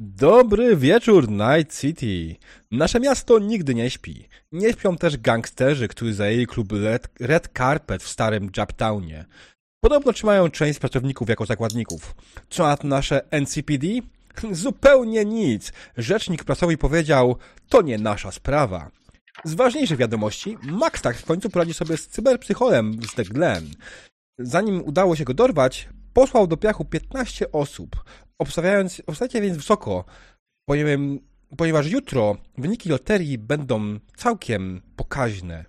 Dobry wieczór, Night City. Nasze miasto nigdy nie śpi. Nie śpią też gangsterzy, którzy zajęli klub Red, Red Carpet w starym Japtownie. Podobno trzymają część pracowników jako zakładników. Co na nasze NCPD? Zupełnie nic. Rzecznik prasowy powiedział, to nie nasza sprawa. Z ważniejszych wiadomości, Max tak w końcu poradzi sobie z cyberpsycholem z The Glen. Zanim udało się go dorwać, posłał do piachu 15 osób, obstawiając, obstawiacie więc wysoko, ponieważ jutro wyniki loterii będą całkiem pokaźne.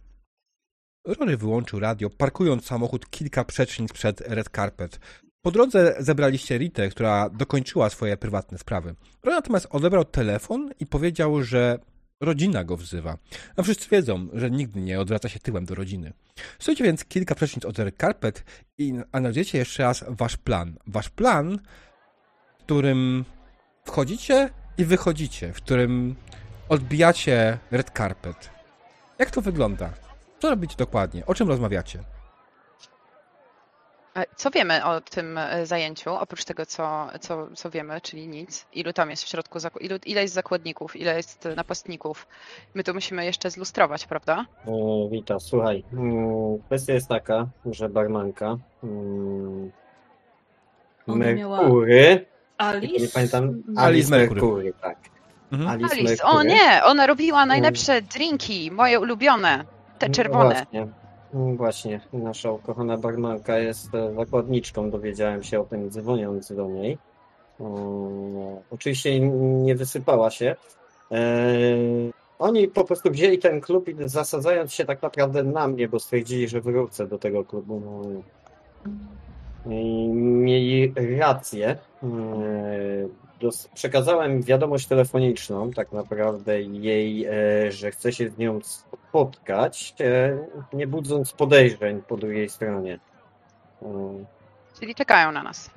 Rory wyłączył radio, parkując samochód kilka przecznic przed Red Carpet. Po drodze zebraliście Ritę, która dokończyła swoje prywatne sprawy. Rory natomiast odebrał telefon i powiedział, że rodzina go wzywa. A wszyscy wiedzą, że nigdy nie odwraca się tyłem do rodziny. Stoicie więc kilka przecznic od Red Carpet i analizujecie jeszcze raz wasz plan. Wasz plan, którym wchodzicie i wychodzicie, w którym odbijacie Red Carpet. Jak to wygląda? Co robicie dokładnie? O czym rozmawiacie? E, Co wiemy o tym e, zajęciu, oprócz tego, co, co, co wiemy, czyli nic? Ilu tam jest w środku, ilu, ile jest zakładników, ile jest e, napastników? My to musimy jeszcze zlustrować, prawda? E, Wita, słuchaj, mm, kwestia jest taka, że barmanka mm, Ona miała- Merkury, Alice? nie pamiętam, Mm. Alice Mercury. Tak. Mhm. Alice, Alice, o nie, ona robiła najlepsze drinki, moje ulubione, te No czerwone. Właśnie, mm, właśnie, nasza ukochana barmanka jest e, zakładniczką, dowiedziałem się o tym dzwoniąc do niej. Mm, Oczywiście nie wysypała się. E, Oni po prostu wzięli ten klub i zasadzając się tak naprawdę na mnie, bo stwierdzili, że wrócę do tego klubu. No, mieli rację. Dos- Przekazałem wiadomość telefoniczną, tak naprawdę jej, e, że chcę się z nią spotkać, e, nie budząc podejrzeń po drugiej stronie. E, Czyli czekają na nas.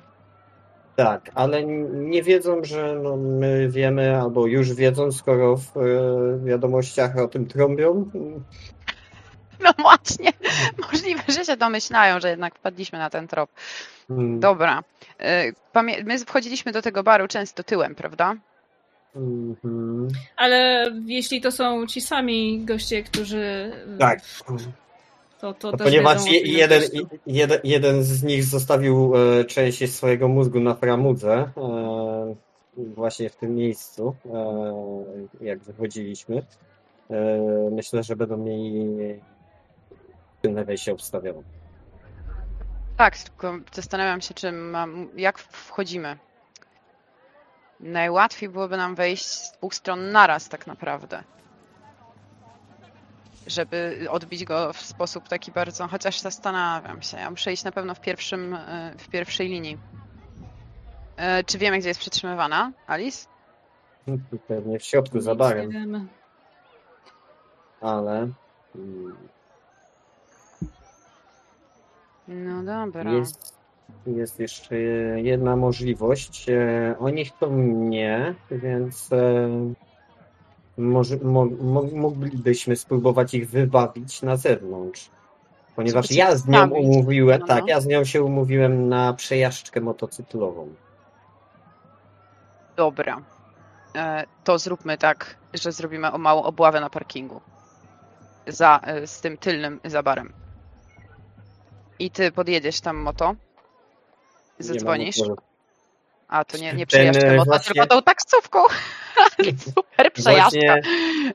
Tak, ale nie wiedzą, że no, my wiemy, albo już wiedzą, skoro w e, wiadomościach o tym trąbią. No właśnie, możliwe, że się domyślają, że jednak wpadliśmy na ten trop. Mm, Dobra. Pamię- My wchodziliśmy do tego baru często tyłem, prawda? mhm. Ale jeśli to są ci sami goście, którzy. Tak. To, to No, też ponieważ wiedzą jeden, jeden, jeden z nich zostawił e, część swojego mózgu na framudze, e, właśnie w tym miejscu, e, jak wychodziliśmy. E, myślę, że będą mieli tylne wejście obstawione. Tak, tylko zastanawiam się, czy mam, jak wchodzimy. Najłatwiej byłoby nam wejść z dwóch stron naraz, tak naprawdę. Żeby odbić go w sposób taki bardzo, chociaż zastanawiam się. Ja muszę iść na pewno w, pierwszym, e, w pierwszej linii. E, Czy wiemy, gdzie jest przetrzymywana Alice? Pewnie w środku za barem, ale mm, No dobra. jest, jest jeszcze jedna możliwość. E, Oni chcą mnie, więc e, może, mo, mo, moglibyśmy spróbować ich wybawić na zewnątrz. Ponieważ Żeby cię ja z nią zostawić. umówiłem, No, tak, no. ja z nią się umówiłem na przejażdżkę motocyklową. Dobra. E, To zróbmy tak, że zrobimy o małą obławę na parkingu. Za, e, z tym tylnym za barem. I ty podjedziesz tam moto. Zadzwonisz. A to nie, nie e, moto, właśnie- tylko tą taksówką. Super przejażdżka. Właśnie,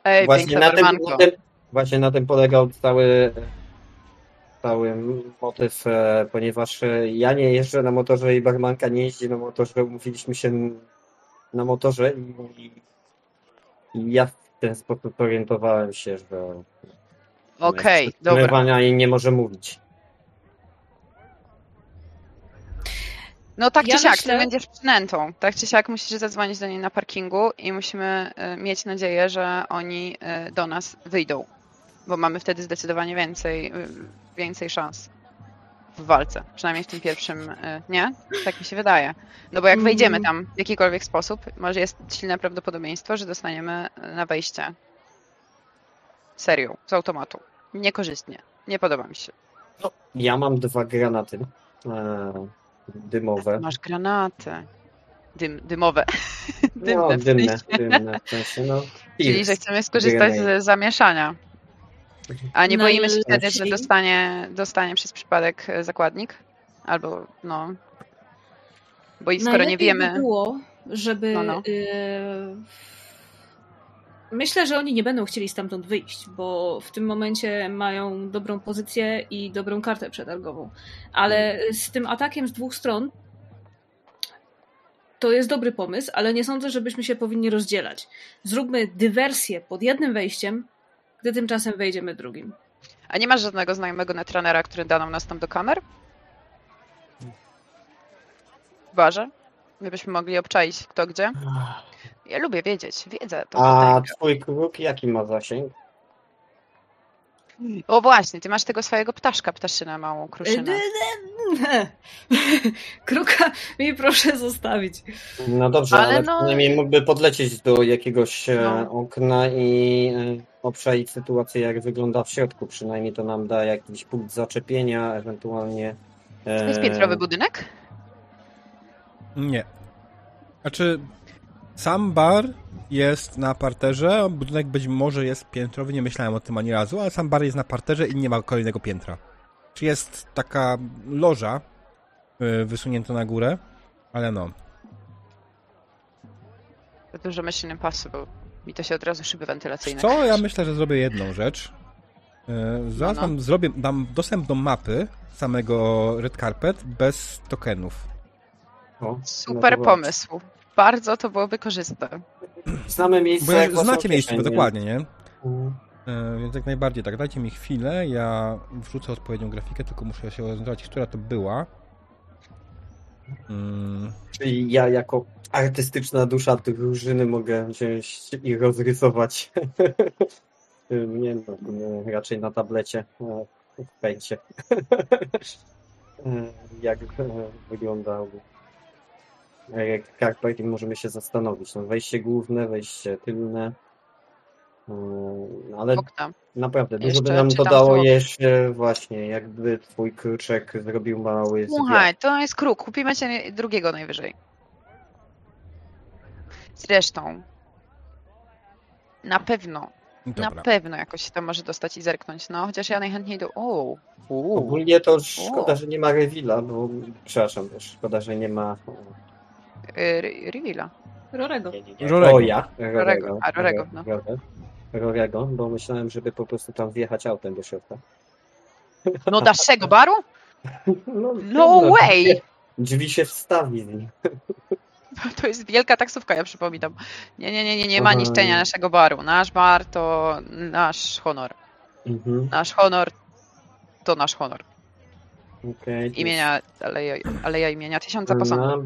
Ej, właśnie, na tym, na tym, właśnie na tym polegał cały, cały motyw, e, ponieważ e, ja nie jeżdżę na motorze i barmanka nie jeździ na motorze. Umówiliśmy się na motorze i, i ja w ten sposób orientowałem się, że Okej, jest dobra. i nie może mówić. No tak Ja czy siak, myślę- ty będziesz przynętą. Tak czy siak musisz zadzwonić do niej na parkingu i musimy e, mieć nadzieję, że oni e, do nas wyjdą. Bo mamy wtedy zdecydowanie więcej, e, więcej szans w walce. Przynajmniej w tym pierwszym, nie? Tak mi się wydaje. No bo jak Mm. wejdziemy tam w jakikolwiek sposób, może jest silne prawdopodobieństwo, że dostaniemy na wejście serią, z automatu. Niekorzystnie. Nie podoba mi się. Ja mam dwa granaty e, dymowe. Masz granaty. dym, dymowe. No, Dymne w dymne, sensie. dymne, w sensie, no. Czyli, że chcemy skorzystać z zamieszania. A nie boimy się wtedy, że dostanie, dostanie przez przypadek e, zakładnik? Albo, no... Bo i skoro nie wiemy... By było, żeby. No, no. y, Myślę, że oni nie będą chcieli stamtąd wyjść, bo w tym momencie mają dobrą pozycję i dobrą kartę przetargową. Ale z tym atakiem z dwóch stron to jest dobry pomysł, ale nie sądzę, żebyśmy się powinni rozdzielać. Zróbmy dywersję pod jednym wejściem, gdy tymczasem wejdziemy drugim. A nie masz żadnego znajomego netrunnera, który da nam dostęp do kamer? W barze? Żebyśmy mogli obczaić kto gdzie? Ja lubię wiedzieć, wiedzę. To A twój kruk jaki ma zasięg? O właśnie, ty masz tego swojego ptaszka, ptaszynę małą, kruszynę. Kruka mi proszę zostawić. No dobrze, Ale ale, no- przynajmniej mógłby podlecieć do jakiegoś e, No. okna i e, obszaić sytuację, jak wygląda w środku. Przynajmniej to nam da jakiś punkt zaczepienia, ewentualnie. e, To jest piętrowy budynek? Nie. Znaczy, sam bar jest na parterze, budynek być może jest piętrowy, nie myślałem o tym ani razu, ale sam bar jest na parterze i nie ma kolejnego piętra. Czy jest taka loża y, wysunięta na górę, ale no. To dużo Mission Impossible. Mi to się od razu szyby wentylacyjne. Co? Ja myślę, że zrobię jedną rzecz. Y, Zaraz No, no. zrobię, dam dostęp do mapy samego Red Carpet bez tokenów. o, Super pomysł. Bardzo to byłoby korzystne. Znamy miejsce. Bo ja, znacie miejsce, nie? dokładnie, nie? Mm. E, Więc jak najbardziej tak, dajcie mi chwilę, ja wrzucę odpowiednią grafikę, tylko muszę się orientować, która to była. Mm, Czyli ja jako artystyczna dusza drużyny mogę wziąć i rozrysować. nie no, nie, raczej na tablecie, e, w pęcie. Jak e, e, karpet i możemy się zastanowić. No, wejście główne, wejście tylne. E, Ale Okna. naprawdę, dużo Jeszcze by nam to czytam dało słowo. jeszcze właśnie, jakby twój kruczek zrobił mały Słuchaj, to jest kruk. Kupimy cię drugiego najwyżej. Zresztą. Na pewno, na dobra. pewno jakoś się tam może dostać i zerknąć. No, chociaż ja najchętniej do. O, u, Ogólnie to szkoda, że nie ma Rewila, bo przepraszam, szkoda, że nie ma. Y, Reveala. Rorego. Rorego. Roja. Rorego, a, Rorego, no. Rorego, Rorego, bo myślałem, żeby po prostu tam wjechać autem do środka. No, naszego baru? No, No way! Drzwi się wstawi z nim. To jest wielka taksówka, ja przypominam. Nie, nie, nie, nie, nie ma niszczenia naszego baru. Nasz bar to nasz honor. Mhm, Nasz honor to nasz honor. Okej. Imienia, aleja, aleja imienia tysiąca posągów.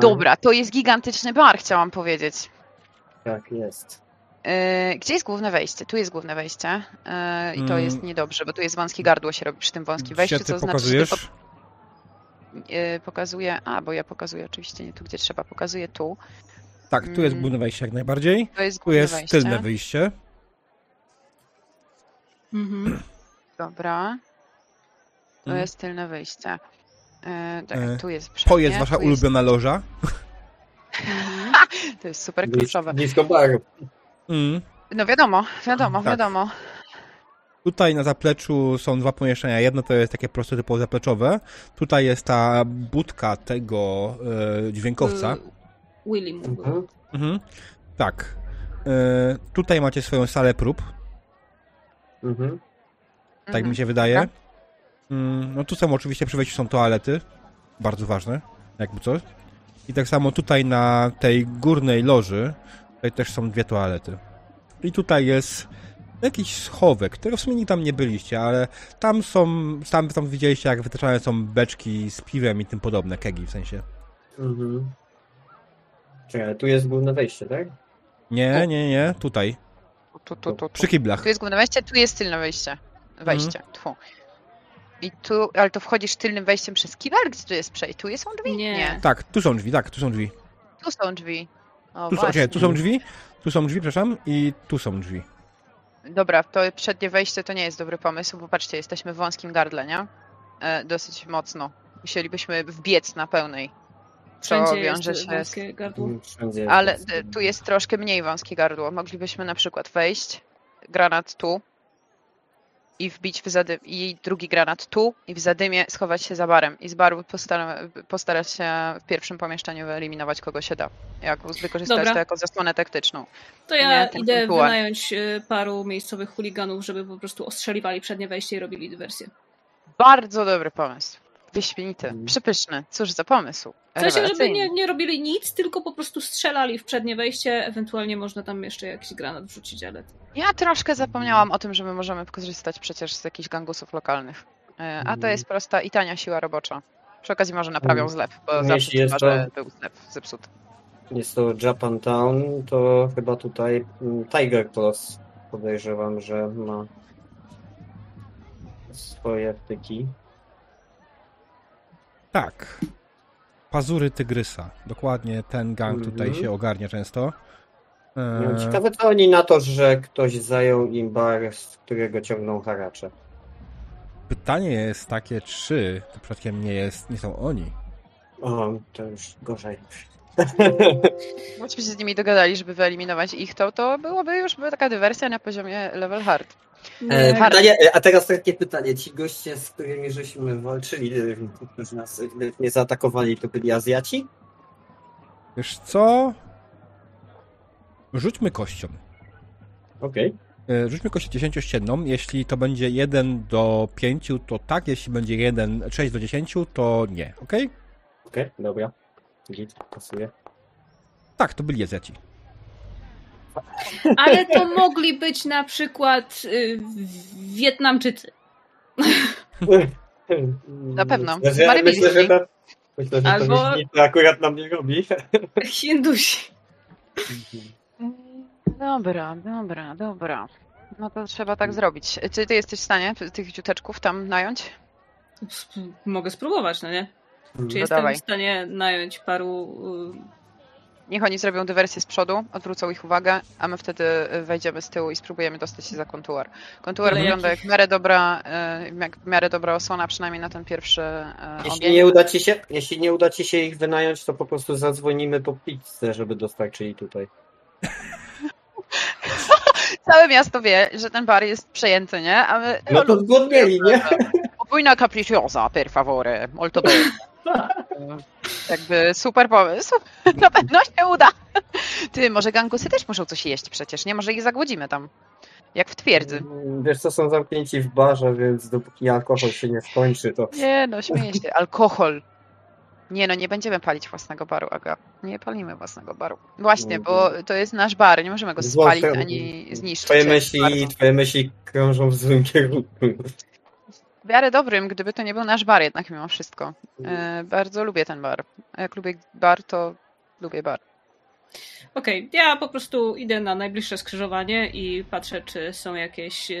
Dobra, to jest gigantyczny bar, chciałam powiedzieć. Tak jest. Yy, Gdzie jest główne wejście? Tu jest główne wejście yy, i to Mm. jest niedobrze, bo tu jest wąskie gardło się robi przy tym wąskim wejściu, co znaczy, pokazujesz? że po, yy, pokazuje, a bo ja pokazuję oczywiście nie tu, gdzie trzeba, pokazuję tu. Tak, tu jest Mm. główne wejście jak najbardziej. To jest Tu główne jest wejście. tylne wyjście. Mhm. Dobra. To Mm. jest tylne wyjście. Yy, czekaj, E, tu jest To przednie, jest wasza ulubiona loża. To jest super kluczowe. Blisko baru. Mm. No wiadomo, wiadomo, Tak. wiadomo. Tutaj na zapleczu są dwa pomieszczenia. Jedno to jest takie proste typowo zapleczowe. Tutaj jest ta budka tego e, dźwiękowca. Y, mógł. Mhm. Mhm. Tak. E, tutaj macie swoją salę prób, Mhm. tak Mhm. mi się wydaje. Dobra. Mm, no tu są oczywiście przy wejściu są toalety. Bardzo ważne, jakby coś. I tak samo tutaj na tej górnej loży tutaj też są dwie toalety. I tutaj jest jakiś schowek, którego w sumie nigdy tam nie byliście, ale tam są, tam, tam widzieliście jak wytaczane są beczki z piwem i tym podobne, kegi w sensie. Mhm. Czekaj, tu jest główne wejście, tak? Nie, nie, nie, tutaj, Tu, tu, tu, tu. przy kiblach. Tu jest główne wejście, tu jest tylne wejście. Wejście, Mhm. tfu. I tu, ale to wchodzisz tylnym wejściem przez kibel? Gdzie tu jest przejść? Tu są drzwi? Nie. Tak, tu są drzwi, tak, tu są drzwi. Tu są drzwi. O, Tu są, nie, tu są drzwi, tu są drzwi, przepraszam, i tu są drzwi. Dobra, to przednie wejście to nie jest dobry pomysł, bo patrzcie, jesteśmy w wąskim gardle, nie? E, dosyć mocno. Musielibyśmy wbiec na pełnej. co Wszędzie wiąże jest się z wąskie gardło. Wszędzie jest Ale wąskie. tu jest troszkę mniej wąskie gardło. Moglibyśmy na przykład wejść, granat tu i wbić w zadym, i drugi granat tu i w zadymie schować się za barem i z baru postara, postarać się w pierwszym pomieszczeniu wyeliminować kogo się da. Jak wykorzystać Dobra. to jako zasłonę taktyczną. To ja Nie, idę wynająć y, paru miejscowych chuliganów, żeby po prostu ostrzeliwali przednie wejście i robili dywersję. Bardzo dobry pomysł. Wyśmienity, Mhm. przepyszny. Cóż za pomysł. W sensie, żeby nie, nie robili nic, tylko po prostu strzelali w przednie wejście, ewentualnie można tam jeszcze jakiś granat wrzucić, ale... Ja troszkę zapomniałam o tym, że my możemy korzystać przecież z jakichś gangusów lokalnych. E, A to Mhm. jest prosta i tania siła robocza. Przy okazji może naprawią Mhm. zlew, bo Jeśli zawsze jest trzeba, to- że był zlew zepsuty. Jest to Japantown, to chyba tutaj mm, Tiger Cross podejrzewam, że ma swoje wtyki. Tak. Pazury Tygrysa. Dokładnie ten gang tutaj Mhm. się ogarnia często. No, Eee, Ciekawe co oni na to, że ktoś zajął im bar, z którego ciągną haracze. pytanie jest takie, czy to przypadkiem nie, jest, nie są oni? O, to już gorzej. Gdybyśmy się z nimi dogadali, żeby wyeliminować ich, to, to byłoby już by taka dywersja na poziomie level hard. E, pytanie, e, a teraz takie pytanie. Ci goście, z którymi żeśmy walczyli, e, którzy nas nie zaatakowali, to byli Azjaci? Wiesz co? Rzućmy kością. Okej. E, Rzućmy kością dziesięciościenną. Jeśli to będzie 1 do 5, to tak. Jeśli będzie 1, 6 do 10, to nie. Ok? Okej, dobra. Git, pasuje. Tak, to byli Azjaci. Ale to mogli być na przykład y, Wietnamczycy. Na pewno. Myślę, że, Marybilski. myślę, że, to, myślę, że Albo- to nic to akurat nam nie robi. Hindusi. Dobra, dobra, dobra. No to trzeba tak zrobić. Czy ty jesteś w stanie tych ciuteczków tam nająć? Sp- Mogę spróbować, no nie? Czy No jestem dawaj. w stanie nająć paru... Niech oni zrobią dywersję z przodu, odwrócą ich uwagę, a my wtedy y, wejdziemy z tyłu i spróbujemy dostać się za kontuar. Kontuar Ale wygląda jakich- jak w miarę dobra, y, jak w miarę dobra osłona, przynajmniej na ten pierwszy y, Jeśli ogień. nie, uda ci się, jeśli nie uda ci się ich wynająć, to po prostu zadzwonimy po pizzę, żeby dostarczyli tutaj. Całe miasto wie, że ten bar jest przejęty, nie? A my... No to zgodnieli, nie? Podwójna capricciosa, per favore, molto bene. Jakby super pomysł. Na pewno się uda. Ty, może gangusy też muszą coś jeść przecież, nie? Może ich zagłodzimy tam. Jak w twierdzy. Mm, Wiesz co, są zamknięci w barze, więc dopóki alkohol się nie skończy, to Nie no, śmieję się. Alkohol. Nie no, nie będziemy palić własnego baru, Aga. Nie palimy własnego baru. Właśnie, bo to jest nasz bar, nie możemy go spalić ani zniszczyć. twoje myśli, bardzo. twoje myśli krążą w złym kierunku. W miarę dobrym, gdyby to nie był nasz bar jednak mimo wszystko. E, bardzo lubię ten bar. A jak lubię bar, to lubię bar. Okej, ja po prostu idę na najbliższe skrzyżowanie i patrzę, czy są jakieś e,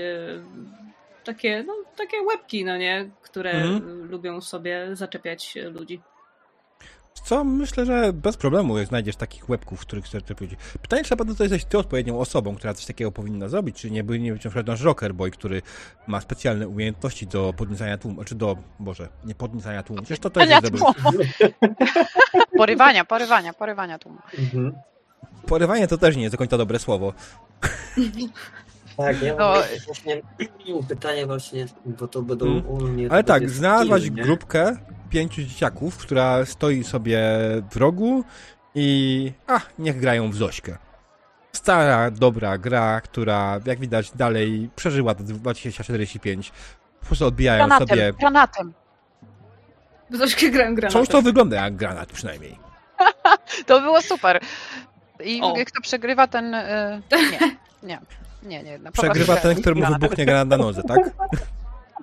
takie, no, takie łebki, no nie, które Mhm. y, lubią sobie zaczepiać ludzi. Co myślę, że bez problemu jak znajdziesz takich łebków, których chcesz powiedzieć. Pytanie, czy na pewno to jesteś ty odpowiednią osobą, która coś takiego powinna zrobić, czy nie nie być na przykład nasz rocker boy, który ma specjalne umiejętności do podniecania tłumu, czy do, Boże, nie podniecania tłumu, przecież to też jest dobry. Porywania, porywania, porywania tłumu. Mhm. Porywanie to też nie jest do końca dobre słowo. Tak, ja No. właśnie pytanie właśnie, bo to będą Mhm. u mnie... Ale tak, znalazłaś grupkę pięciu dzieciaków, która stoi sobie w rogu i a, niech grają w Zośkę. Stara, dobra gra, która jak widać dalej przeżyła do 2045. Po prostu odbijają Granatem, sobie. granatem. Bo troszkę gram granatem. Coś to wygląda jak granat przynajmniej. To było super. I O. kto przegrywa, ten... y, nie, nie, nie, nie. Przegrywa ten, któremu wybuchnie granat na nodze, tak?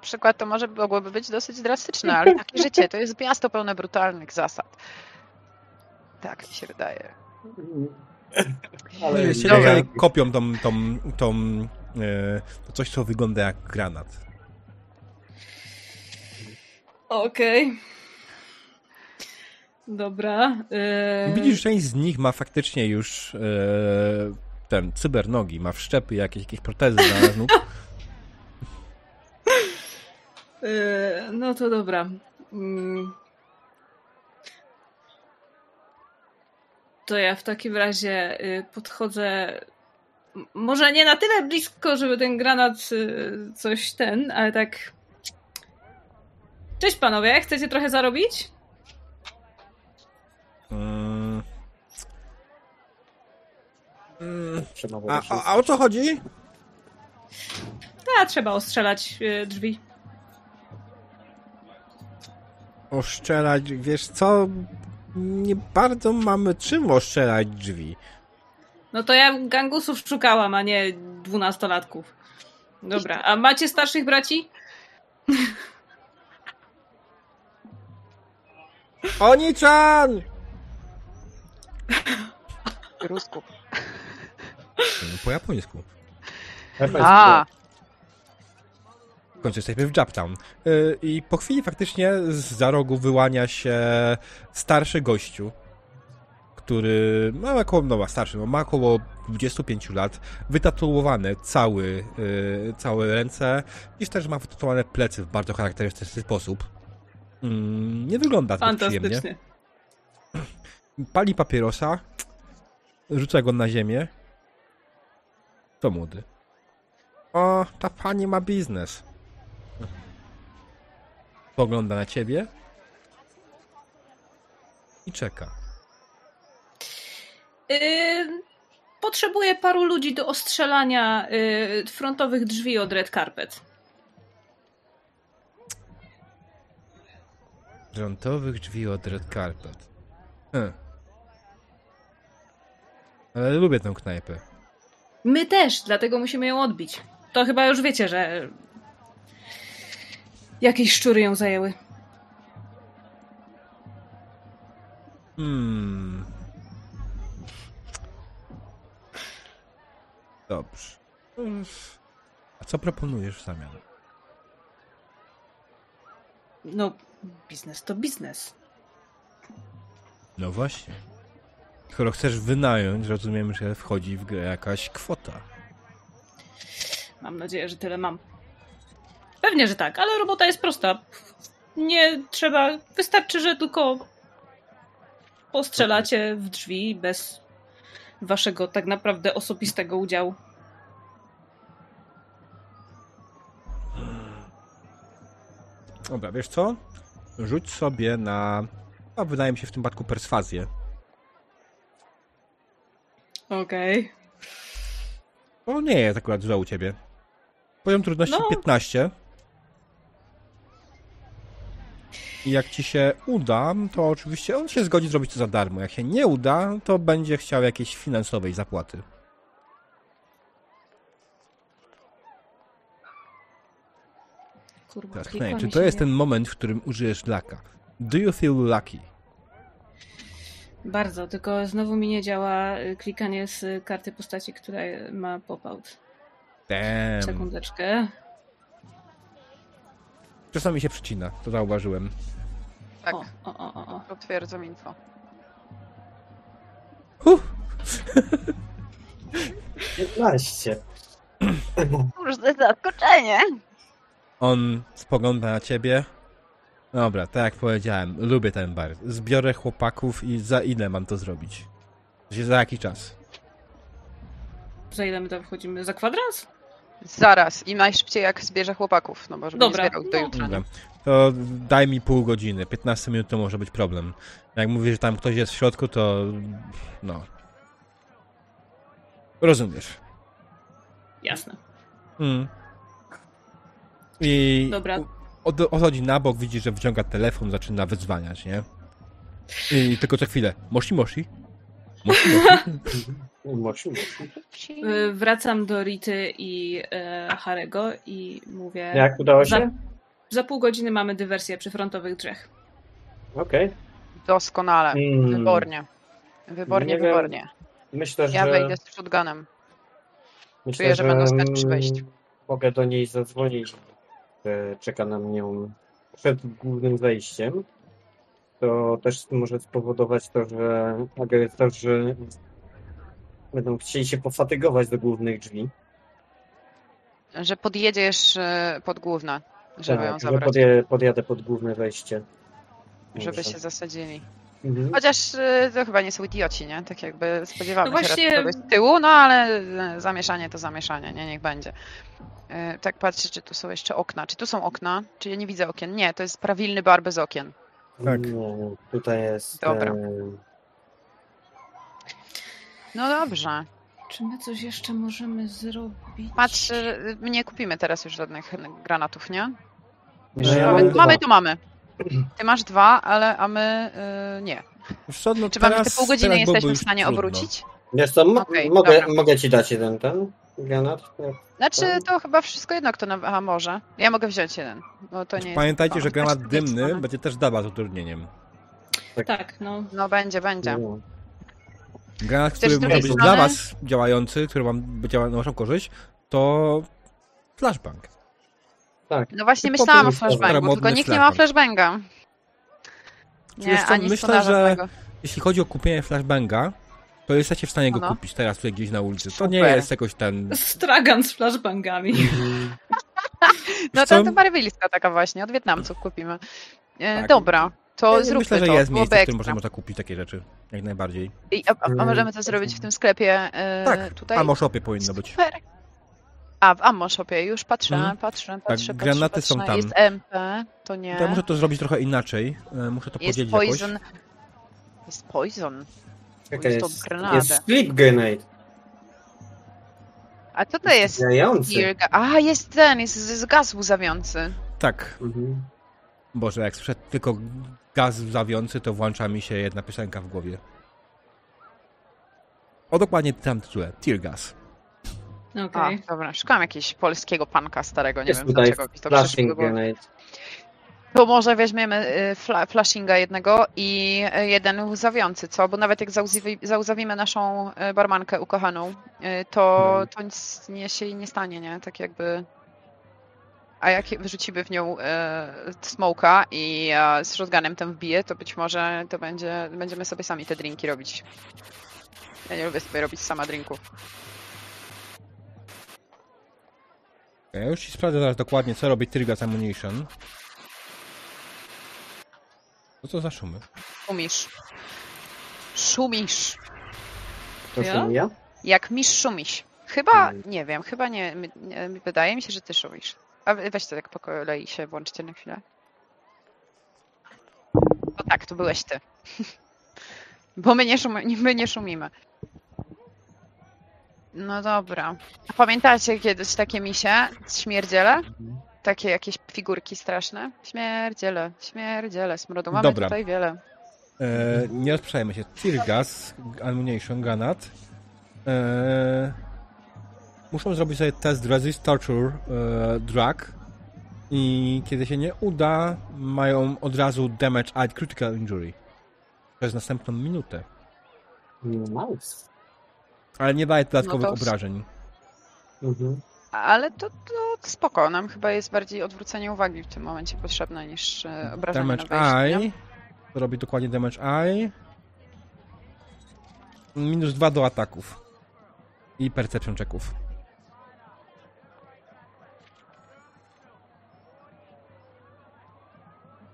Przykład to może mogłoby być dosyć drastyczne, ale takie życie to jest miasto pełne brutalnych zasad. Tak mi się wydaje. Ale się Dobra. kopią tą, tą, tą, to coś, co wygląda jak granat. Okej. Dobra. e, Widzisz, że część z nich ma faktycznie już e, ten cybernogi, ma wszczepy, jakieś, jakieś protezy na nóg. e, No to dobra. Mm. To ja w takim razie y, podchodzę. Może nie na tyle blisko, żeby ten granat y, coś ten, ale tak. Cześć panowie, chcecie trochę zarobić? Mm. Mm. Trzeba A, a, a o co chodzi? A, trzeba ostrzelać drzwi. Oszczelać, wiesz co? Nie bardzo mamy czym oszczelać drzwi. No to ja gangusów szukałam, a nie dwunastolatków. Dobra, a macie starszych braci? Oni-chan! Rusku. Po japońsku. A, końcu jesteśmy w Japtown. Yy, I po chwili faktycznie z za rogu wyłania się starszy gościu, który ma około, no ma starszy, no ma około 25 lat, wytatuowany cały, yy, całe ręce i też ma wytatuowane plecy w bardzo charakterystyczny sposób. Mm, nie wygląda zbyt przyjemnie. Fantastycznie. Pali papierosa, rzuca go na ziemię. To młody. O, ta pani ma biznes. Pogląda na ciebie i czeka. Yy, potrzebuję paru ludzi do ostrzelania yy, frontowych drzwi od Red Carpet. Gruntowych drzwi od Red Carpet. Hm. Ale lubię tę knajpę. My też, dlatego musimy ją odbić. To chyba już wiecie, że jakieś szczury ją zajęły. Hmm. Dobrze. A co proponujesz w zamian? No, biznes to biznes. No właśnie. Skoro chcesz wynająć, rozumiem, że wchodzi w grę jakaś kwota. Mam nadzieję, że tyle mam. Pewnie, że tak, ale robota jest prosta. Nie trzeba. Wystarczy, że tylko postrzelacie w drzwi bez waszego tak naprawdę osobistego udziału. Dobra, wiesz co? Rzuć sobie na. A wydaje mi się w tym przypadku perswazję. Okej. To nie jest akurat złe u ciebie. Poziom trudności No. 15. I jak ci się uda, to oczywiście on się zgodzi zrobić to za darmo. Jak się nie uda, to będzie chciał jakiejś finansowej zapłaty. Kurwa, Teraz pytanie, czy to jest ten moment, w którym użyjesz laka? Do you feel lucky? Bardzo, tylko znowu mi nie działa y, klikanie z karty postaci, która ma pop-out. Damn. Sekundeczkę. Czasami się przycina, to zauważyłem. tak, O, o, o, o, potwierdzam info. Huh. 15. Już to jest zaskoczenie. On spogląda na ciebie. Dobra, tak jak powiedziałem, lubię ten bar. Zbiorę chłopaków i za ile mam to zrobić? Za jaki czas? Za ile my tam wchodzimy? Za kwadrans? Zaraz i najszybciej jak zbierze chłopków, no bo żeby Dobra, nie zbierał do no. jutra. Dobra. To daj mi pół godziny. 15 minut to może być problem. Jak mówisz, że tam ktoś jest w środku, to no. Rozumiesz. Jasne. Mm. I Dobra. od, odchodzi na bok, widzi, że wciąga telefon, zaczyna wyzwaniać, nie? I tylko co chwilę. Moshi, moshi. Moci. Y, Wracam do Rity i e, Harego i mówię. Jak udało Za, się? za pół godziny mamy dywersję przy frontowych drzech. Okej. Doskonale. Mm. Wybornie. Wybornie, Nie wybornie. Myślę, że... Ja wejdę z shotgunem. Myślę, Czuję, że będą mm, skończyć wejść. Mogę do niej zadzwonić. że Czeka na mnie przed głównym wejściem. To też może spowodować to, że agresorzy będą chcieli się pofatygować do głównych drzwi. Że podjedziesz pod główne, żeby ją tak, że zabrać. podje, podjadę pod główne wejście. Żeby Może. się zasadzili. Mhm. Chociaż y, to chyba nie są idioci, nie? Tak jakby spodziewamy No się właśnie- kogoś z tyłu, no ale y, zamieszanie to zamieszanie, nie? Niech będzie. Y, Tak patrzę, czy tu są jeszcze okna. Czy tu są okna? Czy ja nie widzę okien? Nie, to jest prawilny bar bez okien. Tak. Nie, tutaj jest. Dobra. E, No dobrze. Czy my coś jeszcze możemy zrobić? Patrz, y, nie kupimy teraz już żadnych granatów, nie? no ja mamy, mamy to mamy. Ty masz dwa, ale a my y, nie. Wiesz co, no Czy mamy te pół godziny jesteśmy w stanie trudno. obrócić? Wiesz co, mo- Okej, mogę, dobra. mogę ci dać jeden ten granat? Znaczy, to chyba wszystko jedno, kto na... Aha, może. Ja mogę wziąć jeden, bo to nie jest... Pamiętajcie, o, że granat znaczy, nie jest dymny będzie też dawał z utrudnieniem. Tak, no. No będzie, będzie. No. Granat, Chcesz który może być strony? dla was działający, który wam działa na waszą korzyść, to flashbang. Tak. No właśnie myślałam o flashbangu, tylko nikt nie ma flashbang. flashbanga. Wiesz Nie, co, ani myślę, że-. Jeśli chodzi o kupienie flashbanga, to jesteście w stanie go No. kupić teraz tutaj gdzieś na ulicy. To nie Super. jest jakoś ten... Stragan z flashbangami. No Wiesz to, to taka właśnie, od Wietnamców kupimy. E, Tak. Dobra, to Ja zróbmy Myślę, że to, jest byłoby miejsce, w którym ekstra. można, kupić takie rzeczy. Jak najbardziej. I, a, a możemy to zrobić w tym sklepie e, Tak, tutaj? w Ammo Shopie powinno być. Super. A, w Ammo Shopie, już patrzę, Mhm. patrzę, patrzę, patrzę, granaty są patrzę. tam. Jest MP, to nie. To ja muszę to zrobić trochę inaczej. E, Muszę to Jest podzielić Poison. jakoś. Jest Poison. Czekaj, Jest jest, sleep grenade. A co to jest? Zający. Tear ga- A, jest ten, jest, jest gaz łzawiący. Tak. Mhm. Boże, jak słyszę tylko gaz zawiący, to włącza mi się jedna piosenka w głowie. O dokładnie tam tytule. Tear gas. Okej. A, dobra, szukam jakiegoś polskiego panka starego, nie Jest wiem dlaczego mi to flashing grenade. To może weźmiemy y, fla, flashinga jednego i y, jeden łzawiący, co? Bo nawet jak zauzawi, zauzawimy naszą y, barmankę ukochaną, to, No. to nic nie, się nie stanie, nie? Tak jakby... A jak wyrzucimy w nią e, smoka i e, z shotgunem tam wbije, to być może to będzie, będziemy sobie sami te drinki robić. Ja nie lubię sobie robić sama drinków. Ja już ci sprawdzę zaraz dokładnie, co robi Tear gas ammunition. Co to za szumy? Szumisz. Szumisz. To Ja? ja? Jak misz szumisz. Chyba, Hmm. nie wiem, chyba nie, nie. Wydaje mi się, że ty szumisz. A weź to tak po kolei się włączcie na chwilę. No tak, to byłeś ty. Bo my nie, szumi, my nie szumimy. No dobra. A pamiętacie kiedyś takie misie? Śmierdziele? Takie jakieś figurki straszne? Śmierdziele, śmierdziele, smrodu. Mamy Dobra. tutaj wiele. E, nie rozprzejmy się. Tear gas, ammunition, granat. E, muszą zrobić sobie test resist torture e, drug. I kiedy się nie uda, mają od razu damage add critical injury. Przez następną minutę. Nice. Ale nie daje dodatkowych No to- obrażeń. Mhm. Ale to, to spoko. Nam chyba jest bardziej odwrócenie uwagi w tym momencie potrzebne niż e, obrażenie Damage na wejściu, nie? eye. To robi dokładnie damage eye. Minus 2 do ataków. I perception checków.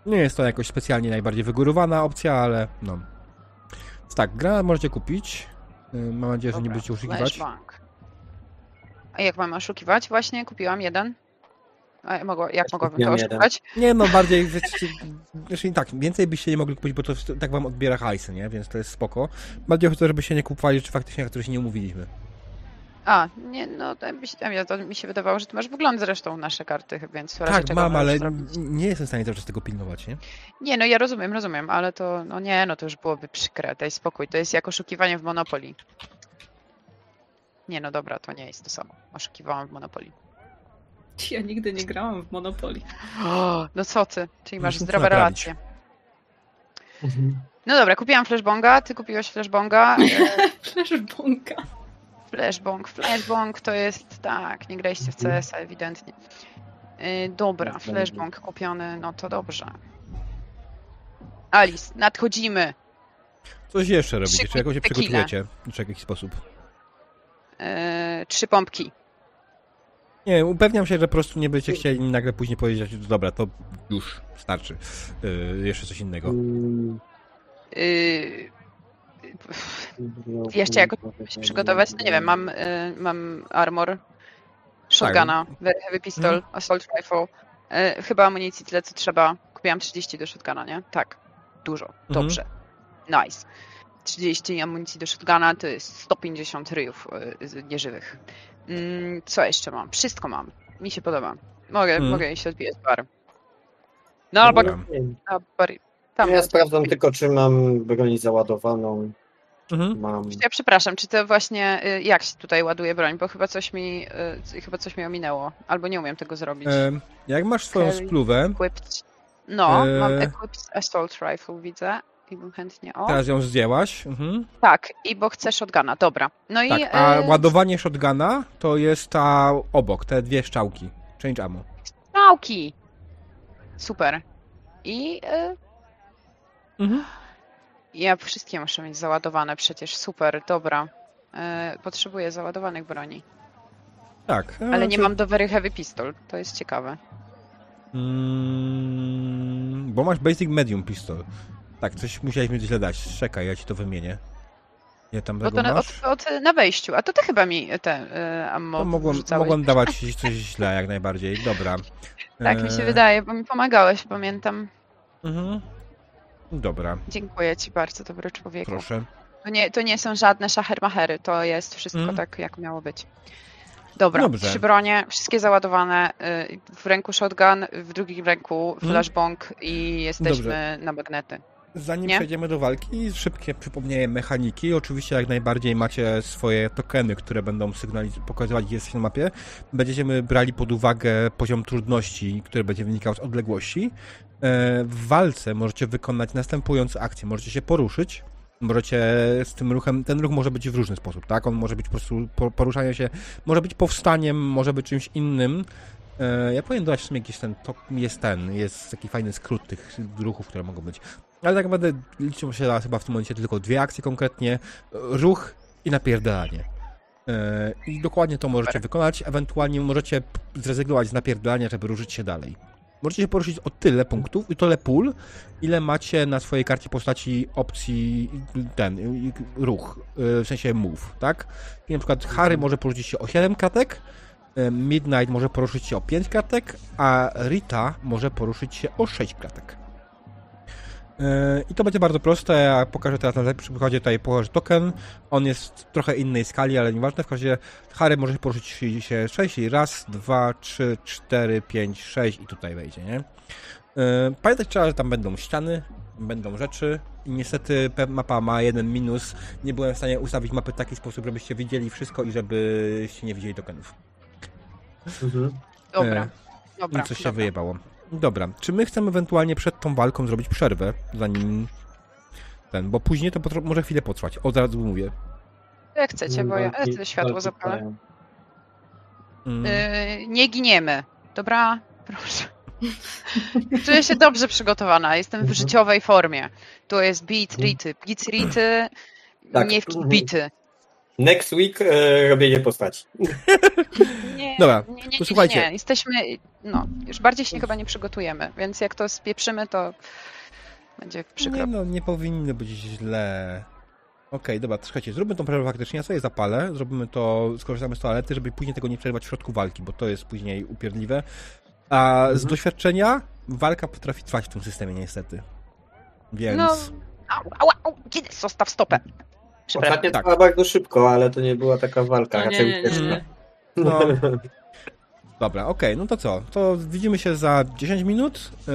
Nie jest to jakoś specjalnie najbardziej wygórowana opcja, ale no. Tak, granat możecie kupić. Y, Mam nadzieję, że nie Dobra, będziecie oszukiwać. flashbang. A jak mamy oszukiwać? Właśnie kupiłam jeden. A jak mogła, jak mogłabym to oszukiwać? Nie no, bardziej, wiecie, znaczy tak, więcej byście nie mogli kupić, bo to tak wam odbiera hajsy, nie? Więc to jest spoko. Bardziej o to, żebyście nie kupowali rzeczy faktycznie, na które się nie umówiliśmy. A, nie, no to mi, się, to mi się wydawało, że ty masz wygląd zresztą nasze karty, więc w razie Tak, mam, ale zrobić. nie jestem w stanie cały czas tego pilnować, nie? Nie, no ja rozumiem, rozumiem, ale to, no nie, no to już byłoby przykre, daj spokój, to jest jak oszukiwanie w Monopoly. Nie, no dobra, to nie jest to samo. Oszukiwałam w Monopoly. Ja nigdy nie grałam w Monopoly. O, no co ty, czyli masz zdrowe naprawić. relacje. Mhm. No dobra, kupiłam flashbonga, ty kupiłeś flashbonga. E, Flashbonga. Flashbong, flashbong to jest, tak, nie graliście w CS ewidentnie. E, dobra, Flashbong. kupiony, no to dobrze. Alice, nadchodzimy. Coś jeszcze robicie, czy jakoś się przygotujecie w jakiś sposób. E, trzy pompki. Nie, upewniam się, że po prostu nie będziecie chcieli nagle później powiedzieć, że dobra, to już starczy. Yy, jeszcze coś innego. Mm, Yy, Jeszcze jak się przygotować, no nie wiem, mam, y, mam armor, shotguna, very heavy pistol, Mhm. assault rifle, y, chyba amunicji tyle co trzeba. Kupiłam 30 do shotguna, nie? Tak, dużo, dobrze, nice. 30 amunicji do shotguna to jest 150 ryjów z- nieżywych. Mm, co jeszcze mam? Wszystko mam, mi się podoba. Mogę, Mhm. mogę iść odbijać bar. No albo tam. Ja sprawdzam tylko, czy mam broń załadowaną. Mhm. Mam. Ja przepraszam, czy to właśnie y, jak się tutaj ładuje broń, bo chyba coś mi y, chyba coś mi ominęło, albo nie umiem tego zrobić. Em, jak masz swoją Carry. spluwę, Equipped. No, E. mam equipped assault rifle, widzę. I bym chętnie. O, teraz ją zdjęłaś. Mhm. tak, i bo chcę shotguna, dobra. No i. Tak, a e, ładowanie shotguna to jest ta obok, te dwie szczałki. Change ammo. Strzałki! Super. I e, Mhm. ja wszystkie muszę mieć załadowane przecież, super, dobra. E, potrzebuję załadowanych broni. Tak. Ale nie to- mam do very heavy pistol, to jest ciekawe. Mm, bo masz basic medium pistol. Tak, coś musiałeś mi źle dać. Czekaj, ja ci to wymienię. Nie tam Bo to na, od, od, na wejściu, a to ty chyba mi te e, ammo mogłem, wrzucałeś. mogłem dawać coś źle, jak najbardziej. Dobra. Tak mi się E, wydaje, bo mi pomagałeś, pamiętam. Mhm. Dobra, Dziękuję ci bardzo, dobry człowieku. proszę. To nie, to nie są żadne szachermachery, to jest wszystko Mm. tak, jak miało być. Dobra, Dobrze. trzy bronie, wszystkie załadowane, y, w ręku shotgun, w drugim ręku Mm. flashbang i jesteśmy na magnety. Zanim Nie? przejdziemy do walki, szybkie przypomnienie mechaniki. Oczywiście jak najbardziej macie swoje tokeny, które będą sygnaliz- pokazywać, gdzie jesteście na mapie. Będziemy brali pod uwagę poziom trudności, który będzie wynikał z odległości. E, W walce możecie wykonać następujące akcje. Możecie się poruszyć, możecie z tym ruchem, ten ruch może być w różny sposób, tak? On może być po prostu po- poruszanie się, może być powstaniem, może być czymś innym. E, Ja powinien dodać w sumie jakiś ten, to jest ten, jest taki fajny skrót tych ruchów, które mogą być. Ale tak naprawdę liczą się teraz chyba w tym momencie tylko dwie akcje konkretnie. Ruch i napierdalanie. E, I dokładnie to możecie wykonać. Ewentualnie możecie zrezygnować z napierdalania, żeby ruszyć się dalej. Możecie się poruszyć o tyle punktów i tyle pól, ile macie na swojej karcie postaci opcji ten, ruch, y, w sensie move, tak? I na przykład Harry może poruszyć się o 7 kratek, y, Midnight może poruszyć się o 5 kratek, a Rita może poruszyć się o 6 kratek. Yy, I to będzie bardzo proste. Ja pokażę teraz na przykładzie tutaj położę token. On jest w trochę innej skali, ale nieważne. W każdym razie Harry może się poruszyć się 6 i raz, dwa, trzy, cztery, pięć, sześć i tutaj wejdzie, nie? Yy, Pamiętać trzeba, że tam będą ściany, będą rzeczy i niestety mapa ma jeden minus. Nie byłem w stanie ustawić mapy w taki sposób, żebyście widzieli wszystko i żebyście nie widzieli tokenów. Mhm. Dobra, E, dobra. I coś się dobra. wyjebało. Dobra, czy my chcemy ewentualnie przed tą walką zrobić przerwę, zanim ten, bo później to potro- może chwilę potrwać, od razu mówię. Jak chcecie, bo ja ja światło zapalę. Mm, Yy, nie giniemy, dobra? Proszę. Czuję się dobrze przygotowana, jestem w Mhm. życiowej formie. To jest beat rity, beat rity, Tak. nie w Mhm. bity. Next week e, robienie postaci. Nie, Dobra, nie, nie, to nie, jesteśmy, no, już bardziej się chyba nie przygotujemy, więc jak to spieprzymy, to będzie przykro. nie no, nie powinno być źle. Okej, dobra, to słuchajcie, zróbmy tą przerwę faktycznie, ja sobie zapalę, zrobimy to, skorzystamy z toalety, żeby później tego nie przerwać w środku walki, bo to jest później upierdliwe. A z Mhm. doświadczenia walka potrafi trwać w tym systemie niestety. Więc... No, au, au, au, kiedy zostaw stopę. Przepraszam. Ostatnio tak. bardzo szybko, ale to nie była taka walka, No nie, raczej nie, nie, nie. No. Dobra, okej, no to co? To widzimy się za 10 minut, yy,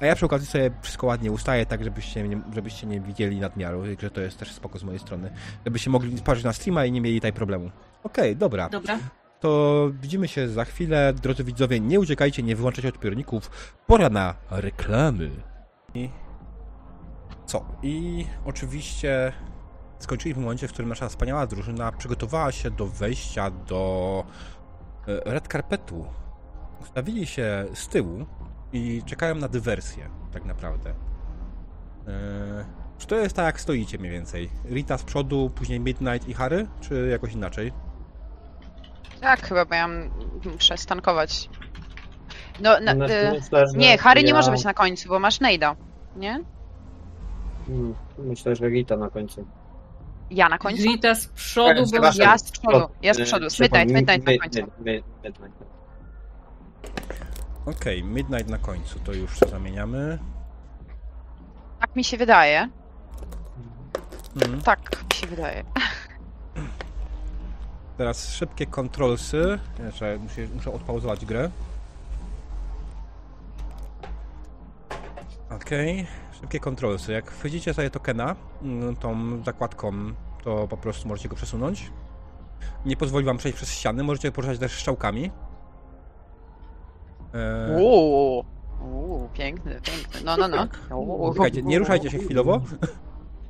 a ja przy okazji sobie wszystko ładnie ustaję, tak żebyście nie, żebyście nie widzieli nadmiaru, że to jest też spoko z mojej strony. Żebyście mogli spojrzeć na streama i nie mieli tutaj problemu. Okej, dobra. Dobra. To widzimy się za chwilę. Drodzy widzowie, nie uciekajcie, nie wyłączajcie odbiorników. Pora na reklamy. I co? I oczywiście skończyliśmy w momencie, w którym nasza wspaniała drużyna przygotowała się do wejścia do e, red carpetu. Ustawili się z tyłu i czekają na dywersję, tak naprawdę. E, Czy to jest tak, jak stoicie mniej więcej? Rita z przodu, później Midnight i Harry, czy jakoś inaczej? Tak, chyba, bo ja m- muszę stankować. No, na, y, myślę, nie, Harry nie ja- może być na końcu, bo masz Nejda, nie? Mm, Myślę, że Rita na końcu. Ja na końcu? Rita z przodu, bo Przepraszam. Ja z przodu, ja z przodu. przepraszam, Midnight, Midnight na końcu. mid- mid- Midnight. Okej, Midnight na końcu, to już zamieniamy. Tak mi się wydaje. Mhm. Tak mi się wydaje. Teraz szybkie kontrolsy. Jeszcze muszę, muszę odpauzować grę. Okej, szybkie kontrolsy. Jak wchodzicie sobie tokena, mm, tą zakładką, to po prostu możecie go przesunąć. Nie pozwoli wam przejść przez ściany, możecie poruszać też strzałkami. Eee, Uuu, uuu, piękny, piękny. No, no, no. Uuu. czekajcie, nie ruszajcie się chwilowo.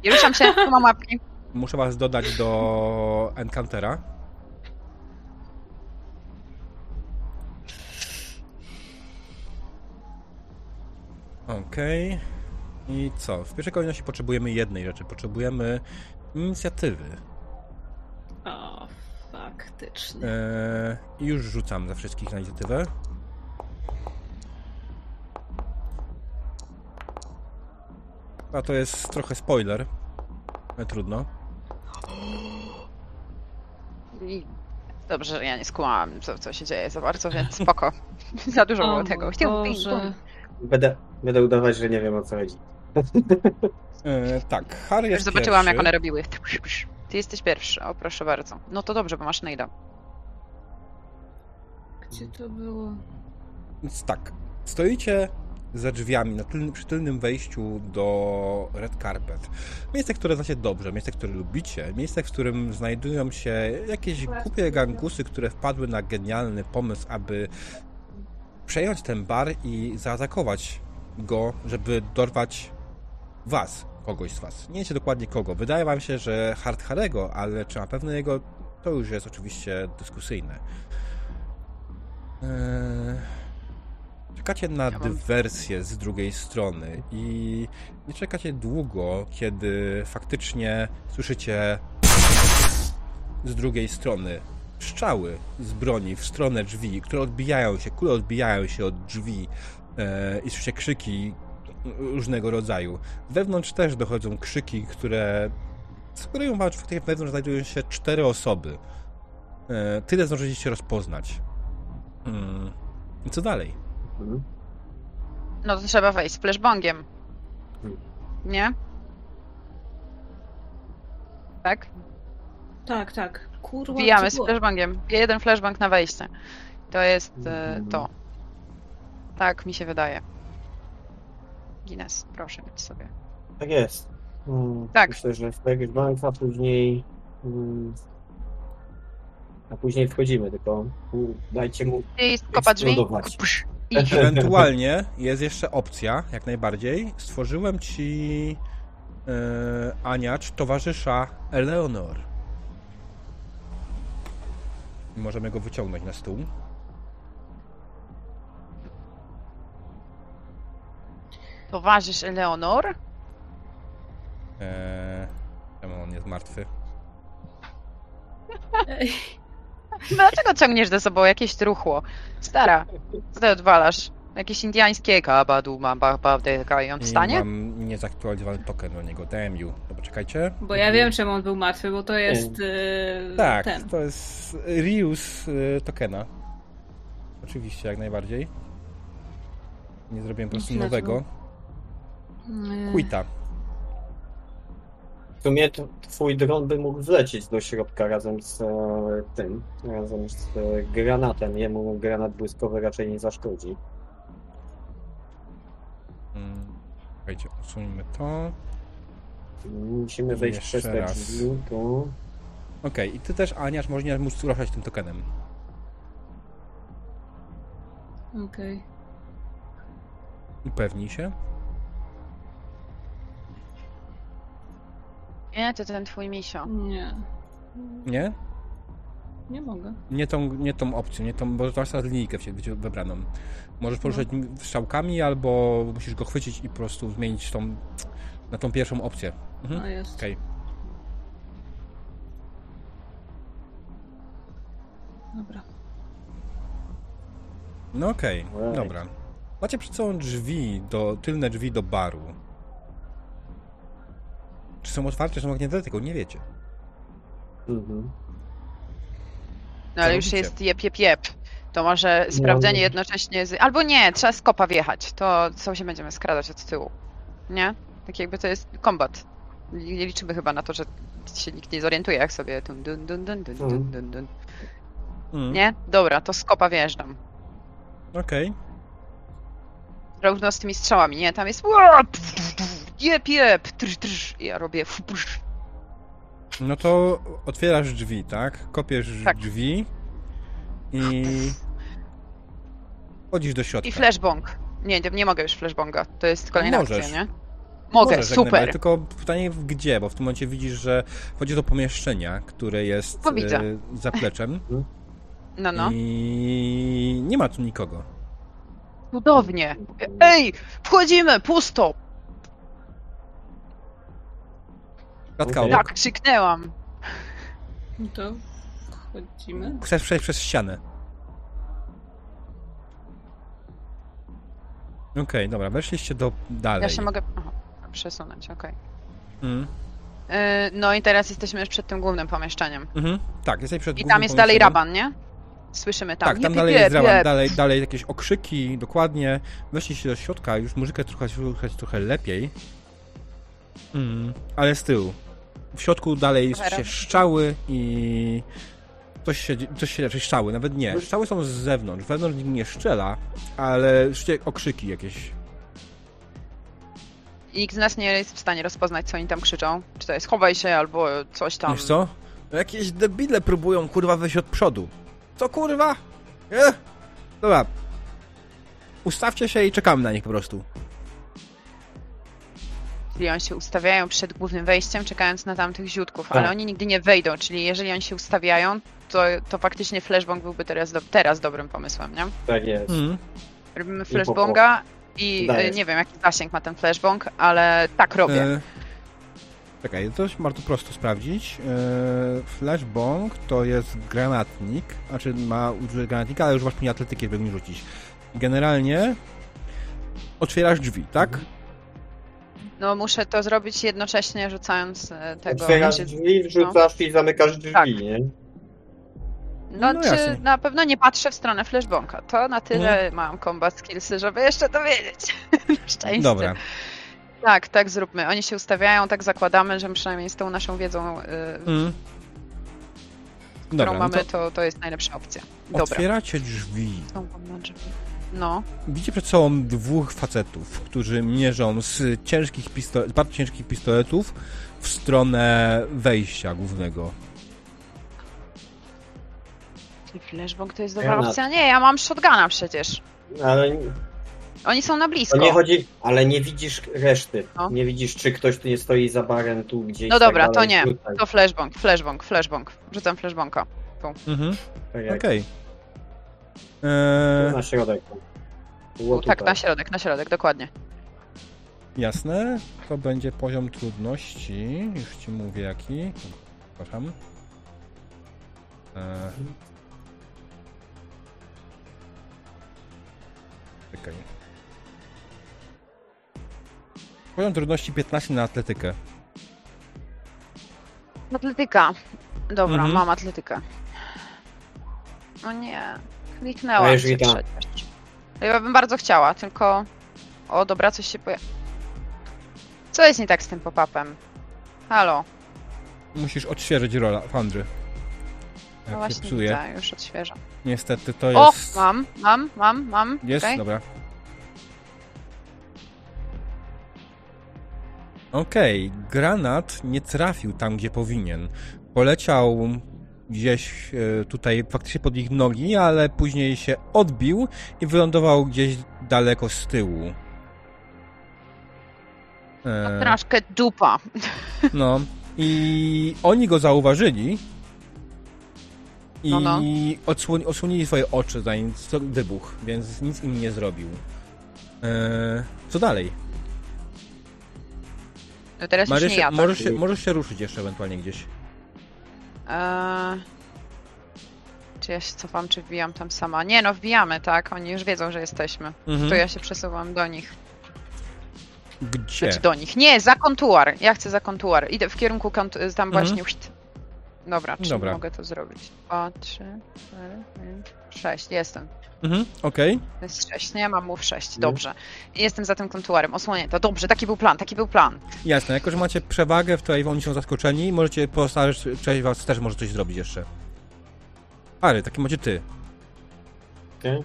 Nie ruszam się, tu mam łapki. Muszę was dodać do Encountera. Okej. I co? W pierwszej kolejności potrzebujemy jednej rzeczy. Potrzebujemy inicjatywy. O, faktycznie. Eee, I już rzucam za wszystkich na inicjatywę. A to jest trochę spoiler. Ale trudno. Dobrze, że ja nie skłamałam, co, co się dzieje za bardzo, więc spoko. za dużo było tego. Chciałbym. Będę, będę udawać, że nie wiem o co chodzi. Eee, tak, Harry Już jest zobaczyłam, pierwszy. jak one robiły. Ty jesteś pierwszy, o proszę bardzo. No to dobrze, bo masz Nejda. Gdzie to było? Więc tak, stoicie za drzwiami na tylnym, przy tylnym wejściu do Red Carpet. Miejsce, które znacie dobrze, miejsce, które lubicie, miejsce, w którym znajdują się jakieś głupie gangusy, które wpadły na genialny pomysł, aby przejąć ten bar i zaatakować go, żeby dorwać was, kogoś z was. Nie wiecie dokładnie kogo. Wydaje wam się, że Hard Harego, ale czy na pewno jego, to już jest oczywiście dyskusyjne. Eee... Czekacie na Ja dywersję z drugiej strony i nie czekacie długo, kiedy faktycznie słyszycie z drugiej strony strzały z broni w stronę drzwi, które odbijają się, kule odbijają się od drzwi e, i słyszycie krzyki różnego rodzaju. Wewnątrz też dochodzą krzyki, które sugerują wam, że faktycznie wewnątrz znajdują się cztery osoby. E, tyle zdążyliście rozpoznać. Mm. I co dalej? Mhm. No to trzeba wejść z flashbangiem. Nie? Tak? Tak, tak. Kurwa, Wbijamy z flashbangiem. Jeden flashbang na wejście. To jest e, Mhm. to. Tak mi się wydaje. Guinness, proszę mieć sobie. Tak jest. Mm, Tak. Myślę, że jakiegoś bank, a później. mm, A później wchodzimy, tylko dajcie mu. I kopa drzwi. I Ewentualnie jest jeszcze opcja, jak najbardziej. Stworzyłem ci e, Aniacz towarzysza Eleonor. Możemy go wyciągnąć na stół. Towarzysz Eleonor. E, czemu on jest martwy? Dlaczego ciągniesz ze sobą jakieś truchło? Stara, co ty odwalasz? Jakieś indiańskie kabadu ma babdeka i on I wstanie? mam niezaktualizowany token do niego. You. Dobra, czekajcie. Bo ja wiem, czemu on był martwy, bo to jest e, Tak, ten. to jest reuse y, tokena. Oczywiście, jak najbardziej. Nie zrobiłem po prostu Źle nowego. Quita. W sumie twój dron by mógł wlecieć do środka razem z e, tym, razem z e, granatem. Jemu granat błyskowy raczej nie zaszkodzi. Mm, Czekajcie, usuńmy to. Musimy wejść Jeszcze przez te raz. drzwi, to... Okej, i ty też, Aniasz, możesz móc ruszać tym tokenem. Okej. Upewnij się. Nie, to ten twój misio. Nie. Nie? Nie mogę. Nie tą, nie tą opcją, nie tą, bo masz teraz linijkę w- w- wybraną. Możesz poruszać nim strzałkami, albo musisz go chwycić i po prostu zmienić tą, na tą pierwszą opcję. Mhm. A jest. Okej. Dobra. No okej, Right. dobra. Macie przed sobą drzwi, do, tylne drzwi do baru. Czy są otwarte, czy są zamknięte, tylko nie wiecie. Mhm. No ale już robicie? jest jep, jep, jep. To może sprawdzenie jednocześnie z... Albo nie, trzeba z kopa wjechać. To co się będziemy skradać od tyłu. Nie? Tak jakby to jest kombat. Nie liczymy chyba na to, że się nikt nie zorientuje, jak sobie dun, dun, dun, dun, dun, dun, dun, dun. Mm. Nie? Dobra, to z kopa wjeżdżam. Okej. Równo z tymi strzałami, nie? Tam jest jep, jep, trz, trz. Ja robię fu, psz. No to otwierasz drzwi, tak? Kopiesz Tak. drzwi i wchodzisz do środka. I flashbong. Nie, nie, nie mogę już flashbonga. To jest kolejna Możesz. akcja, nie? Mogę, Możesz najbardziej, super. Tylko pytanie gdzie, bo w tym momencie widzisz, że wchodzi do pomieszczenia, które jest No e, zapleczem No, no. i nie ma tu nikogo. Cudownie. Ej, wchodzimy, pusto. Klatka Okej. obok. Tak, krzyknęłam. No to wchodzimy. Chcesz przejść przez ścianę. Okej, dobra, weszliście do dalej. Ja się mogę aha, przesunąć, okej. Mhm. Yy, No i teraz jesteśmy już przed tym głównym pomieszczeniem. Mhm. Tak, jesteś przed I głównym tam jest dalej raban, nie? Słyszymy tam. Tak, tam dalej jest raban, dalej, dalej jakieś okrzyki, dokładnie. Weszliście do środka, już muzykę trochę słychać trochę lepiej. Mm, ale z tyłu. W środku dalej się szczały i coś się, coś się raczej szczały, nawet nie. Szczały są z zewnątrz, wewnątrz nikt nie szczela, ale słyszycie okrzyki jakieś. Nikt z nas nie jest w stanie rozpoznać, co oni tam krzyczą. Czy to jest chowaj się, albo coś tam. Wiesz co? No Jakieś debile próbują kurwa wyjść od przodu. Co kurwa? Eh? Dobra. Ustawcie się i czekamy na nich po prostu. Czyli oni się ustawiają przed głównym wejściem, czekając na tamtych ziutków, Tak. ale oni nigdy nie wejdą, czyli jeżeli oni się ustawiają, to, to faktycznie flashbang byłby teraz, do, teraz dobrym pomysłem, nie? Tak jest. Mhm. Robimy flashbonga i Dajesz. y, nie wiem, jaki zasięg ma ten flashbang, ale tak robię. E, Czekaj, to jest bardzo prosto sprawdzić. E, flashbang to jest granatnik, znaczy ma użyć granatnika, ale już później atletyki, żeby nie rzucić. Generalnie otwierasz drzwi, tak? No muszę to zrobić jednocześnie rzucając e, tego... Otwierasz drzwi, wrzucasz i zamykasz drzwi, Tak. nie? No, No czy jasne. na pewno nie patrzę w stronę flashbonga. To na tyle Mhm. mam combat skillsy, żeby jeszcze to wiedzieć. Szczęście. Dobra. Tak, tak zróbmy. Oni się ustawiają, tak zakładamy, że przynajmniej z tą naszą wiedzą, y, Mm. którą Dobra, no mamy, to to, to jest najlepsza opcja. Dobra. otwieracie drzwi. Są drzwi. No. Widzicie przed sobą dwóch facetów, którzy mierzą z ciężkich pistoletów, bardzo ciężkich pistoletów w stronę wejścia głównego. Czyli flashbang to jest dobra Granat. opcja? Nie, ja mam shotguna przecież. Ale Oni są na to blisko. nie chodzi, ale nie widzisz reszty. No. Nie widzisz, czy ktoś tu nie stoi za barem, tu gdzieś. No tak dobra, to dalej, nie. tutaj. To flashbang, flashbang, flashbang. Rzucam flashbanga. Mhm. Tak Okej. tu Eee, na środek. Było Tak, na środek, na środek, dokładnie. jasne. To będzie poziom trudności. Już ci mówię jaki. Przepraszam. Eee. Czekaj. Poziom trudności 15 na atletykę. Atletyka. Dobra, Mhm. mam atletykę. No nie. Kliknęłam A jeżeli się przecież. Ja bym bardzo chciała, tylko... O, dobra, coś się pojawi. Co jest nie tak z tym pop-upem? Halo. Musisz odświeżyć rola Fandry. No Jak się właśnie widzę, już odświeżam. Niestety to O, jest. mam, mam, mam, mam. Jest? Okej. Dobra. Okej, granat nie trafił tam, gdzie powinien. Poleciał gdzieś e, tutaj faktycznie pod ich nogi, ale później się odbił i wylądował gdzieś daleko z tyłu. E, Troszkę dupa. no. I oni go zauważyli. I No, no. odsłoni- osłonili swoje oczy, zanim wybuch, więc nic im nie zrobił. Eee, co dalej? No teraz już nie ja. Tak? możesz, się, możesz się ruszyć jeszcze ewentualnie gdzieś. Eee, czy ja się cofam, czy wbijam tam sama? Nie, no wbijamy, tak? Oni już wiedzą, że jesteśmy. Mhm. To ja się przesuwam do nich. Gdzie? Znaczy do nich. Nie, za kontuar. Ja chcę za kontuar. Idę w kierunku kontu- tam Mhm. właśnie. Dobra, czy Dobra. mogę to zrobić? O, trzy, cztery, pięć, sześć. Jestem. Mhm, okej. To jest sześć, nie? Mam mów sześć. Mhm. Dobrze. Jestem za tym kontuarem. Osłonięta. Dobrze, taki był plan, taki był plan. Jasne, jako że macie przewagę, w której oni są zaskoczeni, możecie pozostałe część was też może coś zrobić jeszcze. Ary, taki macie ty. Okej,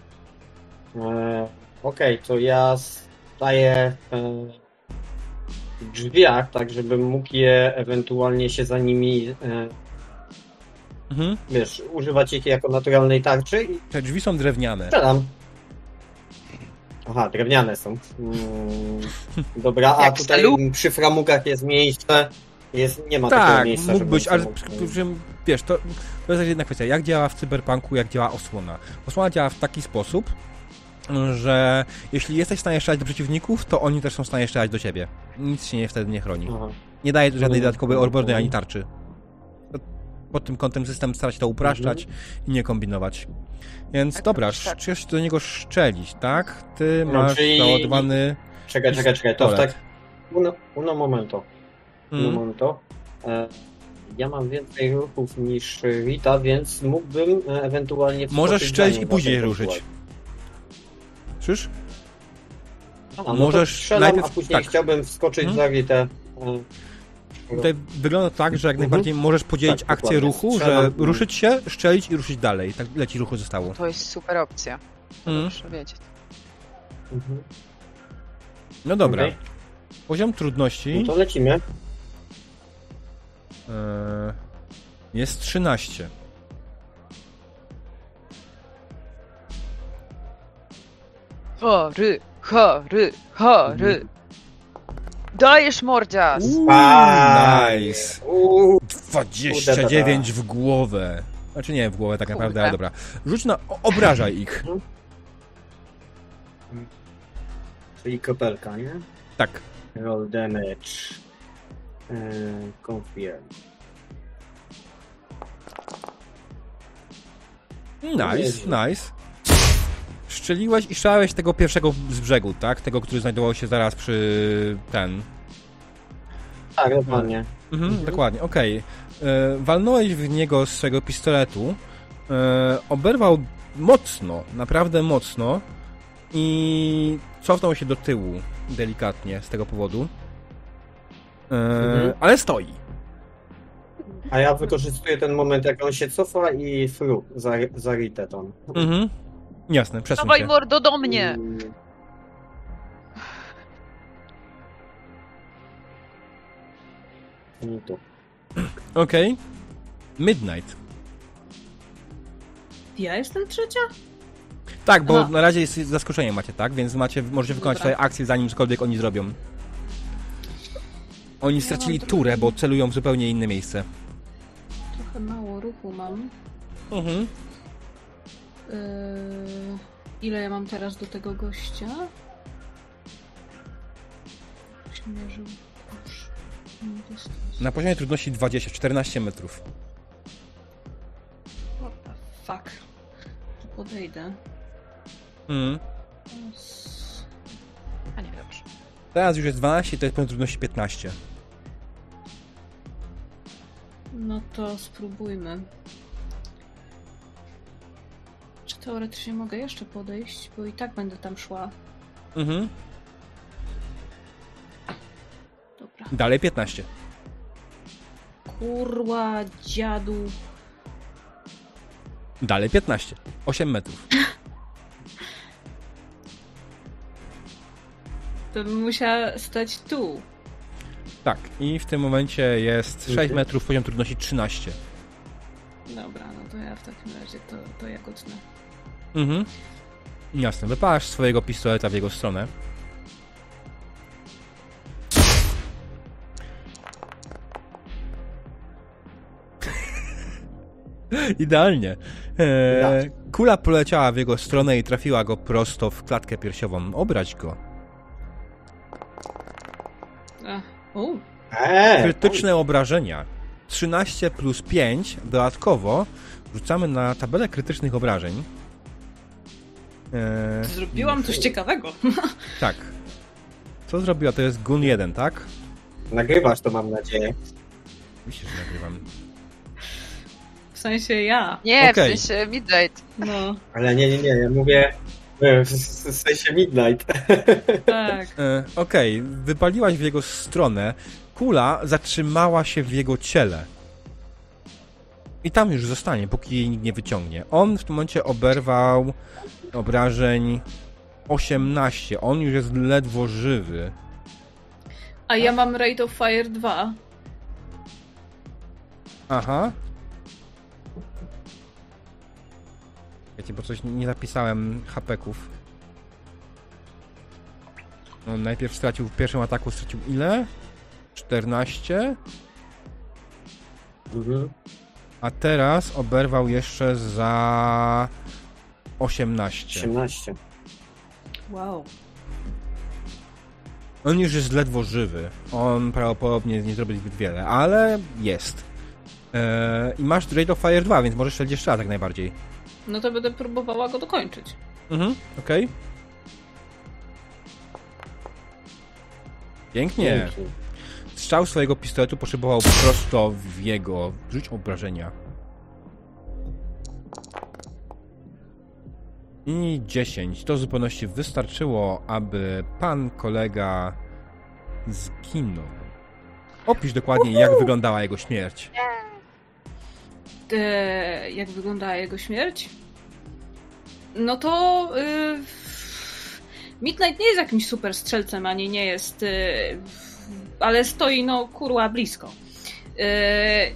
E, Okej, to ja staję e, w drzwiach, tak żebym mógł je ewentualnie się za nimi, e, Mhm. wiesz, używać ich jako naturalnej tarczy i Te drzwi są drewniane. strzelam. Aha, drewniane są. Mm, dobra, a tutaj stylu? przy framugach jest miejsce, jest, nie ma takiego Tak, miejsca, mógł być, ale mógł- przy- wiesz, to, to jest jedna kwestia. Jak działa w cyberpunku, jak działa osłona? Osłona działa w taki sposób, że jeśli jesteś w stanie strzelać do przeciwników, to oni też są w stanie strzelać do ciebie. Nic się nie, wtedy nie chroni. Aha. Nie daje żadnej Mhm. dodatkowej obrony ani tarczy. Pod tym kątem system stara się to upraszczać i nie kombinować. Więc Tak, dobra, tak, tak. chcesz do niego szczelić, tak? Ty No, masz czyli- załadowany... Czekaj, czekaj, czekaj, to tak... Uno, uno momento. Uno Mm, momento. E, ja mam więcej ruchów niż Rita, więc mógłbym e, ewentualnie... Możesz za i później ten ruszyć. Słyszysz? A, no Możesz strzelam, najpierw- a później tak. chciałbym wskoczyć Mhm. za Ritę. E, Tutaj wygląda tak, że jak Mhm. najbardziej możesz podzielić Tak, akcję dokładnie. ruchu, że Strzelam. ruszyć się, szczelić i ruszyć dalej. Tak leci ruchu zostało. To jest super opcja. To Mm. Muszę wiedzieć. mhm. No dobra. Okej. Poziom trudności No to lecimy. e, jest 13. Chory, chory, chory. Dajesz mordzias! Nice. Uuu, 29 w głowę. Znaczy nie w głowę tak naprawdę, Kurde. ale dobra. Rzuć na... Obrażaj ich. czyli kropelka, nie? Tak. Roll damage. E, confirm. Nice, nice. Szczeliłeś i szałeś tego pierwszego z brzegu, tak? Tego, który znajdował się zaraz przy ten. Tak, dokładnie. Mhm, Mhm. Dokładnie, okej. E, Walnąłeś w niego z swojego pistoletu. E, oberwał mocno, naprawdę mocno. I cofnął się do tyłu delikatnie z tego powodu. E, Mhm. Ale stoi. A ja wykorzystuję ten moment, jak on się cofa i fru za, za Ritę tam. Mhm. Jasne, przesuń Dawaj się. mordo do mnie! Nie tu. Okej. Midnight. Ja jestem trzecia? Tak, bo Aha. na razie jest zaskoczenie macie, tak? Więc macie, możecie wykonać Dobra. swoje akcje zanim cokolwiek oni zrobią. Oni stracili mam turę, bo celują w zupełnie inne miejsce. Trochę mało ruchu mam. Mhm. Yy, ile ja mam teraz do tego gościa? Się mierzył. Już. Mam dystans. Na poziomie trudności 20, 14 metrów. What the fuck? Tu podejdę. Mhm. Teraz- A nie, dobrze. Teraz już jest 12, to jest poziom trudności 15. No to spróbujmy. Teoretycznie mogę jeszcze podejść? Bo i tak będę tam szła. Mhm. Dobra. Dalej 15. Kurwa, dziadu. Dalej 15. 8 metrów. To bym musiała stać tu. Tak, i w tym momencie jest 6 Mhm. metrów, poziom trudności 13. Dobra, no to ja w takim razie to, to ja kutnę. Mhm. Jasne, wypalasz swojego pistoleta w jego stronę. Idealnie. Eee, Idealnie. kula poleciała w jego stronę i trafiła go prosto w klatkę piersiową. Obrać go. Eee, Krytyczne obrażenia. 13 plus 5 dodatkowo rzucamy na tabelę krytycznych obrażeń. Eee, zrobiłam coś ciekawego. tak. Co zrobiła? To jest Gun 1, tak? Nagrywasz to mam nadzieję. Myślę, że nagrywam. W sensie ja. Nie, Okej. w sensie Midnight. No, Ale nie, nie, nie, ja mówię e, w, w sensie Midnight. tak. E, Okej, wypaliłaś w jego stronę. Kula zatrzymała się w jego ciele. I tam już zostanie, póki jej nikt nie wyciągnie. On w tym momencie oberwał obrażeń 18. On już jest ledwo żywy. A ja mam Rate of Fire 2. Aha. Wiecie, bo coś nie zapisałem hapeków. On najpierw stracił w pierwszym ataku stracił ile? 14. Mhm. A teraz oberwał jeszcze za 18. 18. Wow. On już jest ledwo żywy. On prawdopodobnie nie zrobi zbyt wiele, ale jest. Eee, I masz Rate of Fire 2, więc możesz strzelić jeszcze raz jak najbardziej. No to będę próbowała go dokończyć. Mhm, okej. Pięknie. Dzięki. Strzał swojego pistoletu potrzebował prosto w jego. Rzuć obrażenia. I 10. To w zupełności wystarczyło, aby pan kolega zginął. Opisz dokładnie, jak wyglądała jego śmierć. E, jak wyglądała jego śmierć? No to. Y, Midnight nie jest jakimś super strzelcem, ani nie jest. Y, ale stoi, no kurła, blisko. Y,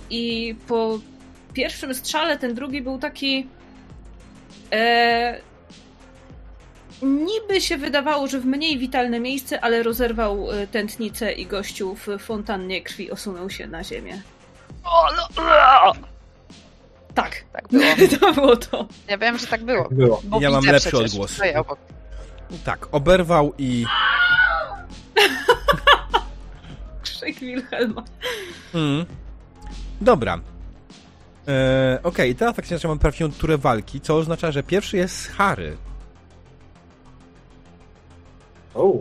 I po pierwszym strzale ten drugi był taki. E, niby się wydawało, że w mniej witalne miejsce, ale rozerwał y, tętnicę i gościu w fontannie krwi osunął się na ziemię. O, no, Tak, tak było. to było to. Ja wiem, że tak było. Było. Bo Ja mam lepszy odgłos. Tak, oberwał i. Krzyk Wilhelma. Mm. Dobra. Eee, Okej, teraz faktycznie zaczynamy prawdziwą turę walki, co oznacza, że pierwszy jest Harry. O.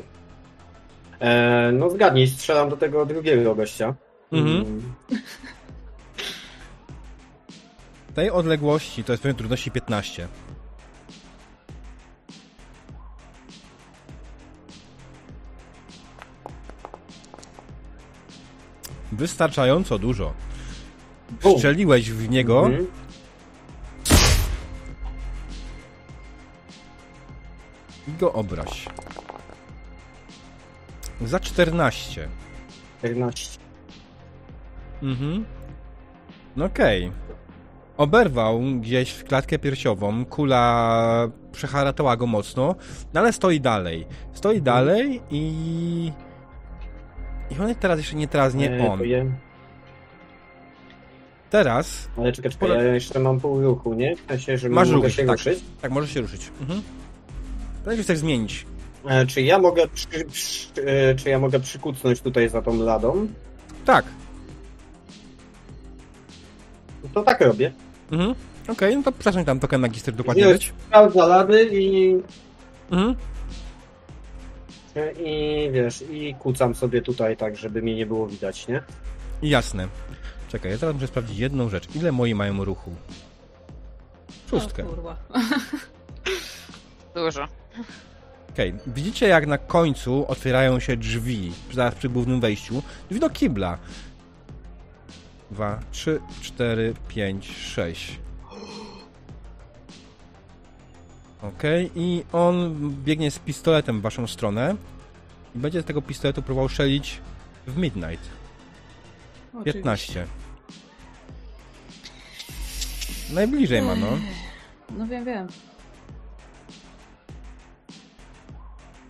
E, no zgadnij, strzelam do tego drugiego gościa. Mhm. Mm, W tej odległości to jest poziom trudności 15. Wystarczająco dużo. Strzeliłeś w niego. Mhm. i go obraź. Za 14. 14. Mhm. No Okej. Oberwał gdzieś w klatkę piersiową, kula przeharatała go mocno, no ale stoi dalej. Stoi dalej i... I on teraz jeszcze nie teraz, nie E, on. je- Teraz, Ale czekaj, czekaj, ja jeszcze mam pół ruchu, nie? W sensie, że Masz mogę ruch, się tak. ruszyć. tak, możesz się ruszyć. Mhm. Teraz chcesz zmienić. E, czy ja mogę przy, przy, e, czy ja mogę przykucnąć tutaj za tą ladą? Tak. No To tak robię. Mhm. Okej, no to przepraszam tam token magister dokładnie Nie. Sprawdza lady i, Mhm. I wiesz, i kucam sobie tutaj tak, żeby mnie nie było widać, nie? Jasne. Czekaj, ja teraz muszę sprawdzić jedną rzecz. Ile moi mają ruchu? Szóstkę. O, kurwa. Dużo. Okej, widzicie jak na końcu otwierają się drzwi, zaraz przy głównym wejściu, drzwi do kibla. Dwa, trzy, cztery, pięć, sześć. Okej, i on biegnie z pistoletem w waszą stronę i będzie z tego pistoletu próbował szelić w Midnight. Oczywiście. 15. Najbliżej ma, no. No wiem, wiem.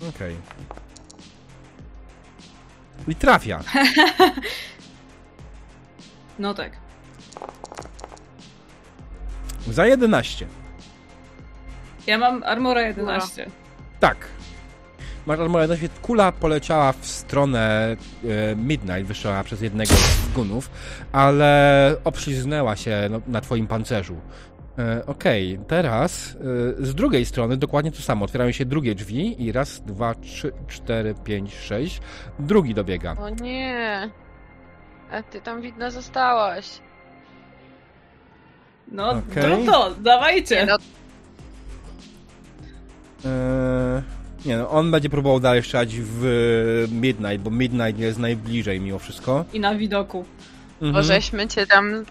Okej. I trafia. No tak. Za 11. Ja mam Armora 11. Tak. Masz armorę 11. Kula poleciała w stronę e, Midnight, wyszła przez jednego z gunów, ale obśliznęła się no, na twoim pancerzu. E, Okej, teraz e, z drugiej strony dokładnie to samo. Otwierają się drugie drzwi i raz, dwa, trzy, cztery, pięć, sześć. Drugi dobiega. O nie. A ty tam widno zostałaś. No, Okej. to to, dawajcie. Nie, no, nie no, on będzie próbował dalej strzelać w Midnight, bo Midnight jest najbliżej mimo wszystko. I na widoku. Mhm. możeśmy cię tam...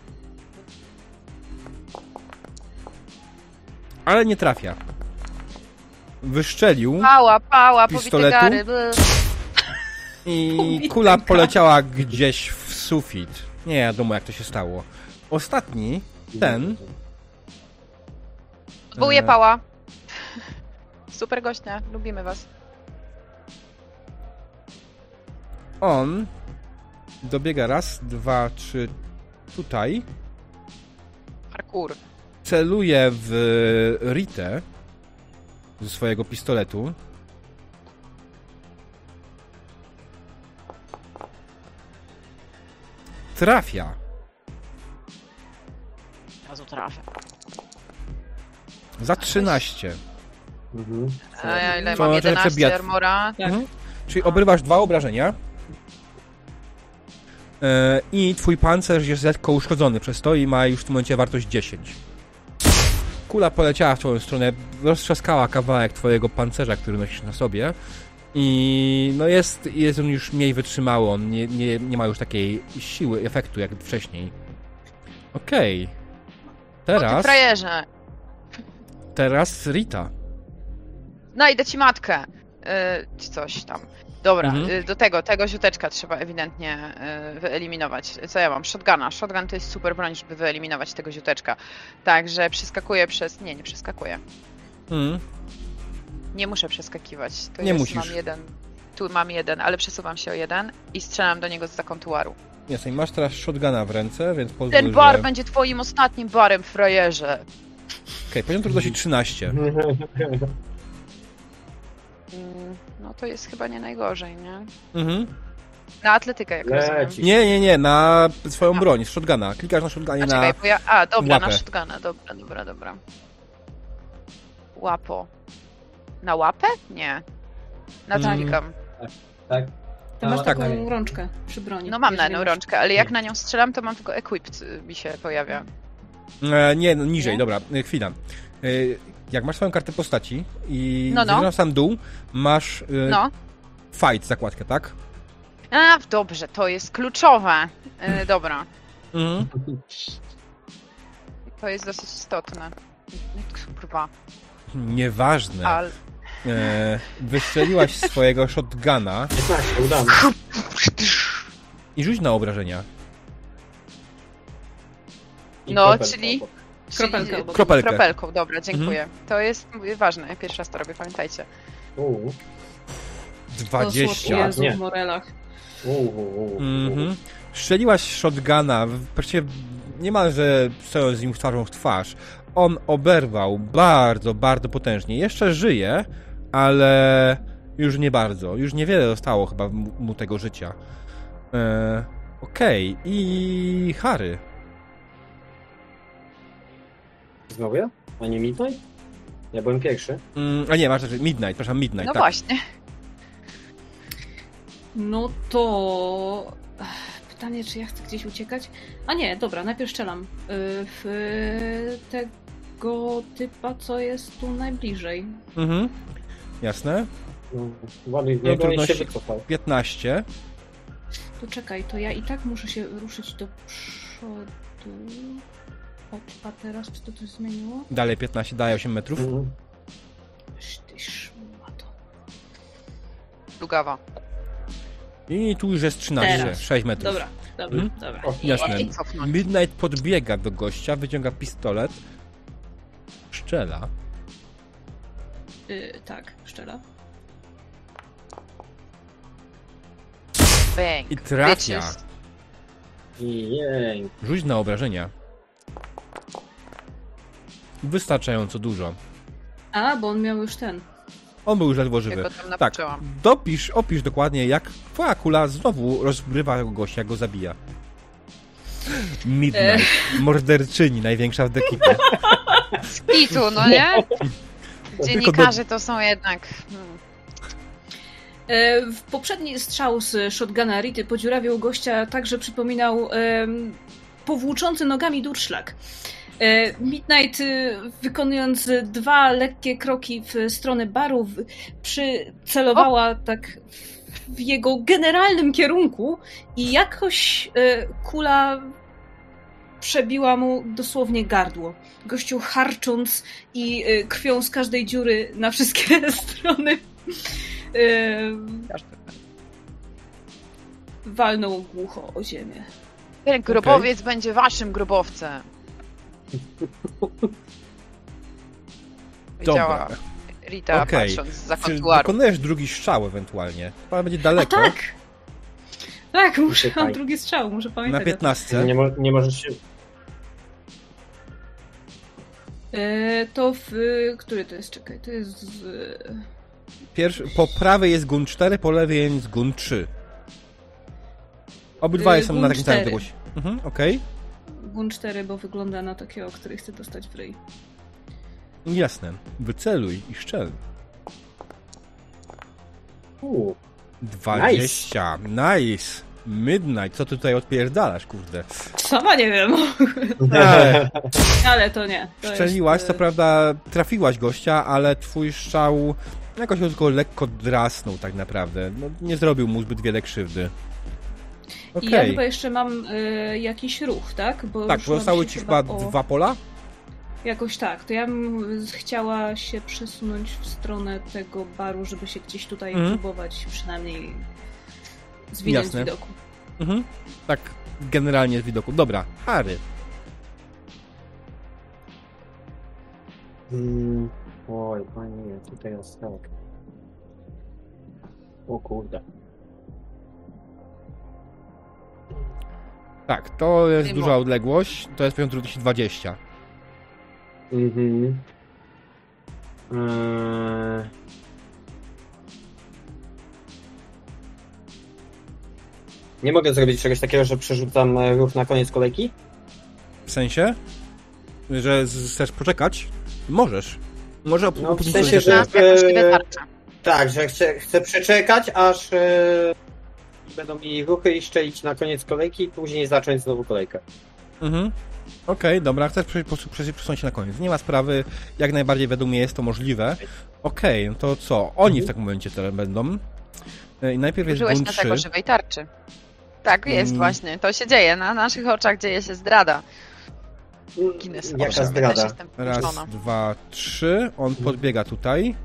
Ale nie trafia. Wyszczelił Pała, pała, Pistoletu? gary. i kula poleciała gdzieś w sufit. Nie wiadomo jak to się stało. Ostatni, ten, Odwołuję E. pała. Super gościa, lubimy was. on dobiega raz, dwa, trzy tutaj. Parkour. celuje w Ritę ze swojego pistoletu. Trafia. Razu trafię. Za 13. Mhm. A ja ile To mam? znaczy 11 przebijać. armora. Tak. Mhm. Czyli obrywasz dwa obrażenia. E, I twój pancerz jest lekko uszkodzony przez to i ma już w tym momencie wartość 10. Kula poleciała w twoją stronę, roztrzaskała kawałek twojego pancerza, który nosisz na sobie. I no jest, jest on już mniej wytrzymały, on nie, nie, nie ma już takiej siły, efektu jak wcześniej. Okej. O ty Teraz, frajerze. teraz Rita. Znajdę ci matkę. Y, czy coś tam. Dobra, Mhm. y, do tego, tego ziuteczka trzeba ewidentnie y, wyeliminować. Co ja mam? Shotguna. Shotgun to jest super broń, żeby wyeliminować tego ziuteczka. Także przeskakuję przez... Nie, nie przeskakuję. Mm. Nie muszę przeskakiwać. To Nie jest, musisz. Mam jeden. Tu mam jeden, ale przesuwam się o jeden i strzelam do niego z kontuaru. Jasne, i masz teraz shotguna w ręce, więc pozwól, Ten bar że... będzie twoim ostatnim barem, frajerze. Okej, poziom trudności 13. Mm, No to jest chyba nie najgorzej, nie? Mhm. Na atletykę, jak rozumiem. Leci. Nie, nie, nie, na swoją A. broń, z shotguna. Klikasz na shotgunie A na... czekaj, bo ja... A, dobra, łapę. na shotguna, dobra, dobra, dobra. Łapo. Na łapę? Nie. Na co Mm. klikam? Tak. Ty masz A, taką tak. rączkę przy broni. No mam na masz- rączkę, ale jak na nią strzelam, to mam tylko equipped y, mi się pojawia. E, nie, no, niżej, Nie? dobra, e, chwila. Jak masz swoją kartę postaci i No, no. na sam dół, masz e, No. fight zakładkę, tak? A, dobrze, to jest kluczowe. Y, dobra, Mhm. to jest dosyć istotne. Kurwa, Nieważne. ale... E, wystrzeliłaś swojego shotguna 15, udamy. i rzuć na obrażenia. I No, czyli-. Kropelkę. Kropelkę. Kropelką, dobra, dziękuję. To jest ważne, ja pierwszy raz to robię, pamiętajcie. Uuu, To 20. Jezu Nie. w morelach. Mhm. Strzeliłaś shotguna, właściwie niemalże stojąc z nim twarzą w twarz. On oberwał bardzo, bardzo potężnie. Jeszcze żyje, ale już nie bardzo. Już niewiele zostało chyba mu, tego życia. E, Okej, i Harry. Znowu ja? A nie Midnight? Ja byłem pierwszy. Mm, a nie, masz rację, Midnight, przepraszam, Midnight, No tak. właśnie. No to... Pytanie, czy ja chcę gdzieś uciekać? A nie, dobra, najpierw strzelam. y, W tego typa, co jest tu najbliżej. Mhm. Jasne. No, ładuj w No, niego i trudności. się wycofał. 15. To czekaj, to ja i tak muszę się ruszyć do przodu. O, A teraz czy to coś zmieniło? Dalej 15, daje 8 metrów. Mhm. Ty szmato. Plugawa. I tu już jest 13, Teraz. 6 metrów. Dobra, dobra, Mhm. dobra. O, Jasne. I cofnąć. Midnight podbiega do gościa, wyciąga pistolet, szczela. Y, tak, szczela. Bang. I trafia. Bitches. I jej. Rzuć na obrażenia. Wystarczająco dużo. A, bo on miał już ten. On był już ledwo żywy. Tak, dopisz, opisz dokładnie, jak twoja kula znowu rozbrywa gościa, jak go zabija. Midnight. Morderczyni, największa w ekipie. Z kitu, no nie? Dziennikarze to są jednak... Hmm. E, W poprzedni strzał z shotguna Rity podziurawił gościa tak, że przypominał em, powłóczący nogami durszlak. E, Midnight, e, wykonując dwa lekkie kroki w stronę baru, przycelowała tak w jego generalnym kierunku i jakoś e, kula przebiła mu dosłownie gardło. Gościu harcząc i e, krwią z każdej dziury na wszystkie strony walnął głucho o ziemię. Ten grobowiec będzie waszym grobowcem. Dobra. Rita, Okej. patrząc za dokonujesz drugi strzał ewentualnie? Chyba będzie A daleko. tak! Tak, muszę, mam drugi strzał, muszę Na pamiętać. tym. 15. Nie, mo- nie możesz się... E, to w... Który to jest? Czekaj, to jest... Z... Pierwszy, po prawej jest gun 4, po lewej jest gun 3. Obydwa Yy, są na takim samym 4. odległości. Mhm, okej. Gun 4, bo wygląda na takiego, który chce dostać w ryj. Jasne. Wyceluj i szczel. Uu, 20. Nice. Midnight. Co ty tutaj odpierdalasz, kurde? Sama nie wiem, Ej, ale to nie. To Strzeliłaś, jest, co e, prawda trafiłaś gościa, ale twój strzał jakoś go tylko lekko drasnął tak naprawdę. No, nie zrobił mu zbyt wiele krzywdy. I ja chyba jeszcze mam e, jakiś ruch, tak? Bo Tak, się ci chyba o- dwa pola? Jakoś tak. To ja bym chciała się przesunąć w stronę tego baru, żeby się gdzieś tutaj Mhm. próbować przynajmniej zwinąć Jasne. z widoku. Mhm. Tak, generalnie z widoku. Dobra, Harry. Mm, oj, panie, tutaj jest tak. O kurde. Tak, to jest duża odległość. To jest poziom trudności 20. Mhm. Eee... Nie mogę zrobić czegoś takiego, że przerzucam e, ruch na koniec kolejki? W sensie, że chcesz poczekać? Możesz. Może op- No, w sensie, że-. Tak, że chcę, chcę przeczekać, aż e, będą mi ruchy i szczelić na koniec kolejki i później zacząć znowu kolejkę. Mhm. Okej, dobra, chcesz prze- po- prze- przesunąć się na koniec. Nie ma sprawy, jak najbardziej według mnie jest to możliwe. Okej, no to co? Oni w Mhm. takim momencie teraz będą. E, I najpierw jest Użyłeś na 3. tego żywej tarczy. Tak, jest Mm. właśnie. To się dzieje. Na naszych oczach dzieje się zdrada. Guinness. Jaka owszem, ja zdrada? Raz, dwa, trzy. On podbiega tutaj.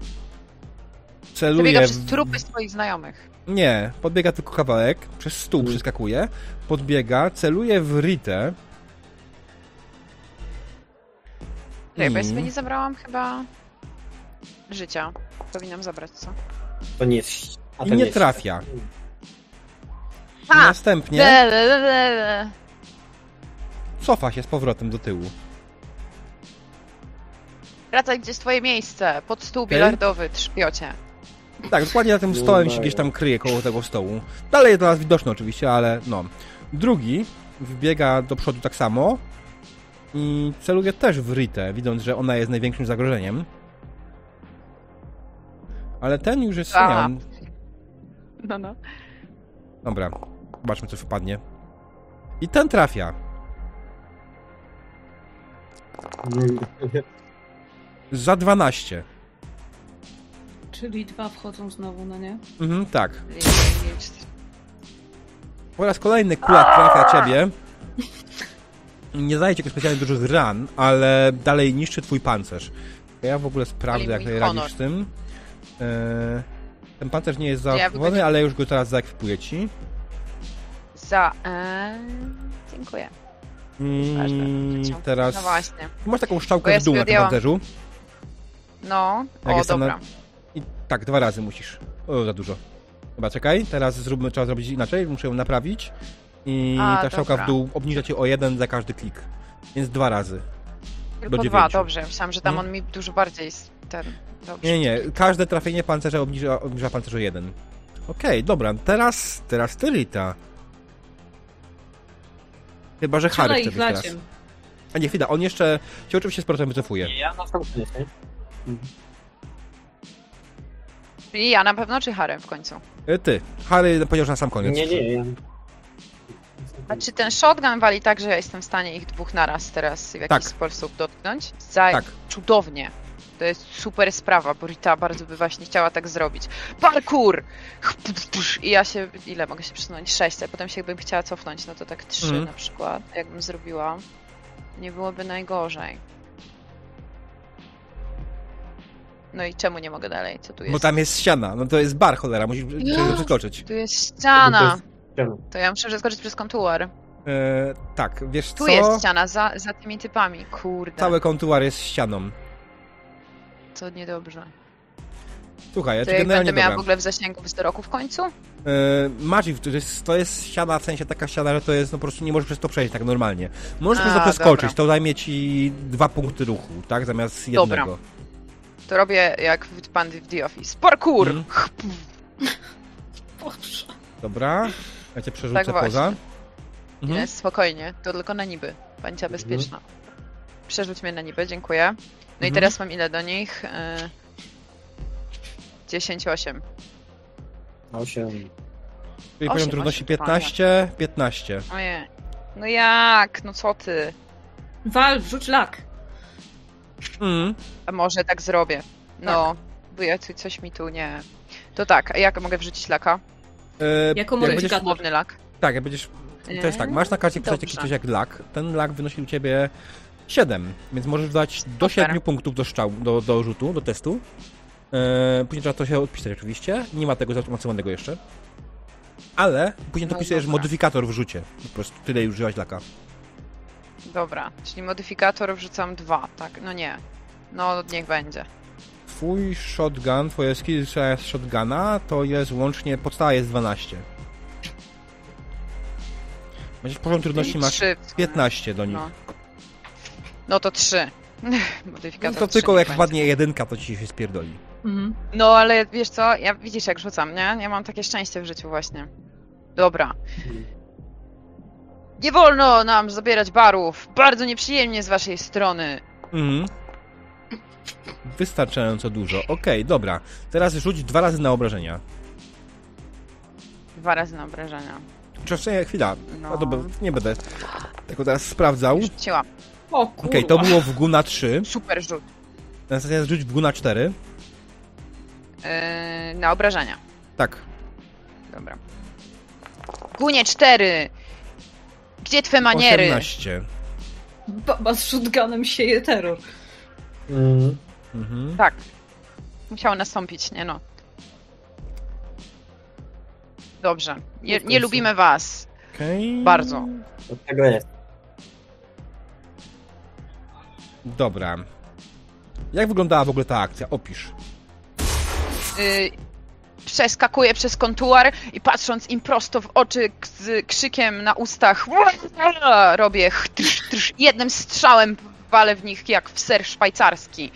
Przebiega Celuje. przez w- trupy swoich znajomych. Nie, podbiega tylko kawałek, przez stół Mm. przeskakuje, podbiega, celuje w Ritę. Czekaj, bo ja I- sobie nie zabrałam chyba życia. Powinnam zabrać, co? To nie jest... A I to nie jest- trafia. I Ha! następnie Le, le, le, cofa się z powrotem do tyłu. Wracaj, gdzie jest twoje miejsce. Pod stół bilardowy, trzpiocie. Tak, dokładnie na tym stołem się gdzieś tam kryje koło tego stołu. Dalej jest dla nas widoczne oczywiście, ale no. Drugi wbiega do przodu tak samo i celuje też w Ritę, widząc, że ona jest największym zagrożeniem. Ale ten już jest... A. Nie, No, no. dobra, zobaczmy co wypadnie. I ten trafia. Za 12. Czyli dwa wchodzą znowu, no nie? Mhm, tak. Po raz kolejny kula trafia ciebie. Nie ci jakoś specjalnie dużych ran, ale dalej niszczy twój pancerz. Ja w ogóle sprawdzę, jak radzisz z tym. Eee, ten pancerz nie jest Ja wychodzi- ale już go teraz zaekwipuję ci. Za... E... Dziękuję. Mm, teraz... No właśnie. Masz taką szczałkę ja w dół na tym pancerzu. No, Jak o na- dobra. I tak, dwa razy musisz. O, za dużo. Chyba czekaj, teraz zróbmy, trzeba zrobić inaczej, muszę ją naprawić. I A, ta szczałka w dół obniża cię o jeden za każdy klik. Więc dwa razy. Tylko dwa, dziewięciu. dobrze. Myślałam, że tam Hmm? on mi dużo bardziej ten... Dobrze. Nie, nie, każde trafienie pancerza obniża, obniża pancerz o jeden. Okej, dobra, teraz, teraz ty, Rita. Chyba, że Harry chce być teraz. A nie, chwila, on jeszcze się oczywiście z powrotem wycofuje. Nie, ja na sam koniec, nie? Czyli ja na pewno, czy Harry w końcu? E, Ty, Harry powiedział, że na sam koniec. Nie, nie, ja... A czy ten shotgun wali tak, że ja jestem w stanie ich dwóch naraz teraz w jakiś Tak. sposób dotknąć? Za Tak. cudownie. To jest super sprawa, bo Rita bardzo by właśnie chciała tak zrobić. Parkour! I ja się, ile mogę się przesunąć? Sześć, a potem się jakbym chciała cofnąć, no to tak trzy Mhm. na przykład, jakbym zrobiła. Nie byłoby najgorzej. No i czemu nie mogę dalej? Co tu jest? Bo tam jest ściana, no to jest bar, cholera, musisz Ja. przeskoczyć. Tu jest ściana! To ja muszę przeskoczyć przez kontuar. E, tak, wiesz Tu co? jest ściana, za, za tymi typami. Kurde, Cały kontuar jest ścianą. to niedobrze. Słuchaj, ja To jak generalnie będę miała dobra. w ogóle w zasięgu wzroku w końcu? E, Magic, to jest, to jest ściana, w sensie taka ściana, że to jest, no po prostu nie możesz przez to przejść tak normalnie. Możesz A, przez to przeskoczyć, dobra. to zajmie ci dwa punkty ruchu, tak, zamiast Dobra. To robię jak w pan w The Office. Parkour! Mhm. Boże. Dobra, ja cię przerzucę Tak poza. Mhm. Nie, spokojnie, to tylko na niby. Pańcia bezpieczna. Przerzuć mnie na niby, dziękuję. No i Mhm. teraz mam ile do nich? Y... 10, 8. Osiem. Czyli Osiem, poziom trudności osiem, 15, 15. Ojej. No jak? No co ty? Wal, wrzuć lak. Mm. A może tak zrobię. No, bo ja tu coś mi tu nie... To tak, a jak mogę wrzucić laka? E, Jako jak modyfikator. będziesz, Umowny lak. tak, jak będziesz, to jest tak, masz na karcie pisać jakiś coś jak lak, ten lak wynosi u ciebie 7, więc możesz dać do Super. 7 punktów do strzału, do, do rzutu, do testu. E, później trzeba to się odpisać oczywiście, nie ma tego zautomatyzowanego jeszcze. Ale później No dopisujesz dobra. modyfikator w rzucie, po prostu tyle już użyłaś laka. Dobra, czyli modyfikator wrzucam dwa, tak? No nie. No, niech będzie. Twój shotgun, twoje skill z shotguna to jest łącznie, podstawa jest 12. Będziesz poziom trudności masz trzy w sumie. 15 do nich. No. no to trzy. No Modyfikator to trzy tylko jak wpadnie jedynka, to ci się spierdoli. Mhm. No ale wiesz co, ja widzisz jak rzucam, nie? Ja mam takie szczęście w życiu właśnie. Dobra. Nie wolno nam zabierać barów. Bardzo nieprzyjemnie z waszej strony. Mhm. Wystarczająco dużo. Okej, dobra. Teraz rzuć dwa razy na obrażenia. Dwa razy na obrażenia. Czekaj, chwila. No. No to be- nie będę tego teraz sprawdzał. Okej, Rzuciłam. O kurwa. to było w GU na 3. Super rzut. Następnie rzuć w GU na 4. Yy, na obrażenia. Tak. Dobra. Gunie cztery. Gdzie twe maniery? 18. Baba z shotgunem sieje terror. Mhm. Mhm. Tak. Musiało nastąpić, nie no. Dobrze. Nie, nie lubimy was. Okej. Bardzo. Od tego jest. Dobra. Jak wyglądała w ogóle ta akcja? Opisz. y, przeskakuję przez kontuar i patrząc im prosto w oczy z krzykiem na ustach robię trz, trz, jednym strzałem walę w nich jak w ser szwajcarski.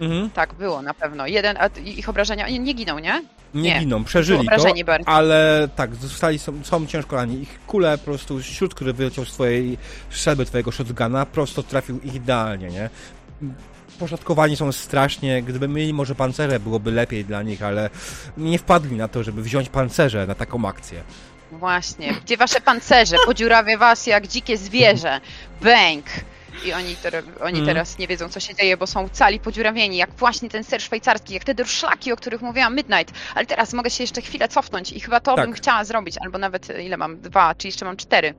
Mhm. Tak było na pewno. Jeden, a ich obrażenia nie, nie giną, nie? Nie, Nie. giną, przeżyli to, bardzo. ale tak, zostali, są, są ciężko ranni. Ich kule po prostu, śród, który wyleciał z twojej strzelby, twojego shotguna, prosto trafił ich idealnie, nie? Poszatkowani są strasznie, gdyby mieli może pancerze, byłoby lepiej dla nich, ale nie wpadli na to, żeby wziąć pancerze na taką akcję. Właśnie. Gdzie wasze pancerze? Podziurawię was jak dzikie zwierzę. Bęk. I oni, ter- oni Mhm. teraz nie wiedzą, co się dzieje, bo są cali podziurawieni, jak właśnie ten ser szwajcarski, jak te durszlaki, o których mówiłam Midnight. Ale teraz mogę się jeszcze chwilę cofnąć i chyba to Tak. bym chciała zrobić, albo nawet ile mam? Dwa, czy jeszcze mam cztery.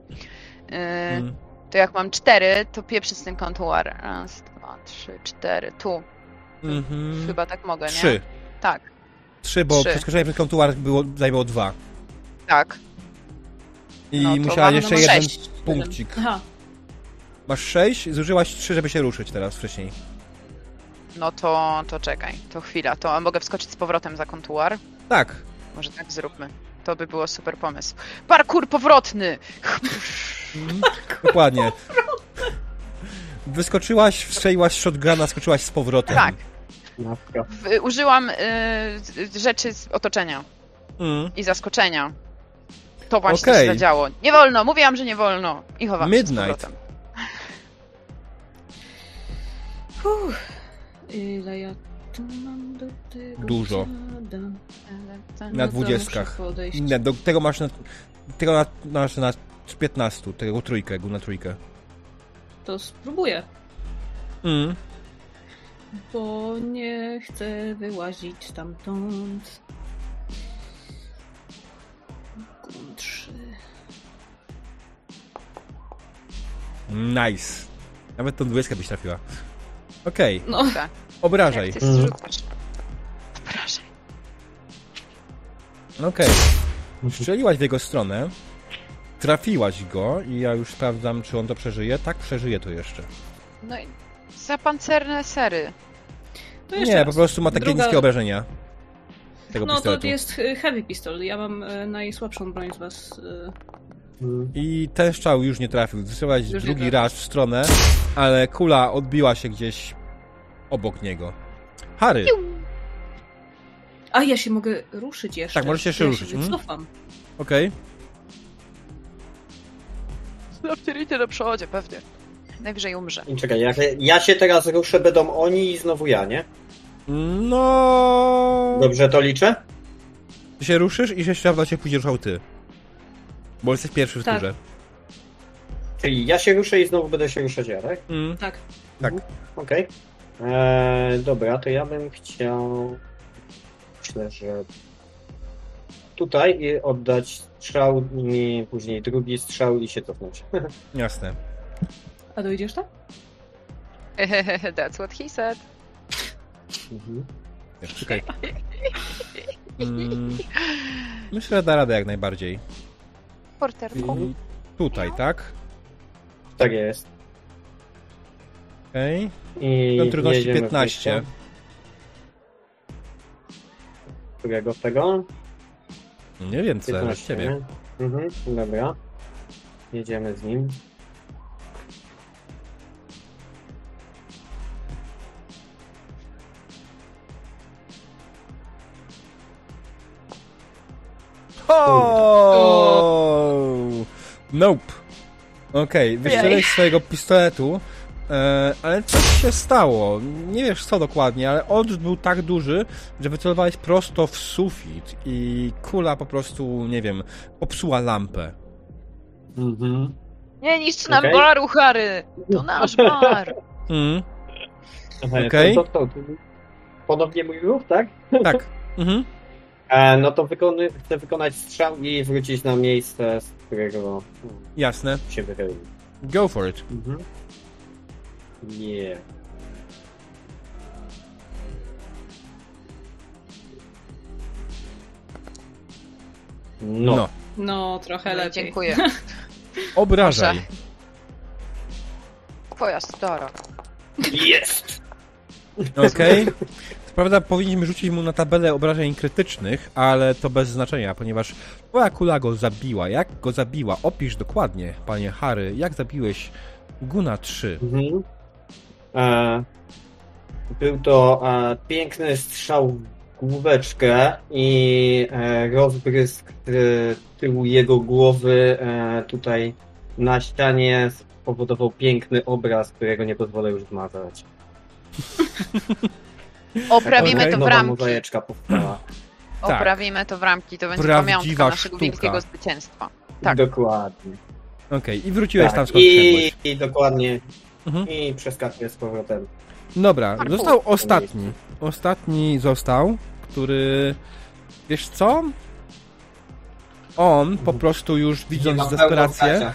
Yy, Mhm. To jak mam cztery, to pieprzyć ten kontuar. Raz, dwa, trzy, cztery. Tu. Mhm. Chyba tak mogę, nie? Trzy. Tak, Trzy, bo Trzy. przeskoczenie przez kontuar było, zajęło dwa. tak. I No to musiała mam jeszcze numer jeden sześć. punkcik. Aha. Masz sześć, zużyłaś trzy, żeby się ruszyć teraz wcześniej. No to, to czekaj, to chwila. To mogę wskoczyć z powrotem za kontuar? Tak. Może tak zróbmy. To by było super pomysł. Parkour powrotny! Mhm. Dokładnie. Wyskoczyłaś, strzeliłaś shotguna, skoczyłaś z powrotem. Tak. W, użyłam y, rzeczy z otoczenia Mm. i zaskoczenia. To właśnie Okej. się zadziało. Nie wolno, mówiłam, że nie wolno. I chowam się z Midnight. powrotem. Uff, ile ja tu mam do tego Dużo. Na No dwudziestkach. Nie, do tego masz na, tego na, masz na 15, tego trójkę, na trójkę. To spróbuję, Mm. bo nie chcę wyłazić stamtąd. Trzy. Nice. Nawet tą 20 byś trafiła. Okej, No, Tak. obrażaj. Jak ty Mhm. Obrażaj. Okej. Strzeliłaś w jego stronę. Trafiłaś go i ja już sprawdzam, czy on to przeżyje. Tak, przeżyje to jeszcze. No i zapancerne sery. to jeszcze Nie, raz. po prostu ma takie Druga- niskie obrażenia. Tego No pistoletu. to jest y, heavy pistol. Ja mam y, najsłabszą broń z was. y. Mm. I ten strzał już nie trafił. Już nie drugi raz w stronę, ale kula odbiła się gdzieś obok niego. Harry, A ja się mogę ruszyć jeszcze. Tak, możesz się jeszcze ja ruszyć, Się wycofam. okej. Slaptirity do przodzie, pewnie. Najwyżej umrze. I czekaj, jak ja się teraz ruszę, będą oni i znowu ja, nie? No. Dobrze to liczę? Ty się ruszysz i jeszcze raz się później ruszał ty. Bo jesteś pierwszy w Tak. turze. Czyli ja się ruszę i znowu będę się ruszać ja, tak? Mm. Tak. Tak. Okej. Eee, Dobra, to ja bym chciał... Myślę, że tutaj i oddać strzał i później drugi strzał i się cofnąć. Jasne. A dojdziesz tam? That's what he said. Mhm. Czekaj. Mm. Myślę, że da radę jak najbardziej. Porterku. Mhm. Tutaj, tak? Tak jest. Okej. I Do trudności jedziemy w 15. miejsce. Którego tego? Nie wiem, co 15, ciebie. Mhm, dobra. Jedziemy z nim. O! Nope. Okej, wystrzeliłeś swojego pistoletu, ale coś się stało. Nie wiesz co dokładnie, ale odrzut był tak duży, że wycelowałeś prosto w sufit i kula po prostu, nie wiem, popsuła lampę. Mhm. Nie niszcz nam Okej. baru, Harry! To nasz bar! Mm, Okej. Okej. To, to, to, ponownie mój ruch, tak? tak. Mhm. E, no to wykony, chcę wykonać strzał i wrócić na miejsce, z którego Jasne. się wychylił. Go for it. Mhm. Nie. No. No. No, trochę No lepiej. dziękuję. Obrażaj. Twoja stara. Jest! Okej. Co prawda powinniśmy rzucić mu na tabelę obrażeń krytycznych, ale to bez znaczenia, ponieważ twoja kula go zabiła. Jak go zabiła? Opisz dokładnie, panie Harry, jak zabiłeś Guna 3. Mhm. E, był to e, piękny strzał w główeczkę i e, rozbrysk tyłu jego głowy tutaj na ścianie spowodował piękny obraz, którego nie pozwolę już zmazać. Oprawimy to w ramki. mozayczka powstała. Tak. Oprawimy to w ramki. To będzie Prawdziwa pamiątka naszego sztuka. wielkiego zwycięstwa. Tak. Dokładnie. Okej, i wróciłeś Tak. tam skąd I. I dokładnie. Mhm. I przeskakuję z powrotem. Dobra, został ostatni. Ostatni został, który... Wiesz co? On po prostu już widząc desperację...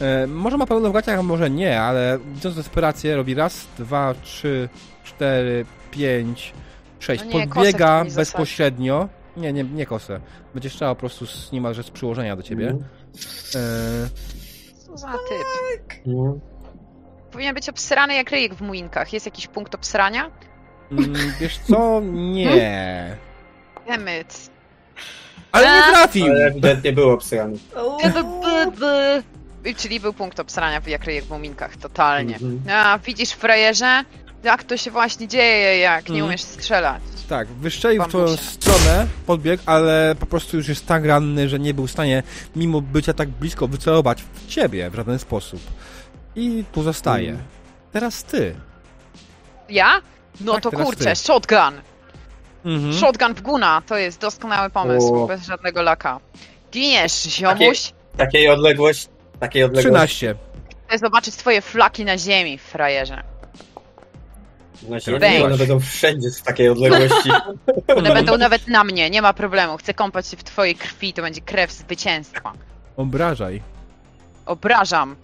E, może ma pełno w gaciach, a może nie, ale widząc desperację robi raz, dwa, trzy, cztery, pięć, sześć. No nie, Podbiega bezpośrednio. Nie, nie, nie kosę. Będziesz trzeba po prostu z niemalże z przyłożenia do ciebie. Mhm. E, Co za typ. Mhm. Powinien być obsrany jak ryjek w muinkach. Jest jakiś punkt obsrania? mm, wiesz co? Nie. Emyt. Ale nie trafił! Ale ewidentnie był obsrany. Czyli był punkt obsrania jak ryjek w muminkach, totalnie. Mhm. A, widzisz frajerze? Jak to się właśnie dzieje, jak nie Mhm. umiesz strzelać. Tak, wystrzelił w twoją stronę, podbiegł, ale po prostu już jest tak ranny, że nie był w stanie, mimo bycia tak blisko, wycelować w ciebie w żaden sposób. I tu zostaje. Mm. Teraz ty. Ja? No Tak, to kurczę, ty. shotgun. Mhm. Shotgun w guna, to jest doskonały pomysł, O. bez żadnego laka. Giniesz, ziomuś. Takiej odległości, takiej odległości. 13. Chcę zobaczyć twoje flaki na ziemi, frajerze. Na ziemi, one będą wszędzie z takiej odległości. One będą nawet na mnie, nie ma problemu. Chcę kąpać się w twojej krwi, to będzie krew zwycięstwa. Obrażaj. Obrażam.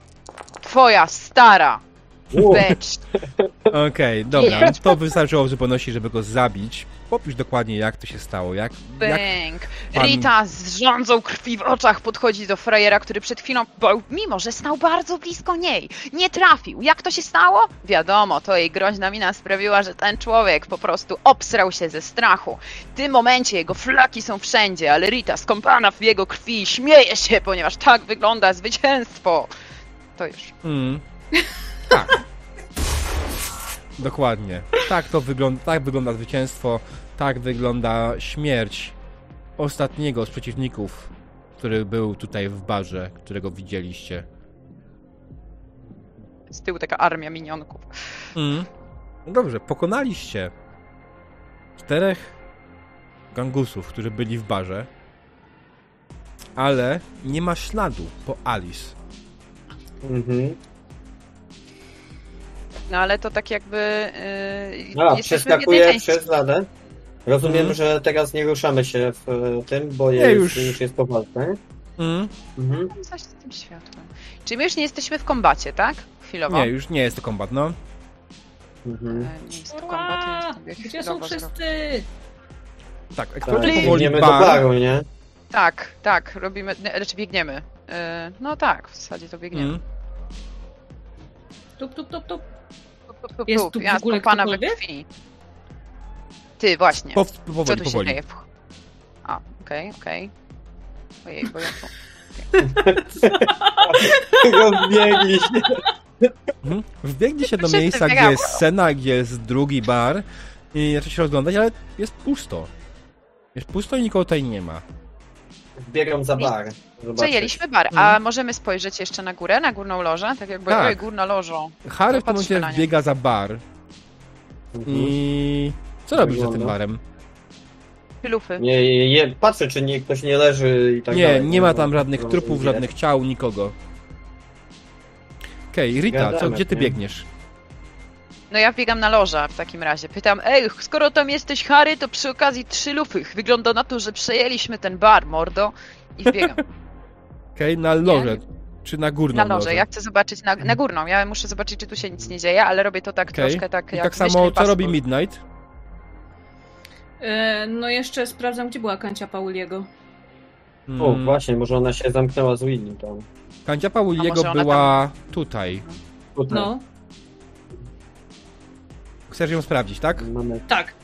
Twoja stara. Bitch. Okej, dobra. To wystarczyło w zupełności, żeby go zabić. Popisz dokładnie, jak to się stało. Jak. Bang. pan- Rita z rządzą krwi w oczach podchodzi do frajera, który przed chwilą, bo, mimo że stał bardzo blisko niej, nie trafił. Jak to się stało? Wiadomo, to jej groźna mina sprawiła, że ten człowiek po prostu obsrał się ze strachu. W tym momencie jego flaki są wszędzie, ale Rita skąpana w jego krwi śmieje się, ponieważ tak wygląda zwycięstwo. To już. Mm. Tak. Dokładnie. Tak to wygląda, tak wygląda zwycięstwo, tak wygląda śmierć ostatniego z przeciwników, który był tutaj w barze, którego widzieliście. Z tyłu taka armia minionków. Mm. No dobrze, pokonaliście czterech gangusów, którzy byli w barze, ale nie ma śladu po Alice. Mhm. No ale to tak jakby. Yy, A, części. przez ladę. Rozumiem, Mhm. że teraz nie ruszamy się w tym, bo Nie, jest, już. już. jest po walce. Mm. Mhm. Coś z tym światłem. Czyli my już nie jesteśmy w kombacie, tak? Chwilowo. Nie, już nie jest to kombat, no. Mhm. E, Nie jest to kombat, jest sobie Gdzie są wszyscy? Tak, Tak, eksplorujcie powoli biegniemy do bar. baru, nie? Tak, tak, robimy, znaczy biegniemy. E, No tak, w zasadzie to biegniemy. Mm. Tup, tup, tup, tup. Tup, tup, tup, Jest tu w Ja ogóle skąpana we krwi. Ty, właśnie. Po, Co powoli, tu się powoli. dzieje? A, okej, okej. Ojej, bo ja tu... Rozbiegli się. Mhm. Wbiegli się do miejsca, gdzie jest scena, gdzie jest drugi bar i zaczęli się rozglądać, ale jest pusto. Jest pusto i nikogo tutaj nie ma. Biegam za bar. Zobaczyć. Przejęliśmy bar, a Mhm. możemy spojrzeć jeszcze na górę, na górną lożę? Tak jakby, Tak. górna lożo. Harry w tym momencie nie. wbiega za bar Mhm. i... Co robisz za tym barem? Lufy. Nie, nie, nie, patrzę, czy nie, ktoś nie leży i tak Nie, dalej. nie ma No, tam żadnych no, trupów, żadnych ciał, nikogo. Okej, Rita, co, gdzie ty nie? biegniesz? No ja biegam na loża w takim razie. Pytam, ej, skoro tam jesteś Harry, to przy okazji trzy lufy. Wygląda na to, że przejęliśmy ten bar, mordo. I wbiegam. Okej, na loże. Czy na górną Na lożę. Ja chcę zobaczyć na, na górną. Ja muszę zobaczyć, czy tu się nic nie dzieje, ale robię to tak Okej. troszkę tak I jak tak samo, co robi Midnight? E, no jeszcze sprawdzam, gdzie była kancia Pauliego. O, Mm, właśnie, może ona się zamknęła z Willy tam. Kancia Pauliego była tutaj. Tutaj. No, Chcesz ją sprawdzić, tak? Mamy tak.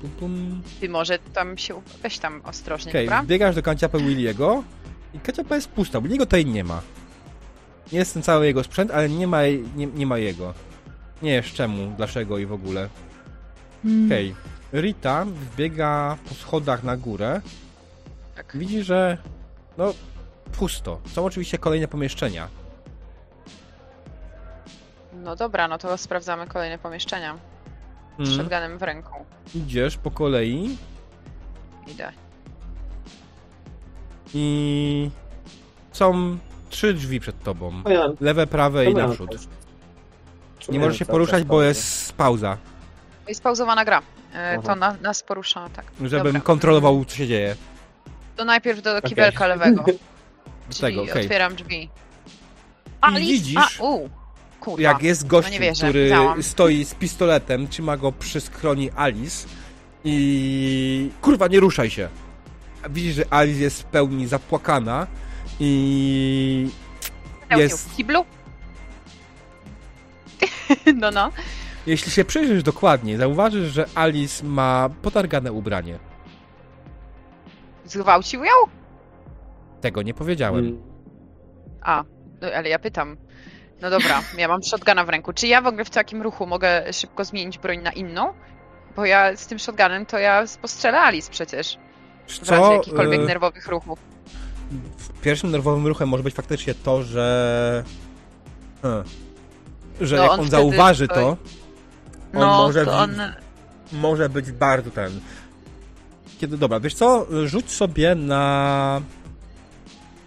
Pum, pum. Ty może tam się... Weź tam ostrożnie, Okej, dobra? wbiegasz do kanciapy Williego i kanciapa jest pusta, bo jego tutaj nie ma. Nie jest ten cały jego sprzęt, ale nie ma, nie, nie ma jego. Nie wiesz czemu, dlaczego i w ogóle. Hmm. Okej, Rita wbiega po schodach na górę. Tak. Widzi, że no pusto. Są oczywiście kolejne pomieszczenia. No dobra, no to sprawdzamy kolejne pomieszczenia. Z Mm. shotgunem w ręku. Idziesz po kolei Idę. i są trzy drzwi przed tobą. Lewe, prawe i naprzód. Nie możesz się poruszać, bo jest pauza. Jest pauzowana gra. E, Aha. to na, nas porusza, tak. Żebym Dobra. kontrolował, co się dzieje. To najpierw do kibelka lewego. Do Czyli tego, okej. otwieram drzwi. Alice? widzisz, A, u, kurwa. Jak jest gościu, No który stoi z pistoletem, trzyma go przy skroni Alice i... Kurwa, nie ruszaj się. Widzisz, że Alice jest w pełni zapłakana i... Jest- W kiblu? no, no. Jeśli się przyjrzysz dokładnie, zauważysz, że Alice ma potargane ubranie. Zgwałcił ją? Tego nie powiedziałem. Mm. A, no, ale ja pytam. No dobra, ja mam shotguna w ręku. Czy ja w ogóle w takim ruchu mogę szybko zmienić broń na inną? Bo ja z tym shotgunem to ja postrzelę Alice przecież. W razie Co? jakichkolwiek e, nerwowych ruchów. Pierwszym nerwowym ruchem może być faktycznie to, że. Hmm. Że No, jak on on, zauważy stoi- to, on No, może to on... może być bardzo ten. Kiedy dobra, wiesz co? Rzuć sobie na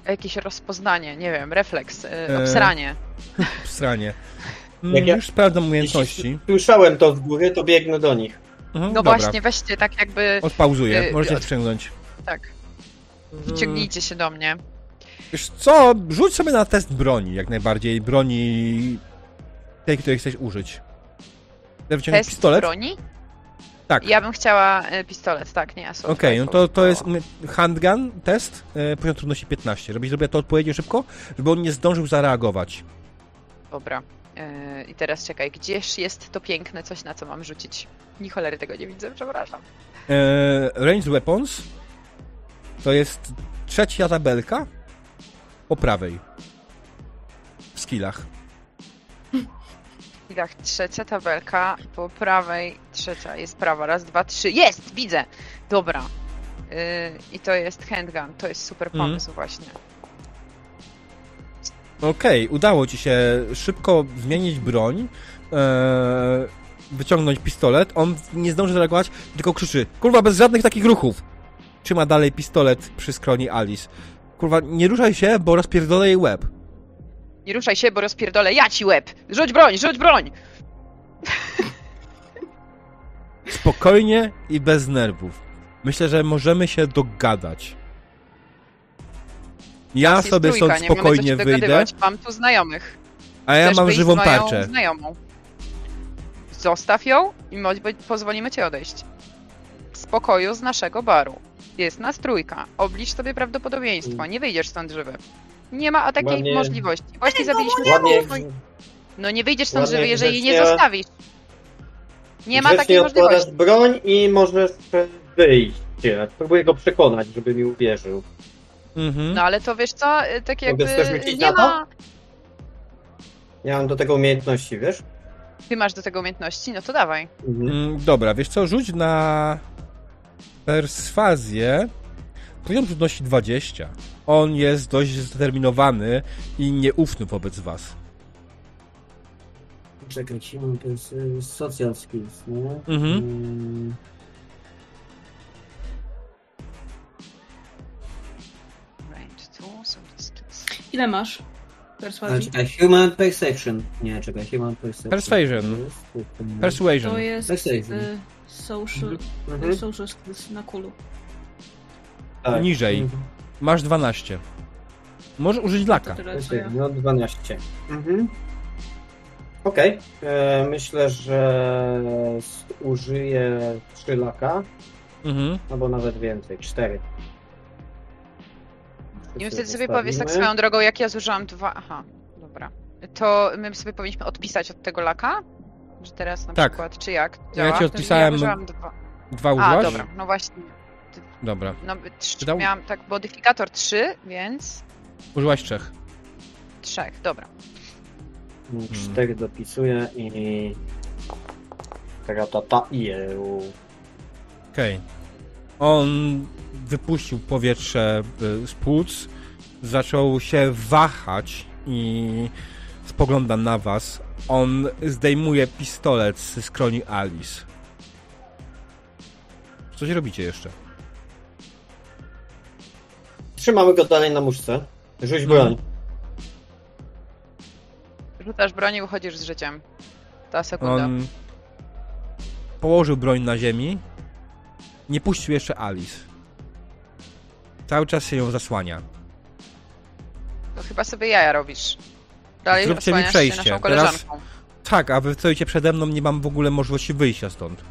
Jakieś rozpoznanie, nie wiem, refleks, E, yy, obsranie. Jak Mm, ja- Już sprawdzam umiejętności. Słyszałem to z góry, to biegnę do nich. Mhm, No dobra. właśnie, weźcie tak jakby... Odpauzuję, y, możecie y, wciągnąć. Tak, wyciągnijcie się do mnie. Wiesz co? Rzuć sobie na test broni, jak najbardziej. Broni tej, której chcesz użyć. Test pistolet? broni? Tak. Ja bym chciała y, pistolet, tak, nie assault Okej, no rifle. to, to jest handgun test, e, poziom trudności 15. Żebyś zrobiła to odpowiednio szybko, żeby on nie zdążył zareagować. Dobra. Yy, I teraz czekaj, gdzież jest to piękne coś, na co mam rzucić? Ni cholery tego nie widzę, przepraszam. E, range weapons to jest trzecia tabelka po prawej. W skillach. Tak, trzecia tabelka, po prawej trzecia, jest prawa, raz, dwa, trzy, jest, widzę! Dobra. Yy, I to jest handgun, to jest super Mhm. pomysł właśnie. Okej, udało ci się szybko zmienić broń, e, wyciągnąć pistolet. On nie zdąży zareagować, tylko krzyczy: Kurwa, bez żadnych takich ruchów! Trzyma dalej pistolet przy skroni Alice. Kurwa, nie ruszaj się, bo rozpierdolę jej łeb. Nie ruszaj się, bo rozpierdolę ja ci łeb! Rzuć broń, rzuć broń! Spokojnie i bez nerwów. Myślę, że możemy się dogadać. Ja Nas jest sobie trójka, stąd nie mamy co spokojnie się wyjdę, dogadywać. Mam tu znajomych. a ja Chcesz mam wyjść żywą z moją tarczę. znajomą. Zostaw ją i mo- pozwolimy ci odejść. Z pokoju z naszego baru. Jest nas trójka. Oblicz sobie prawdopodobieństwo. Nie wyjdziesz stąd żywy. Nie ma takiej Ładnie- możliwości. Właśnie zabiliśmy Ładnie. No nie wyjdziesz stąd Ładnie żywy, jeżeli jej nie grzecznie- zostawisz. Nie ma grzecznie takiej odkładasz możliwości. broń i możesz wyjść. Próbuję go przekonać, żeby mi uwierzył. Mhm. No ale to wiesz co, tak jakby rzucić nie na to? ma... Ja mam do tego umiejętności, wiesz? Ty masz do tego umiejętności? No to dawaj. Mhm. Mm, Dobra, wiesz co, rzuć na perswazję. Poziom trudności 20. On jest dość zdeterminowany i nieufny wobec was. Czekaj, siłą to jest y, social skills, nie? Mhm. Mm. Ile masz? Ale Perswazji? czekaj, human perception. Nie, czekaj, human perception. Persuasion. To jest, Persuasion. To jest Persuasion. y, social, Mhm. social skills na kulu. Tak. Niżej. Mhm. Masz 12. Możesz użyć laka. Ja. No 12. Mhm. Okej. E, Myślę, że użyję 3 laka, Mhm. albo nawet więcej, 4. I wtedy sobie powiesz tak swoją drogą, jak ja zużyłam dwa... Aha, dobra. To my sobie powinniśmy odpisać od tego laka? Że teraz na Tak. przykład, czy jak Ja działa? ci To odpisałem- Ja użyłam dwa. Dwa A, użyłaś? dobra, no właśnie. Dobra. No, trz- dał- miałam tak modyfikator 3, więc Użyłaś trzech. trzech, dobra. 4 dopisuję i... Ratata jeł. Okej. On wypuścił powietrze y, z płuc, zaczął się wahać i spogląda na was. On zdejmuje pistolet z skroni Alice. Coś robicie jeszcze? Trzymamy go dalej na muszce. Rzuć Mhm. broń. Rzucasz broń i uchodzisz z życiem. Ta sekunda. On położył broń na ziemi. Nie puścił jeszcze Alice. Cały czas się ją zasłania. To chyba sobie jaja robisz. Dalej Zróbcie mi przejście. się naszą Teraz- koleżanką. Tak, a wy stoicie przede mną, nie mam w ogóle możliwości wyjścia stąd.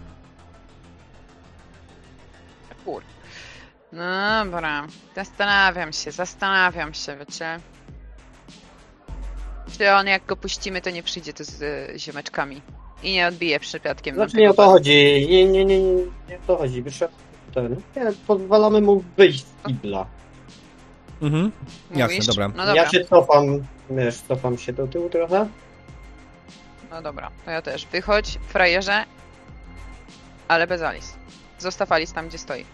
No dobra. Zastanawiam się, zastanawiam się, wiecie. Czy on jak go puścimy, to nie przyjdzie tu z y, ziomeczkami. I nie odbije przypadkiem. Znaczy nie o to chodzi. Nie, nie, nie, nie, nie o to chodzi. Wyszedł ten. Nie, pozwalamy mu wyjść z kibla. Mhm. Jasne, Mówisz? dobra. No dobra, Ja się cofam, wiesz, cofam się do tyłu trochę. no dobra, to ja też. Wychodź, frajerze, ale bez Alice. Zostaw Alice tam, gdzie stoi.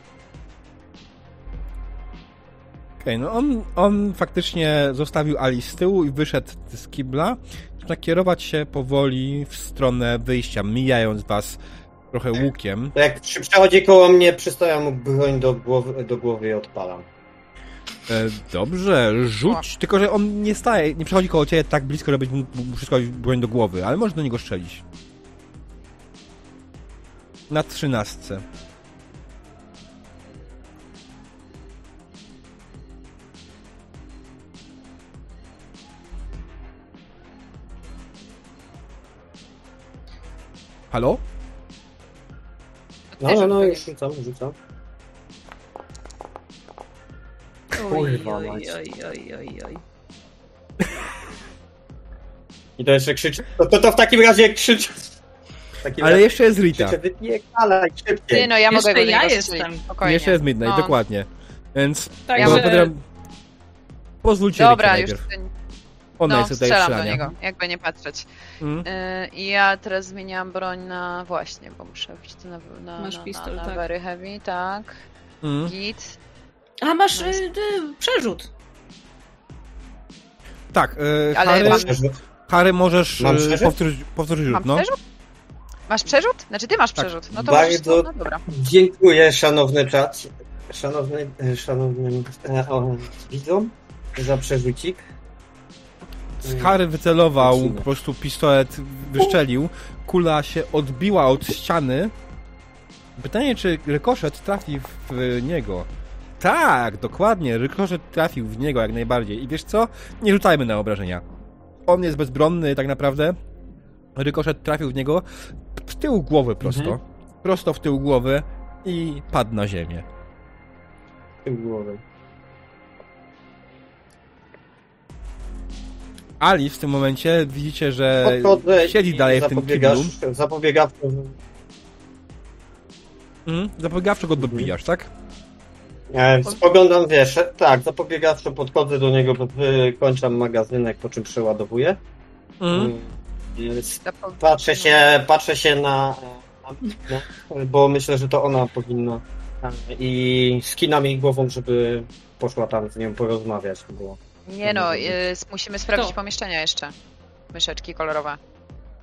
Okej, no on, on faktycznie zostawił Alice z tyłu i wyszedł z kibla. Zaczyna kierować się powoli w stronę wyjścia, mijając was trochę łukiem. To jak przechodzi koło mnie, przystawiam mu broń do głowy, do głowy i odpalam. E, dobrze, rzuć. Tylko, że on nie staje, nie przechodzi koło ciebie tak blisko, żebyś mógł wszystko broń do głowy, ale możesz do niego strzelić. Na trzynastce. Halo? No, no, no, już rzucam, rzucam. Oj, Kurwa oj, mać. oj, oj, oj, oj. I to jeszcze krzyczy. To, to, to w takim razie krzyczy. W takim Ale razie jeszcze jest Rita. krzyczę, wypierdalaj Ty, szybciej. no ja mogę Jeszcze go ja niego jestem. Spokojnie. Jeszcze jest Midnight, No. dokładnie. Więc Tak, Ja no, Pedram- pozwólcie Dobra, już najpierw. Ona no, jest tutaj strzelam do niego, jakby nie patrzeć. Mm. Yy, I ja teraz zmieniam broń na właśnie, bo muszę to na, na, Masz na, pistol, na, na tak. very heavy, tak. Mm. Git. A masz No y, y, przerzut. Tak, Ale Harry, mam- Harry możesz Mam przerzut? powtórzyć, powtórzyć rzut, Mam no. przerzut? Masz przerzut? Znaczy ty masz Tak. przerzut. No to Bardzo- możesz, no dobra. Dziękuję, szanowny czat. Szanowny, szanownym e, o, widzom za przerzucik. Harry wycelował, po prostu pistolet wyszczelił, kula się odbiła od ściany. Pytanie, czy rykoszet trafi w niego? Tak, dokładnie, rykoszet trafił w niego jak najbardziej. I wiesz co? Nie rzucajmy na obrażenia. On jest bezbronny tak naprawdę. Rykoszet trafił w niego w tył głowy prosto. Mhm. Prosto w tył głowy i padł na ziemię. Tył głowy. Ali w tym momencie widzicie, że Podchodzę siedzi dalej w tym kiblu. Zapobiegawczo Mhm. Zapobiegawczo go dobijasz, tak? E, Spoglądam, wiesz, tak, zapobiegawczo podchodzę do niego, wykończam magazynek, po czym przeładowuję. Mhm. Mm, Patrzę się, patrzę się na, na, na bo myślę, że to ona powinna e, i skinam jej głową, żeby poszła tam z nią porozmawiać. Było. Nie no, y, musimy sprawdzić To. pomieszczenia jeszcze. Myszeczki kolorowe.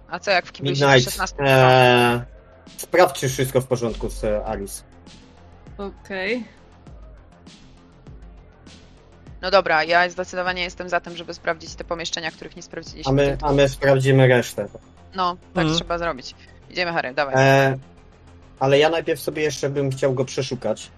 A co jak w kimś Midnight, 16 e, sprawdź, czy wszystko w porządku z e, Alice. Okej. No dobra, ja zdecydowanie jestem za tym, żeby sprawdzić te pomieszczenia, których nie sprawdziliśmy. A my, a my sprawdzimy resztę. No, tak Mhm. trzeba zrobić. Idziemy Harry, dawaj. E, ale ja najpierw sobie jeszcze bym chciał go przeszukać.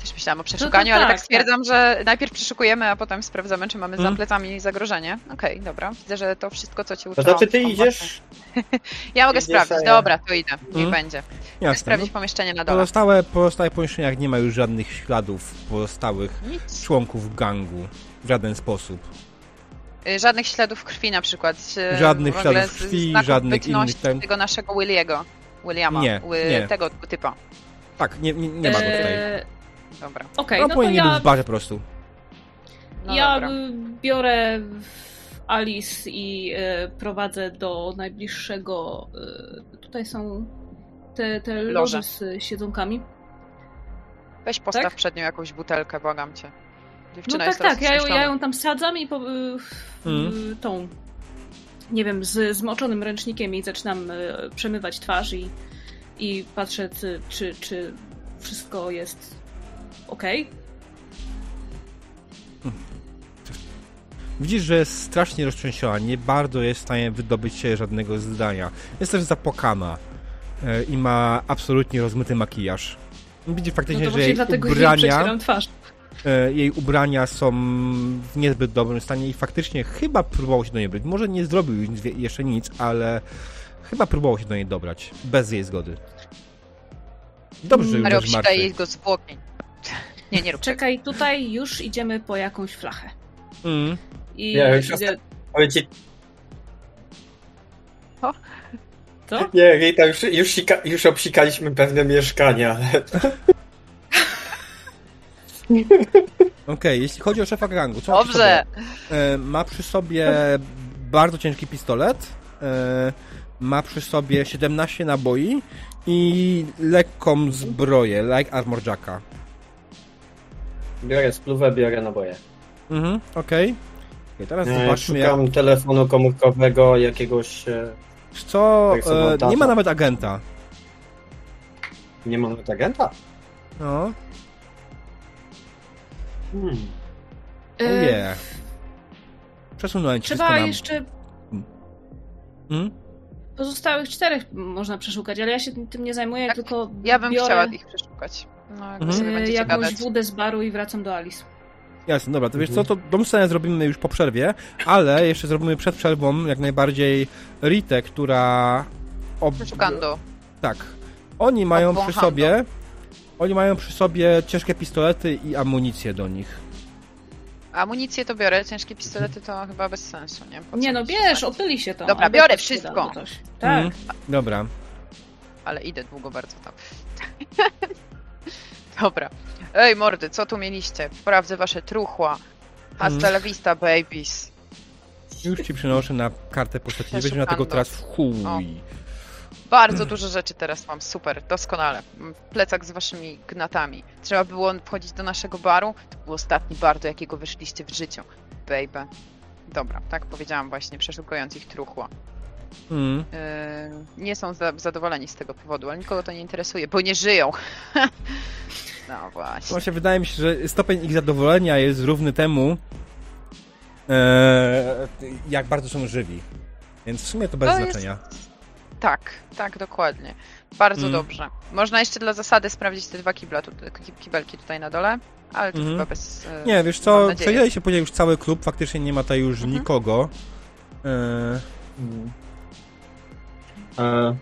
Też myślałam o przeszukaniu, to ale tak, tak stwierdzam, że najpierw przeszukujemy, a potem sprawdzamy, czy mamy Mhm. za plecami zagrożenie. Okej, dobra. Widzę, że to wszystko, co ci To uczyłam. znaczy ty idziesz? Ja mogę idziesz, sprawdzić. ja- Dobra, to idę. Niech Mhm. będzie. Chcę Jasne. No, sprawdzić pomieszczenie na dole. pozostałe, pozostałe pomieszczeniach nie ma już żadnych śladów pozostałych Nic. członków gangu. W żaden sposób. Y, Żadnych śladów krwi na przykład. y, Żadnych śladów krwi, żadnych innych ten- tego naszego Williego. Williama. Nie, Wy- nie. Tego typa. Tak, nie, nie, nie ma go tutaj. Dobra. Okej, No, no to powinien być ja, w barze po prostu. No ja dobra. biorę Alice i y, prowadzę do najbliższego. Y, tutaj są te, te Loże. loże z siedzonkami. Weź postaw tak? przed nią jakąś butelkę, błagam cię. No Dziewczyna tak, jest teraz tak, ja, ją- ja ją tam sadzam i po, y, tą, nie wiem, z zmoczonym ręcznikiem i zaczynam y, przemywać twarz i, i patrzę, czy, czy, czy wszystko jest ok. Widzisz, że jest strasznie roztrzęsiona, nie bardzo jest w stanie wydobyć się żadnego zdania. Jest też zapłakana e, i ma absolutnie rozmyty makijaż. Widzisz No faktycznie, to że jej ubrania, e, jej ubrania są w niezbyt dobrym stanie i faktycznie chyba próbował się do niej dobrać. Może nie zrobił już jeszcze nic, ale chyba próbował się do niej dobrać, bez jej zgody. Dobrze, że już Mario, jest martwy. jej go zwłoki. Nie, nie rób tego. Czekaj, tutaj już idziemy po jakąś flachę. Mm. I Ja już. Powiem ci, Co? nie, Rita, już, już, sika, już obsikaliśmy pewne mieszkania, ale Okej, jeśli chodzi o szefa gangu, co ma przy Dobrze! sobie? E, ma przy sobie bardzo ciężki pistolet, e, ma przy sobie 17 naboi i lekką zbroję, like Armor Jacka. Biorę spluwę, biorę naboje. Mhm, okej. Okay. Teraz E, zobaczmy, jak, Szukam telefonu komórkowego, jakiegoś... e, co... jak E, nie ma nawet agenta. Nie mam nawet agenta? No, Hmm. E, nie. Przesunąłem ci Trzeba jeszcze Hmm? pozostałych czterech można przeszukać, ale ja się tym nie zajmuję, Tak, tylko Ja bym biorę chciała ich przeszukać. No, jak Mhm. e, jakąś gadać. wódę z baru i wracam do Alice. Jasne, dobra, to wiesz Mhm. co, to tą scenę zrobimy już po przerwie, ale jeszcze zrobimy przed przerwą jak najbardziej Ritę, która... Ob... Przeszukando. Tak. Oni mają przy Obwąchando. sobie... Oni mają przy sobie ciężkie pistolety i amunicję do nich. Amunicję to biorę, ciężkie pistolety to chyba bez sensu, nie? Po Nie no, bierz, tak? opyli się to. Dobra, biorę wszystko. Tak. Mhm. Dobra. Ale idę długo bardzo tam. Dobra. Ej, mordy, co tu mieliście? Sprawdzę wasze truchła. Hasta Mhm. la vista, babies. Już ci przynoszę na kartę postaci. Nie weźmy na tego teraz w chuj. O. Bardzo dużo rzeczy teraz mam, super, doskonale. Mam Plecak z waszymi gnatami. Trzeba było wchodzić do naszego baru. To był ostatni bar, do jakiego wyszliście w życiu. Baby. Dobra, tak powiedziałam właśnie, przeszukując ich truchła. Mm. Yy, nie są za zadowoleni z tego powodu, ale nikogo to nie interesuje, bo nie żyją. no właśnie. Właśnie wydaje mi się, że stopień ich zadowolenia jest równy temu, e, jak bardzo są żywi. Więc w sumie to bez To jest- znaczenia. Tak, tak, dokładnie. Bardzo Mm. dobrze. Można jeszcze dla zasady sprawdzić te dwa kibla, tu, ki- kibelki tutaj na dole, ale to Mhm. chyba bez... yy, Nie, wiesz co, przejęli się później już cały klub, faktycznie nie ma tutaj już nikogo. E, Hmm. E,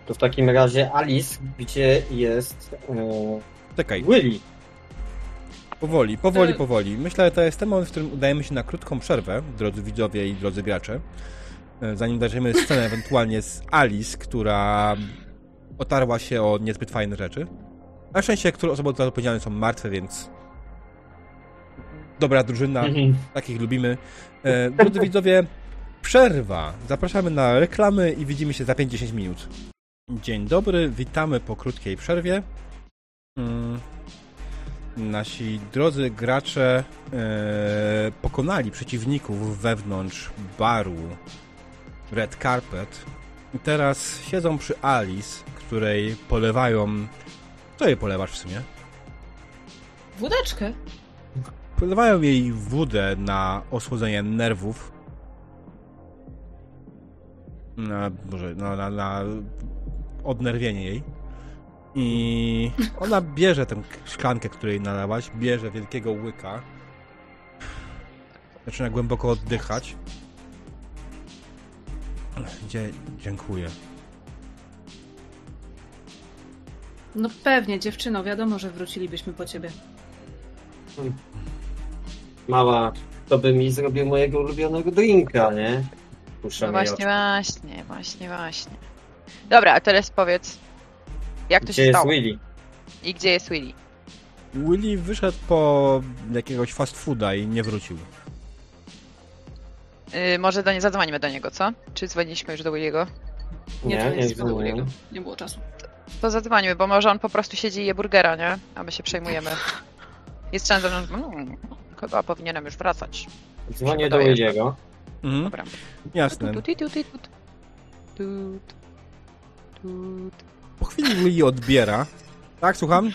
to w takim razie Alice, gdzie jest e, czekaj, Willy? powoli, powoli, Y- powoli. Myślę, że to jest ten moment, w którym udajemy się na krótką przerwę, drodzy widzowie i drodzy gracze. E, Zanim dajemy scenę ewentualnie z Alice, która otarła się o niezbyt fajne rzeczy. Na szczęście, które osoby za to odpowiedzialne są martwe, więc dobra drużyna, Mhm. takich lubimy. E, drodzy widzowie, przerwa. Zapraszamy na reklamy i widzimy się za 5-10 minut. Dzień dobry, witamy po krótkiej przerwie. Mm, Nasi drodzy gracze e, pokonali przeciwników wewnątrz baru Red Carpet i teraz siedzą przy Alice, której polewają... Co jej polewasz w sumie? Wódeczkę. Polewają jej wódę na osłodzenie nerwów. Na, może, na, na, na odnerwienie jej. I ona bierze tę szklankę, której nalałaś, bierze wielkiego łyka. Zaczyna głęboko oddychać. Dzie dziękuję. No pewnie, dziewczyno, wiadomo, że wrócilibyśmy po ciebie. Mała, to by mi zrobił mojego ulubionego drinka, nie? Puszczam No właśnie, oczy. właśnie, właśnie, właśnie. Dobra, a teraz powiedz, jak to Gdzie się jest stało Willy? i gdzie jest Willy? Willy wyszedł po jakiegoś fast fooda i nie wrócił. Yy, może do nie zadzwonimy do niego, co? Czy dzwoniliśmy już do Willy'ego? Nie, Nie, to nie jest dzwoniłem. Nie było czasu. To zadzwonimy, bo może on po prostu siedzi i je burgera, nie? A my się przejmujemy. Jest szansa, że mm, chyba powinienem już wracać. Dzwonię do Wydaje. Mhm, Dobra. jasne. Tut, tut, tut, tut, tut. Tut. Tut. Po chwili Willy odbiera. Tak, słucham?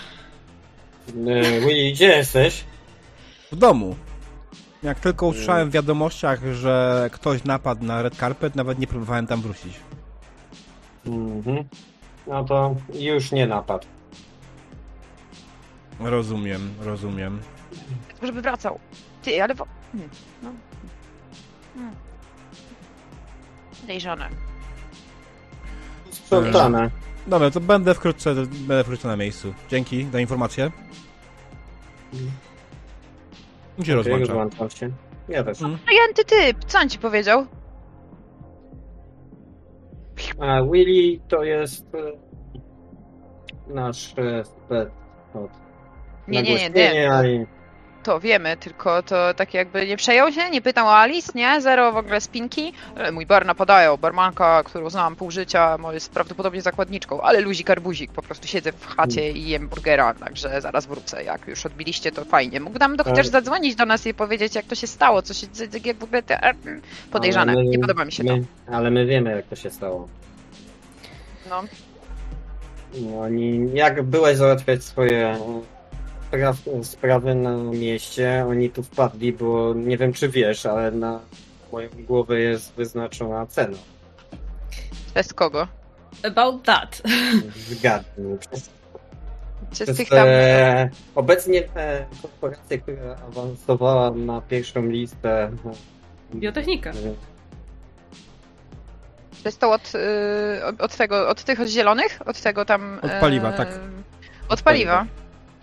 E, Willy, gdzie jesteś? W domu. Jak tylko usłyszałem w wiadomościach, że ktoś napadł na Red Carpet, nawet nie próbowałem tam wrócić. Mhm. No to już nie napadł. Rozumiem, rozumiem. Żeby wracał. Ty, ale... Wo... No. Hmm. Podejrzane. Sprzątane. Dobra, to będę wkrótce, będę wkrótce na miejscu. Dzięki za informację. Okej, rozłącza. rozłączam się. Ja też. Mm. Typ! Co on ci powiedział? A Willy to jest e, nasz e, spec od Nie, nie, nie, nie. To wiemy, tylko to tak jakby nie przejął się, nie pytał o Alice, nie? Zero w ogóle spinki. E, Mój bar napadają, barmanka, którą znałam pół życia, jest prawdopodobnie zakładniczką, ale luzik arbuzik, po prostu siedzę w chacie i jem burgera, także zaraz wrócę. Jak już odbiliście, to fajnie. Mógł nam do, Tak. chociaż zadzwonić do nas i powiedzieć, jak to się stało, co się, jak w ogóle te, e, podejrzane. My- Nie podoba mi się to. my, Ale my wiemy, jak to się stało. No. No, Oni, jak byłeś załatwiać swoje spraw, sprawy na mieście, oni tu wpadli, bo nie wiem, czy wiesz, ale na moją głowę jest wyznaczona cena. Przez kogo? About that. Zgadnij. Przez, Przez przez tych tam... e, obecnie e, korporację, która awansowała na pierwszą listę. Biotechnika. nie wiem, Przez to od, y, od tego, od tych od zielonych? Od tego tam... Od paliwa, e, tak. Od paliwa.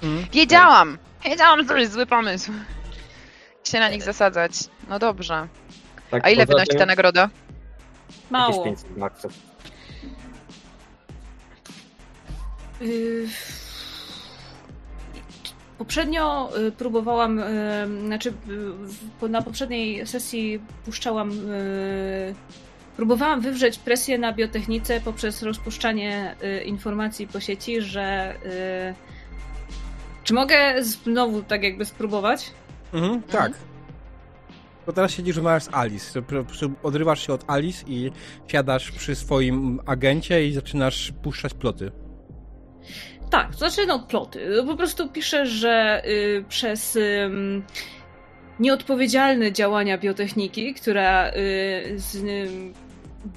Mm. Wiedziałam! Wiedziałam, że to jest zły pomysł. Się na nich zasadzać. No dobrze. tak A ile poza wynosi tym ta nagroda? jakieś Mało. 500 maksów. Y, Poprzednio y, próbowałam, y, znaczy y, w- na poprzedniej sesji puszczałam, y, próbowałam wywrzeć presję na biotechnice poprzez rozpuszczanie y, informacji po sieci, że y, czy mogę znowu tak jakby spróbować? Mhm, tak. Bo teraz siedzisz rozmawiasz z Alice. Odrywasz się od Alice i siadasz przy swoim agencie i zaczynasz puszczać ploty. Tak, to znaczy no ploty. Po prostu piszę, że y, przez ym, nieodpowiedzialne działania biotechniki, która y, z,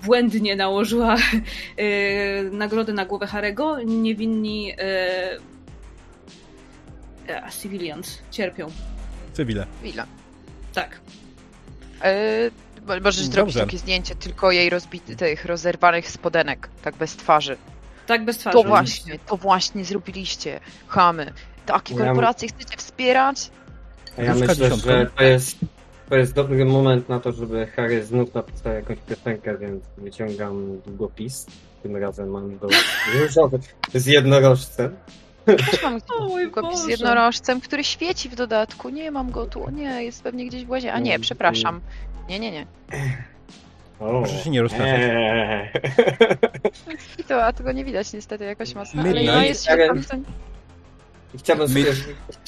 błędnie nałożyła y, nagrodę na głowę Harego, niewinni y, a, civilians cierpią. Cywile. Ile? Tak. Yy, możesz Dobrze. zrobić takie zdjęcie tylko jej rozbitych, rozerwanych spodenek, tak bez twarzy. Tak bez twarzy. To właśnie, to właśnie zrobiliście, chamy. Takie Ja- korporacje chcecie wspierać? A ja Różka myślę, dziesiątką. że to jest, to jest dobry moment na to, żeby Harry znów napisał jakąś piosenkę, więc wyciągam długopis. Tym razem mam do różowy z jednorożcem. Też mam długopis z jednorożcem, który świeci w dodatku. Nie mam go tu. O nie, jest pewnie gdzieś w łazie. A nie, Mm, przepraszam. Nie, nie, nie. O. Proszę się nie rozpraszać. Eee. I to, a tego nie widać niestety jakoś mocno. Ale no jest co- Chciałbym sobie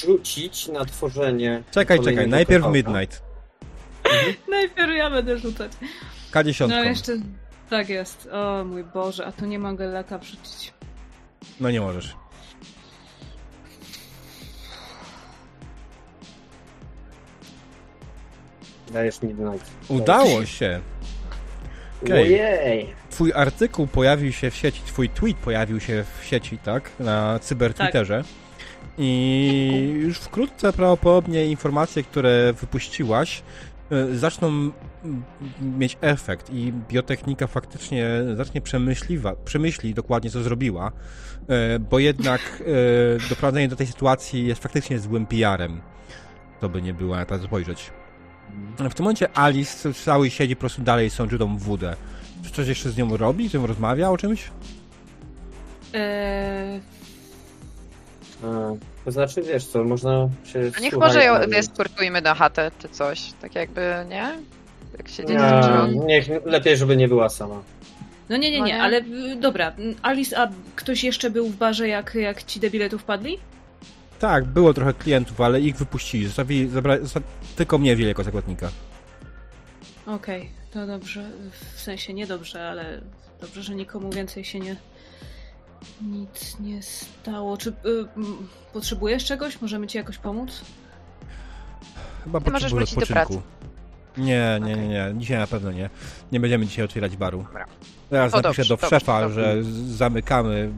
rzucić na tworzenie. Czekaj, czekaj. Najpierw kawałka. Midnight. Najpierw ja będę rzucać. K10. No jeszcze... Tak jest. O mój Boże, a tu nie mogę lata wrzucić. No nie możesz. Dajesz Midnight. Udało się. Okej. Ojej! Twój artykuł pojawił się w sieci, twój tweet pojawił się w sieci, tak? Na cybertwitterze. I już wkrótce prawdopodobnie informacje, które wypuściłaś, y, zaczną mieć efekt i biotechnika faktycznie zacznie przemyśliwa, przemyśli dokładnie, co zrobiła, y, bo jednak y, doprowadzenie do tej sytuacji jest faktycznie złym PR-em. To by nie było, na to spojrzeć. W tym momencie Alice cały siedzi po prostu dalej sączydą wódę. Czy coś jeszcze z nią robi? Z nią rozmawia o czymś? Eee, A, to znaczy, wiesz co, można się A niech może ją ale- eskortujmy na chatę czy coś. Tak jakby, nie? Jak się dzieje niech, lepiej, żeby nie była sama. No nie, nie, No nie, nie? ale y, dobra. Alice, a ktoś jeszcze był w barze, jak, jak ci debile tu wpadli? Tak, było trochę klientów, ale ich wypuścili. Zostawili, zabra... zosta... tylko mnie wzięli jako zakładnika. Okej, to dobrze. W sensie nie dobrze, ale dobrze, że nikomu więcej się nie. Nic nie stało. Czy y, potrzebujesz czegoś? Możemy ci jakoś pomóc? Chyba Ty możesz potrzebuję wrócić do odpoczynku. Nie, nie, nie, nie. Dzisiaj na pewno nie. Nie będziemy dzisiaj otwierać baru. Dobra. Teraz To napiszę dobrze, do dobrze, szefa, dobrze. że zamykamy.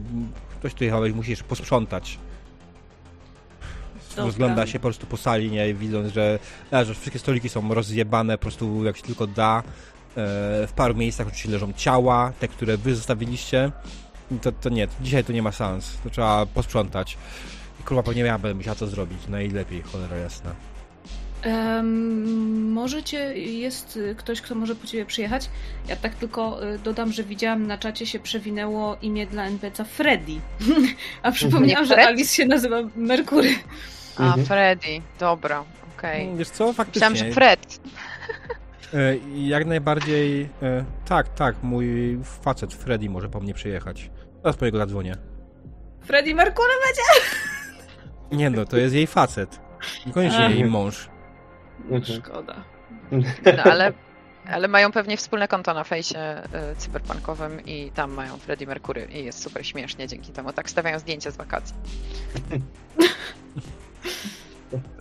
Ktoś tu jechałeś, musisz posprzątać. Dobra. Rozgląda się po prostu po sali, nie widząc, że, że wszystkie stoliki są rozjebane po prostu jak się tylko da. E, w paru miejscach oczywiście leżą ciała, te, które wy zostawiliście. To, to nie, dzisiaj to nie ma sens. To trzeba posprzątać. I kurwa pewnie ja będę musiała to zrobić. Najlepiej, cholera jasna. Em, możecie, jest ktoś, kto może po ciebie przyjechać? Ja tak tylko y, dodam, że widziałam na czacie się przewinęło imię dla NPC Freddy. A przypomniałam, że? Alice się nazywa Merkury. A, Mhm. Freddy, dobra, okej. Mm, Wiesz co, faktycznie. Myślałam, że Fred. E, Jak najbardziej. e, Tak, tak, mój facet Freddy może po mnie przyjechać. Teraz po jego zadzwonię. Freddie Mercury będzie? Nie no, to jest jej facet. Niekoniecznie jej mąż. Mhm. Szkoda. No, ale, ale mają pewnie wspólne konto na fejsie y, cyberpunkowym i tam mają Freddie Mercury i jest super śmiesznie dzięki temu. Tak stawiają zdjęcia z wakacji.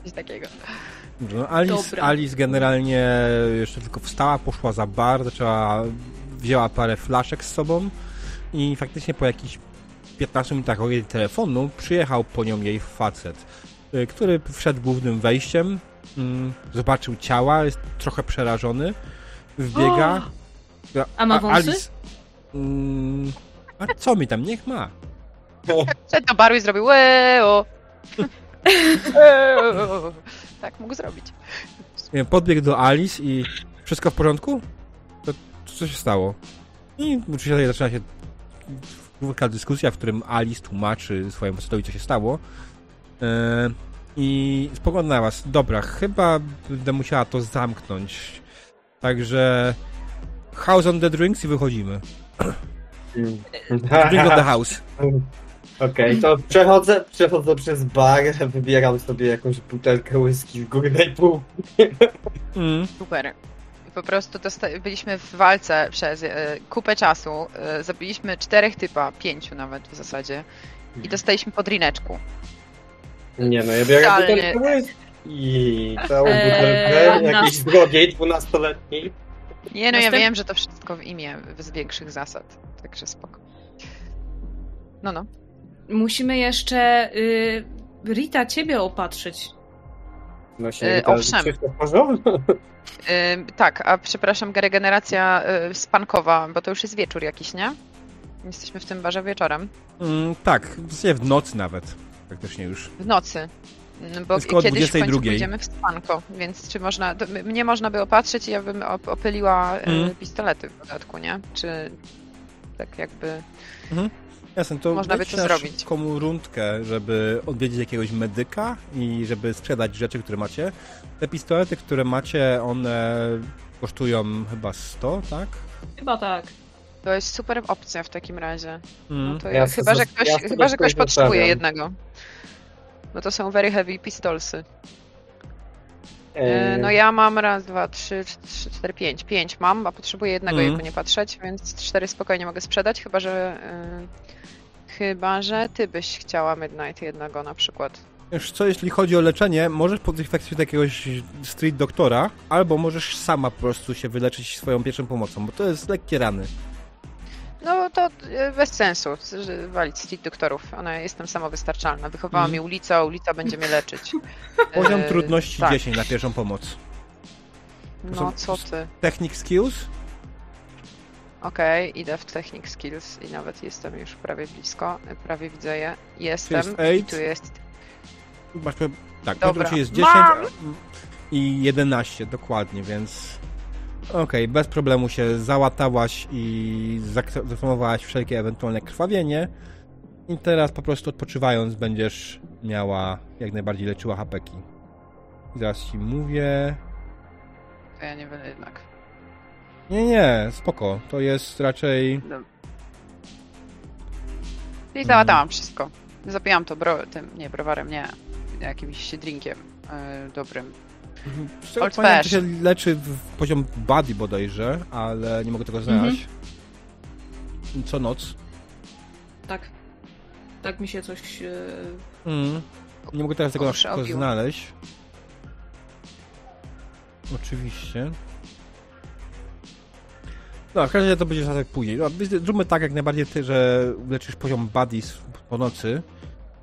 Coś takiego. No, Alice, Dobra. Alice generalnie jeszcze tylko wstała, poszła za bar, zaczęła, wzięła parę flaszek z sobą i faktycznie po jakichś 15 minutach od jej telefonu przyjechał po nią jej facet, y, który wszedł głównym wejściem, mm, zobaczył ciała, jest trochę przerażony, wbiega. A ma wąsy? Alice, mm, a co mi tam, niech ma. Wszedł do baru i zrobił łeo. Tak mógł zrobić. Podbiegł do Alice i wszystko w porządku? To, co się stało? I oczywiście tutaj zaczyna się wielka dyskusja, w którym Alice tłumaczy swojemu facetowi, co się stało. Yy, I spogląda na was. Dobra, chyba będę musiała to zamknąć. Także house on the drinks i wychodzimy. Drink on the house. Okej, to przechodzę, przechodzę przez bar, wybieram sobie jakąś butelkę whisky w górnej pół. Mm. Super. I po prostu dosta- byliśmy w walce przez e, kupę czasu. E, zabiliśmy czterech typa, pięciu nawet w zasadzie. I dostaliśmy po drineczku. Nie no, ja biorę Totalnie. butelkę whisky. I całą Eee, butelkę na- jakiejś drogiej, dwunastoletniej. Nie no, ja Następ- wiem, że to wszystko w imię z większych zasad. Także spoko. No, no. Musimy jeszcze y, Rita ciebie opatrzyć. No się Eee, to owszem. Ym, tak, a przepraszam, regeneracja y, spankowa, bo to już jest wieczór jakiś, nie? Jesteśmy w tym barze wieczorem. Mm, tak, w nocy nawet. Praktycznie już. W nocy. Mm, Bo Jest kiedyś w końcu 22. pójdziemy w spanko, więc czy można... To mnie można by opatrzyć i ja bym op- opyliła Mhm. pistolety w dodatku, nie? Czy tak jakby... Jasne, to Można by to zrobić. szybką rundkę, żeby odwiedzić jakiegoś medyka i żeby sprzedać rzeczy, które macie. Te pistolety, które macie, one kosztują chyba 100, tak? Chyba tak. To jest super opcja w takim razie. Mm. No to Ja chyba, że ktoś, ja chyba, że ktoś potrzebuje jednego. Bo to są very heavy pistolsy. E, Eee, No ja mam raz, dwa, trzy, trzy, cztery, pięć. Pięć mam, a potrzebuję jednego, Mhm. jakby nie patrzeć, więc cztery spokojnie mogę sprzedać, chyba że... y, chyba, że ty byś chciała Midnight jednego na przykład. Wiesz co, jeśli chodzi o leczenie, możesz kwestię do jakiegoś street doktora, albo możesz sama po prostu się wyleczyć swoją pierwszą pomocą, bo to jest lekkie rany. No to y, bez sensu, walić street doktorów. Ona jestem samowystarczalna. Wychowała Mhm. mnie ulica, a ulica będzie mnie leczyć. Poziom E, trudności tak. 10 na pierwszą pomoc. No co ty? Technic skills? Okej, idę w Technic Skills i nawet jestem już prawie blisko. Prawie widzę je. Jestem. First I aid? tu jest. Masz, tak, Dobra. Jest 10 Mam! i 11 dokładnie, więc okej, bez problemu się załatałaś i zapromowałaś wszelkie ewentualne krwawienie i teraz po prostu odpoczywając będziesz miała jak najbardziej leczyła hapeki. Zaraz ci mówię... To ja nie będę jednak. Nie, nie, spoko, to jest raczej... I załatałam wszystko. Zapijam to bro, tym, nie, browarem, nie. Jakimś drinkiem e, dobrym. Z tego pamiętam, to się leczy w poziom body bodajże, ale nie mogę tego znaleźć. Co noc. Tak. Tak mi się coś... y, Mm. Nie mogę teraz tego na szybko znaleźć. Oczywiście. No, w każdym razie to będzie tak później. No, zróbmy tak jak najbardziej ty, że leczysz poziom buddies po nocy.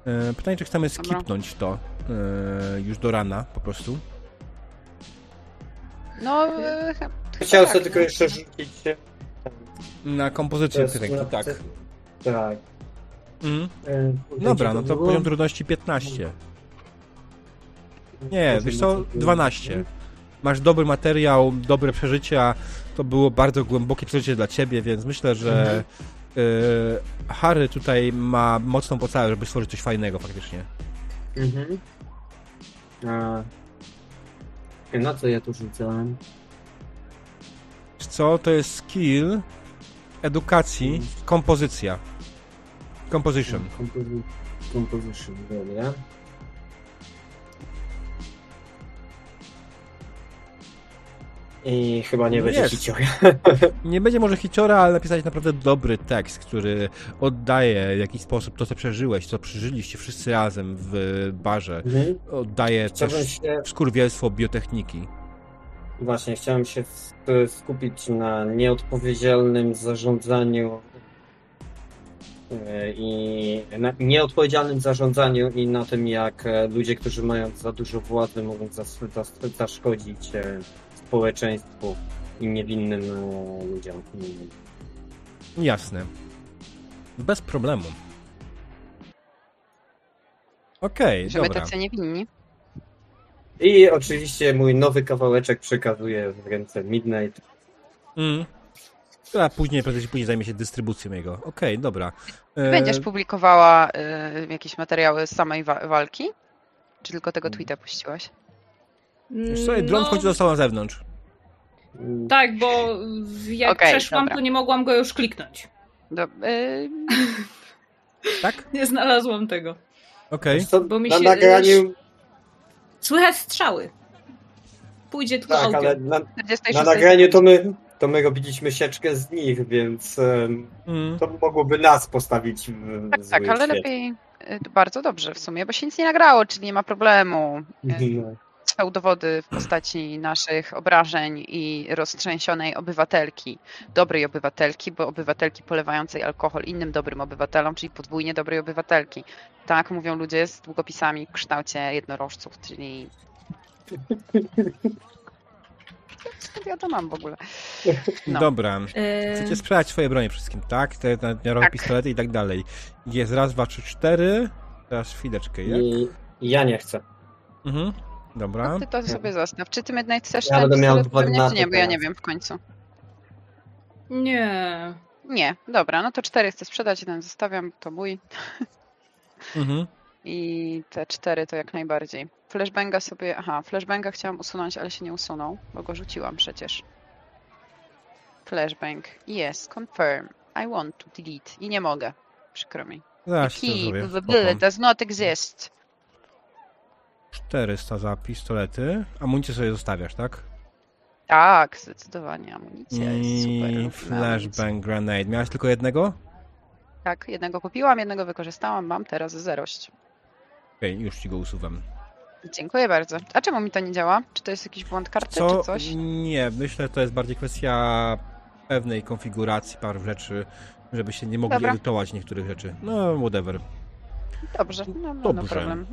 E, Pytanie, czy chcemy skipnąć to e, już do rana po prostu. No, e, chyba Chciałem tak, sobie tylko no. jeszcze rzucić się. Na kompozycję na- tak. Tak. Mhm. E, Dobra, no to było? poziom trudności 15. Nie, wiesz co, 12. Masz dobry materiał, dobre przeżycia. To było bardzo głębokie przeżycie dla ciebie, więc myślę, że y, Harry tutaj ma mocną podstawę, żeby stworzyć coś fajnego faktycznie. Mhm. A... Na co ja tu rzucałem? Co to jest skill edukacji, kompozycja. Composition. Composi- Composition, dobra. I chyba nie będzie jest. hiciora. Nie będzie może hiciora, ale napisać naprawdę dobry tekst, który oddaje w jakiś sposób to, co przeżyłeś, co przeżyliście wszyscy razem w barze. Mhm. Oddaje Chciałbym też się, skurwielstwo biotechniki. właśnie, chciałem się skupić na nieodpowiedzialnym zarządzaniu e, i na nieodpowiedzialnym zarządzaniu i na tym, jak ludzie, którzy mają za dużo władzy, mogą zas- zas- zaszkodzić e, społeczeństwu i niewinnym e, ludziom. Jasne. Bez problemu. Okej, Że my dobra. tacy niewinni. I oczywiście mój nowy kawałeczek przekazuję w ręce Midnight. Mm. A później, prędzej później zajmie się dystrybucją jego. Okej, dobra. E, Będziesz publikowała y, jakieś materiały z samej wa- walki? Czy tylko tego tweeta puściłaś? Wiesz co, dron w końcu został na zewnątrz. Mm, Tak, bo jak Okej, przeszłam, dobra. to nie mogłam go już kliknąć. Do, y, Tak? Nie znalazłam tego. Okej. co, bo mi na się- nagraniu, Słychać strzały. Pójdzie tylko tak, audio. ale na, 46 na nagraniu to my, to my robiliśmy sieczkę z nich, więc Mm. to mogłoby nas postawić w Tak, zły tak, ale lepiej y, bardzo dobrze w sumie, bo się nic nie nagrało, czyli nie ma problemu. No. Są dowody w postaci naszych obrażeń i roztrzęsionej obywatelki, dobrej obywatelki, bo obywatelki polewającej alkohol innym dobrym obywatelom, czyli podwójnie dobrej obywatelki. Tak mówią ludzie z długopisami w kształcie jednorożców, czyli. Ja to mam w ogóle? No. Dobra. E, Chcecie sprzedać swoje bronie wszystkim, tak? Te nadmiarowe Tak. pistolety i tak dalej. Jest raz, dwa, trzy, cztery. Teraz chwileczkę, jak? I ja nie chcę. Mhm. Dobra. No ty to sobie zostaw. Czy ty Midnight chcesz Ja ten będę miał dwa czy granaty nie, bo ja nie wiem w końcu. Nie. Nie, dobra, no to cztery chcę sprzedać, jeden zostawiam, to mój. Mhm. I te cztery to jak najbardziej. Flashbanga sobie. Aha, flashbanga chciałam usunąć, ale się nie usunął, bo go rzuciłam przecież. Flashbang. Yes, confirm. I want to delete. I nie mogę. Przykro mi. Zaraz to Key zrobię. Spoko. does not exist. 400 za pistolety. Amunicję sobie zostawiasz, tak? Tak, zdecydowanie. Amunicja jest super. I flashbang grenade. Miałeś tylko jednego? Tak, jednego kupiłam, jednego wykorzystałam, mam teraz zerość. Okej, już ci go usuwam. Dziękuję bardzo. A czemu mi to nie działa? Czy to jest jakiś błąd karty, Co? czy coś? Nie, myślę, że to jest bardziej kwestia pewnej konfiguracji paru rzeczy, żeby się nie mogli Dobra. edytować niektórych rzeczy. No, whatever. Dobrze, no, no, no Dobrze. problem.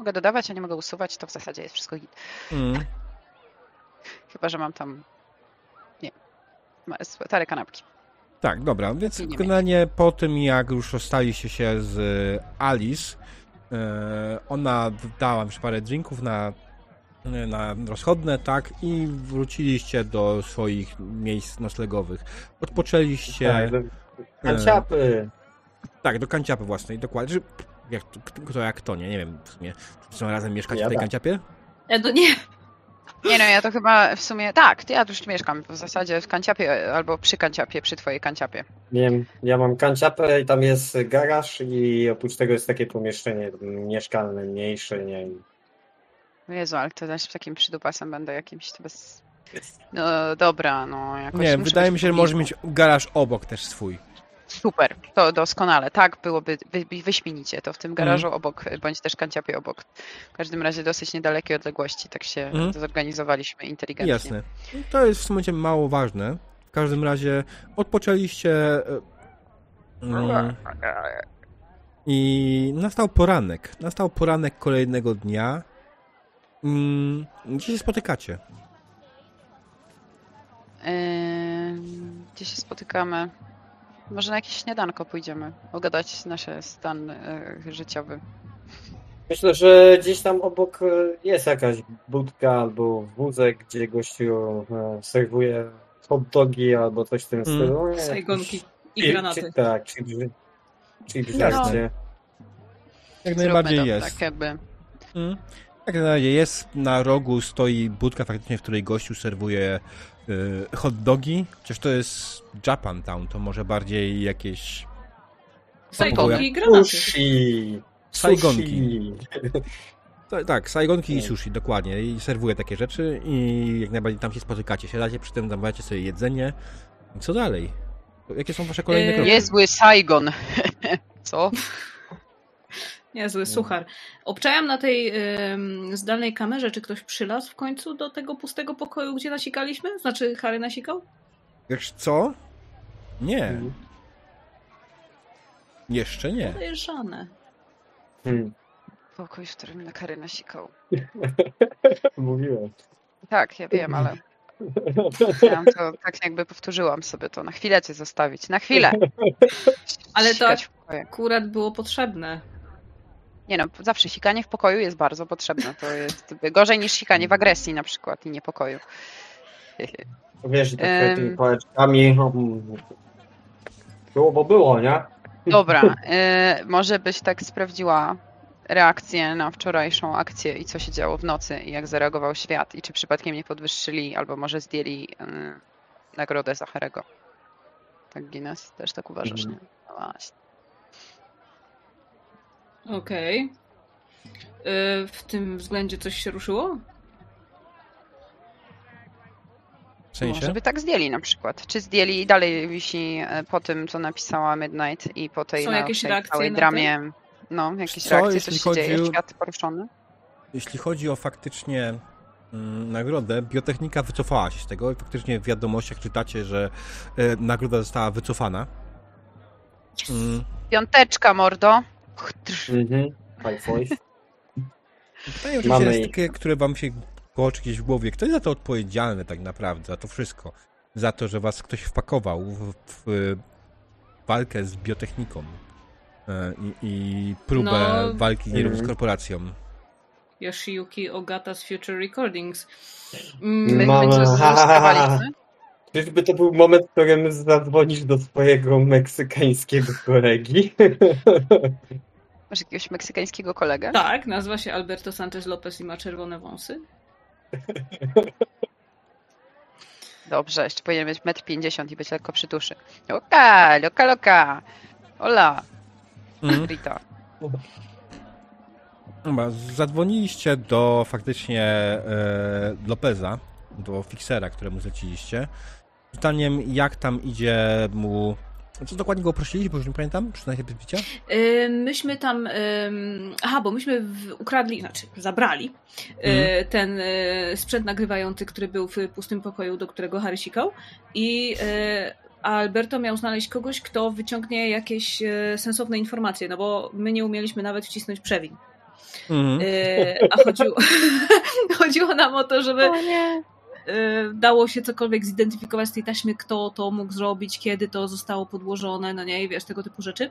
Mogę dodawać, a nie mogę usuwać, to w zasadzie jest wszystko git. Mm. Chyba, że mam tam. Nie. Stare kanapki. Tak, dobra, więc generalnie po tym, jak już rozstaliście się z Alice, e, ona dała mi parę drinków na, na rozchodne, tak, i wróciliście do swoich miejsc noclegowych. Odpoczęliście, Tak, do- Kanciapy. tak, do kanciapy własnej, dokładnie. Jak, to- kto jak to, nie, nie wiem, w sumie, czy są razem mieszkać Ja w tej tak. kanciapie? Ja to nie. Nie no, ja to chyba w sumie. Tak, ja tu już mieszkam w zasadzie w kanciapie albo przy kanciapie, przy twojej kanciapie. Wiem, ja mam kanciapę i tam jest garaż i oprócz tego jest takie pomieszczenie mieszkalne, mniejsze, nie Jezu, ale to też takim przydupasem będę jakimś to bez. No dobra, no jakoś. Nie, wydaje mi się, że w może pobliżu. mieć garaż obok też swój. Super, to doskonale. Tak, byłoby wy, wy- wyśmienicie. To w tym garażu Mhm. obok, bądź też kanciapie obok. W każdym razie dosyć niedalekiej odległości, tak się Mhm. zorganizowaliśmy inteligentnie. Jasne. To jest w sumie mało ważne. W każdym razie odpoczęliście e, mm, i nastał poranek. Nastał poranek kolejnego dnia. Mm, Gdzie się spotykacie? Ym, Gdzie się spotykamy? Może na jakieś śniadanko pójdziemy, ogadać nasz stan e, życiowy. Myślę, że gdzieś tam obok e, jest jakaś budka albo wózek, gdzie gościu e, serwuje hot dogi albo coś w tym Mm. stylu. Nie, Sajgonki i Czy- granaty. Czy, tak, czy, czy, czy żarcie. Jak najbardziej to, jest. Tak jakby. Mm. Tak, na razie jest na rogu, stoi budka faktycznie, w której gościu serwuje y, hot dogi, chociaż to jest Japantown, to może bardziej jakieś Sajkonki i granaty. Sushi! Sajgonki. Sushi. Tak, sajgonki i Tak. sushi, dokładnie. I serwuje takie rzeczy i jak najbardziej tam się spotykacie. Siadacie, przy tym zamawiacie sobie jedzenie. I co dalej? Jakie są wasze kolejne Yy, kroki? Niezły Saigon. Co? Niezły suchar. Obczajam na tej zdalnej kamerze, czy ktoś przylazł w końcu do tego pustego pokoju, gdzie nasikaliśmy? Znaczy, Harry nasikał? Wiesz co? Nie, Mhm. jeszcze nie. Podejrzane. Hmm. Pokój, w którym na kary nasikał. Mówiłem. Tak, ja wiem, ale ja to tak jakby powtórzyłam sobie to. Na chwilę cię zostawić. Na chwilę. Ale to-. Akurat było potrzebne. Nie no, zawsze sikanie w pokoju jest bardzo potrzebne. To jest gorzej niż sikanie w agresji na przykład i niepokoju. Wiesz, tak Em. tymi pałeczkami. mm, Było, bo było, nie? Dobra, y, może byś tak sprawdziła reakcję na wczorajszą akcję i co się działo w nocy i jak zareagował świat i czy przypadkiem nie podwyższyli albo może zdjęli y, nagrodę za Harego. Tak Guinness, też tak uważasz, Mhm. nie? No właśnie. Okej. Y, W tym względzie coś się ruszyło? W sensie? Może by tak zdjęli na przykład. Czy zdjęli i dalej wisi e, po tym, co napisała Midnight i po tej Są jakieś całej na dramie. No, jakieś Co, reakcje, jeśli coś się dzieje, chodzi- świat poruszony. Jeśli chodzi o faktycznie mm, nagrodę, biotechnika wycofała się z tego i faktycznie w wiadomościach czytacie, że e, nagroda została wycofana. Mm, Piąteczka, mordo. Mhm. High five. Pytanie oczywiście Mamy jest takie, które wam się kołoczy gdzieś w głowie. Kto jest za to odpowiedzialny tak naprawdę, za to wszystko? Za to, że was ktoś wpakował w, w walkę z biotechniką e, i, i próbę No. walki nie wiem, z Mhm. korporacją. Yoshiyuki Ogata's Future Recordings. Mm, Mama. Czyżby to był moment, w którym zadzwonisz do swojego meksykańskiego kolegi? Masz jakiegoś meksykańskiego kolegę? Tak, nazywa się Alberto Sanchez Lopez i ma czerwone wąsy. Dobrze, jeszcze powinien mieć 1,50 m i być lekko przytuszy. Loka, loka, loka. Hola, Mhm. Rita. Dobra, zadzwoniliście do faktycznie e, Lopeza, do fiksera, któremu zleciliście. Pytaniem, jak tam idzie mu. Co dokładnie go prosiliście, bo już nie pamiętam, przyznaję się bicia. Y, Myśmy tam. ym, Aha, bo myśmy w- ukradli, znaczy zabrali y, Mhm. ten y, sprzęt nagrywający, który był w pustym pokoju, do którego Harry sikał. I y, Alberto miał znaleźć kogoś, kto wyciągnie jakieś y, sensowne informacje, no bo my nie umieliśmy nawet wcisnąć przewin. Mhm. Y, A chodziło, chodziło nam o to, żeby nie. Y, dało się cokolwiek zidentyfikować z tej taśmy, kto to mógł zrobić, kiedy to zostało podłożone, no nie, i wiesz, tego typu rzeczy.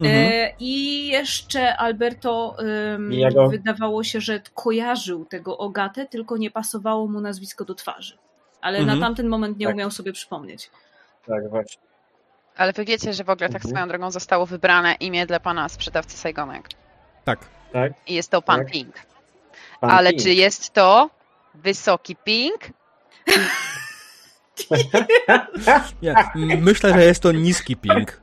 Mhm. E, I jeszcze Alberto jego- wydawało się, że kojarzył tego Ogatę, tylko nie pasowało mu nazwisko do twarzy. Ale Mhm. na tamten moment nie Tak. umiał sobie przypomnieć. Tak, właśnie. Ale wy wiecie, że w ogóle tak Mhm. swoją drogą zostało wybrane imię dla pana sprzedawcy Saigonek. Tak. Tak? I jest to pan Tak. Pink. Pan Ale Pink. czy jest to wysoki Pink? Ja, myślę, że jest to niski ping.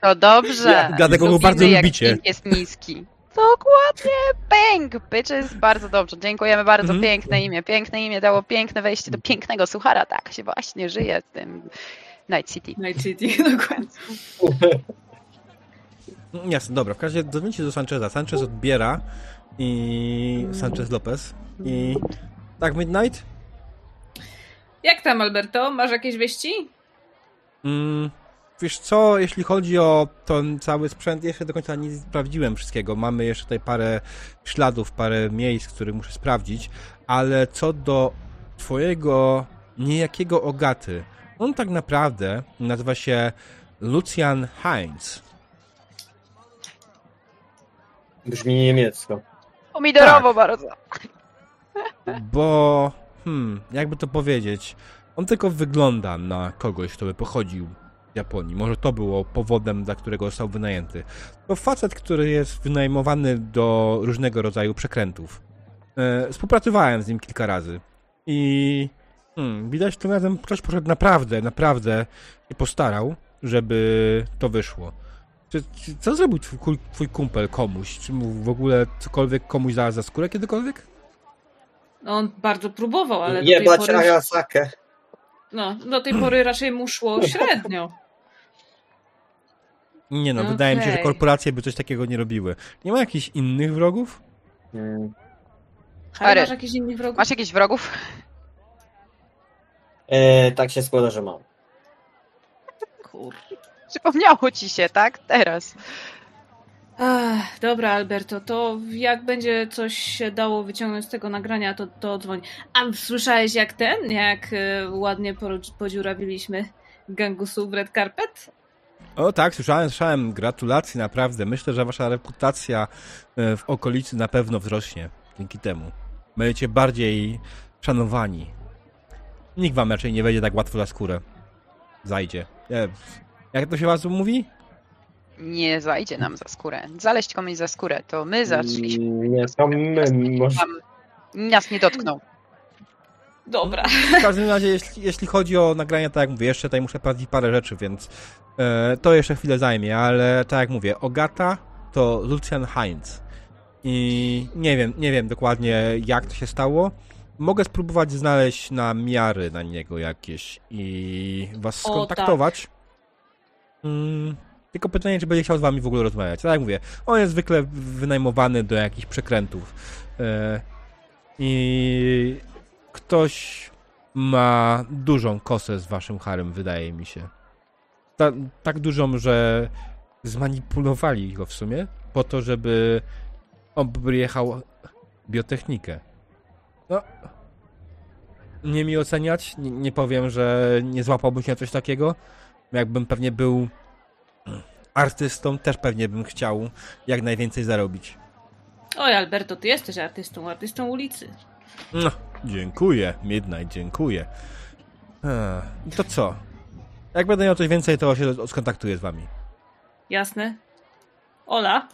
To dobrze. Dlatego go bardzo jak lubicie. Pink jest niski. Dokładnie, Pink, bitches. Bardzo dobrze. Dziękujemy bardzo. Mhm. Piękne imię. Piękne imię dało piękne wejście do pięknego suchara. Tak się właśnie żyje w tym Night City. Night City, dokładnie. Jasne, dobra. W każdym razie dzwonicie do Sancheza. Sanchez odbiera i Sanchez Lopez. I tak, Midnight? Jak tam, Alberto? Masz jakieś wieści? Mm, wiesz co, jeśli chodzi o ten cały sprzęt, jeszcze do końca nie sprawdziłem wszystkiego. Mamy jeszcze tutaj parę śladów, parę miejsc, które muszę sprawdzić, ale co do twojego niejakiego Ogaty, on tak naprawdę nazywa się Lucian Heinz. Brzmi niemiecko. Pomidorowo Tak. bardzo. Bo, hmm, jakby to powiedzieć, on tylko wygląda na kogoś, kto by pochodził w Japonii. Może to było powodem, dla którego został wynajęty. To facet, który jest wynajmowany do różnego rodzaju przekrętów. E, współpracowałem z nim kilka razy i hmm, widać tym razem ktoś poszedł naprawdę, naprawdę się postarał, żeby to wyszło. Czy, czy, co zrobił twój, twój kumpel komuś? Czy mu w ogóle cokolwiek komuś za, za skórę kiedykolwiek? No, on bardzo próbował, ale tej Jebać pory... Arasakę. No, do tej pory raczej mu szło średnio. Nie no, wydaje mi się, że korporacje by coś takiego nie robiły. Nie ma jakichś innych wrogów? Mm. Harry, masz jakiś inny wrogów? Masz jakichś wrogów? E, tak się składa, że mam. Kur... Przypomniało ci się, tak? Teraz. Ach, dobra, Alberto, to jak będzie coś się dało wyciągnąć z tego nagrania, to, to dzwoń. A słyszałeś jak ten, jak e, ładnie podziurawiliśmy gangusów w Red Carpet? O tak, słyszałem, słyszałem. Gratulacje, naprawdę. Myślę, że wasza reputacja e, w okolicy na pewno wzrośnie dzięki temu. Będziecie bardziej szanowani. Nikt wam raczej nie wejdzie tak łatwo za skórę. Zajdzie. Nie, jak to się was mówi? Nie zajdzie nam za skórę. Zaleźć komuś za skórę, to my zaczęliśmy. Mm, Nie, to my może... Tam nas nie dotknął. Dobra. W każdym razie, jeśli, jeśli chodzi o nagrania, tak jak mówię, jeszcze tutaj muszę sprawdzić parę rzeczy, więc e, to jeszcze chwilę zajmie, ale tak jak mówię, Ogata to Lucian Heinz. I nie wiem, nie wiem dokładnie jak to się stało. Mogę spróbować znaleźć na miary na niego jakieś i was O, tak. Mm, tylko pytanie, czy będzie chciał z wami w ogóle rozmawiać. Tak jak mówię, on jest zwykle wynajmowany do jakichś przekrętów. E, I ktoś ma dużą kosę z waszym harem, wydaje mi się. Ta, tak dużą, że zmanipulowali go w sumie po to, żeby objechał biotechnikę. No, nie mi oceniać, nie, nie powiem, że nie złapałbym się na coś takiego. Jakbym pewnie był artystą, też pewnie bym chciał jak najwięcej zarobić. Oj, Alberto, ty jesteś artystą, artystą ulicy. No, dziękuję, Midnight, dziękuję. To co? Jak będę miał coś więcej, to się skontaktuję z wami. Jasne? Ola,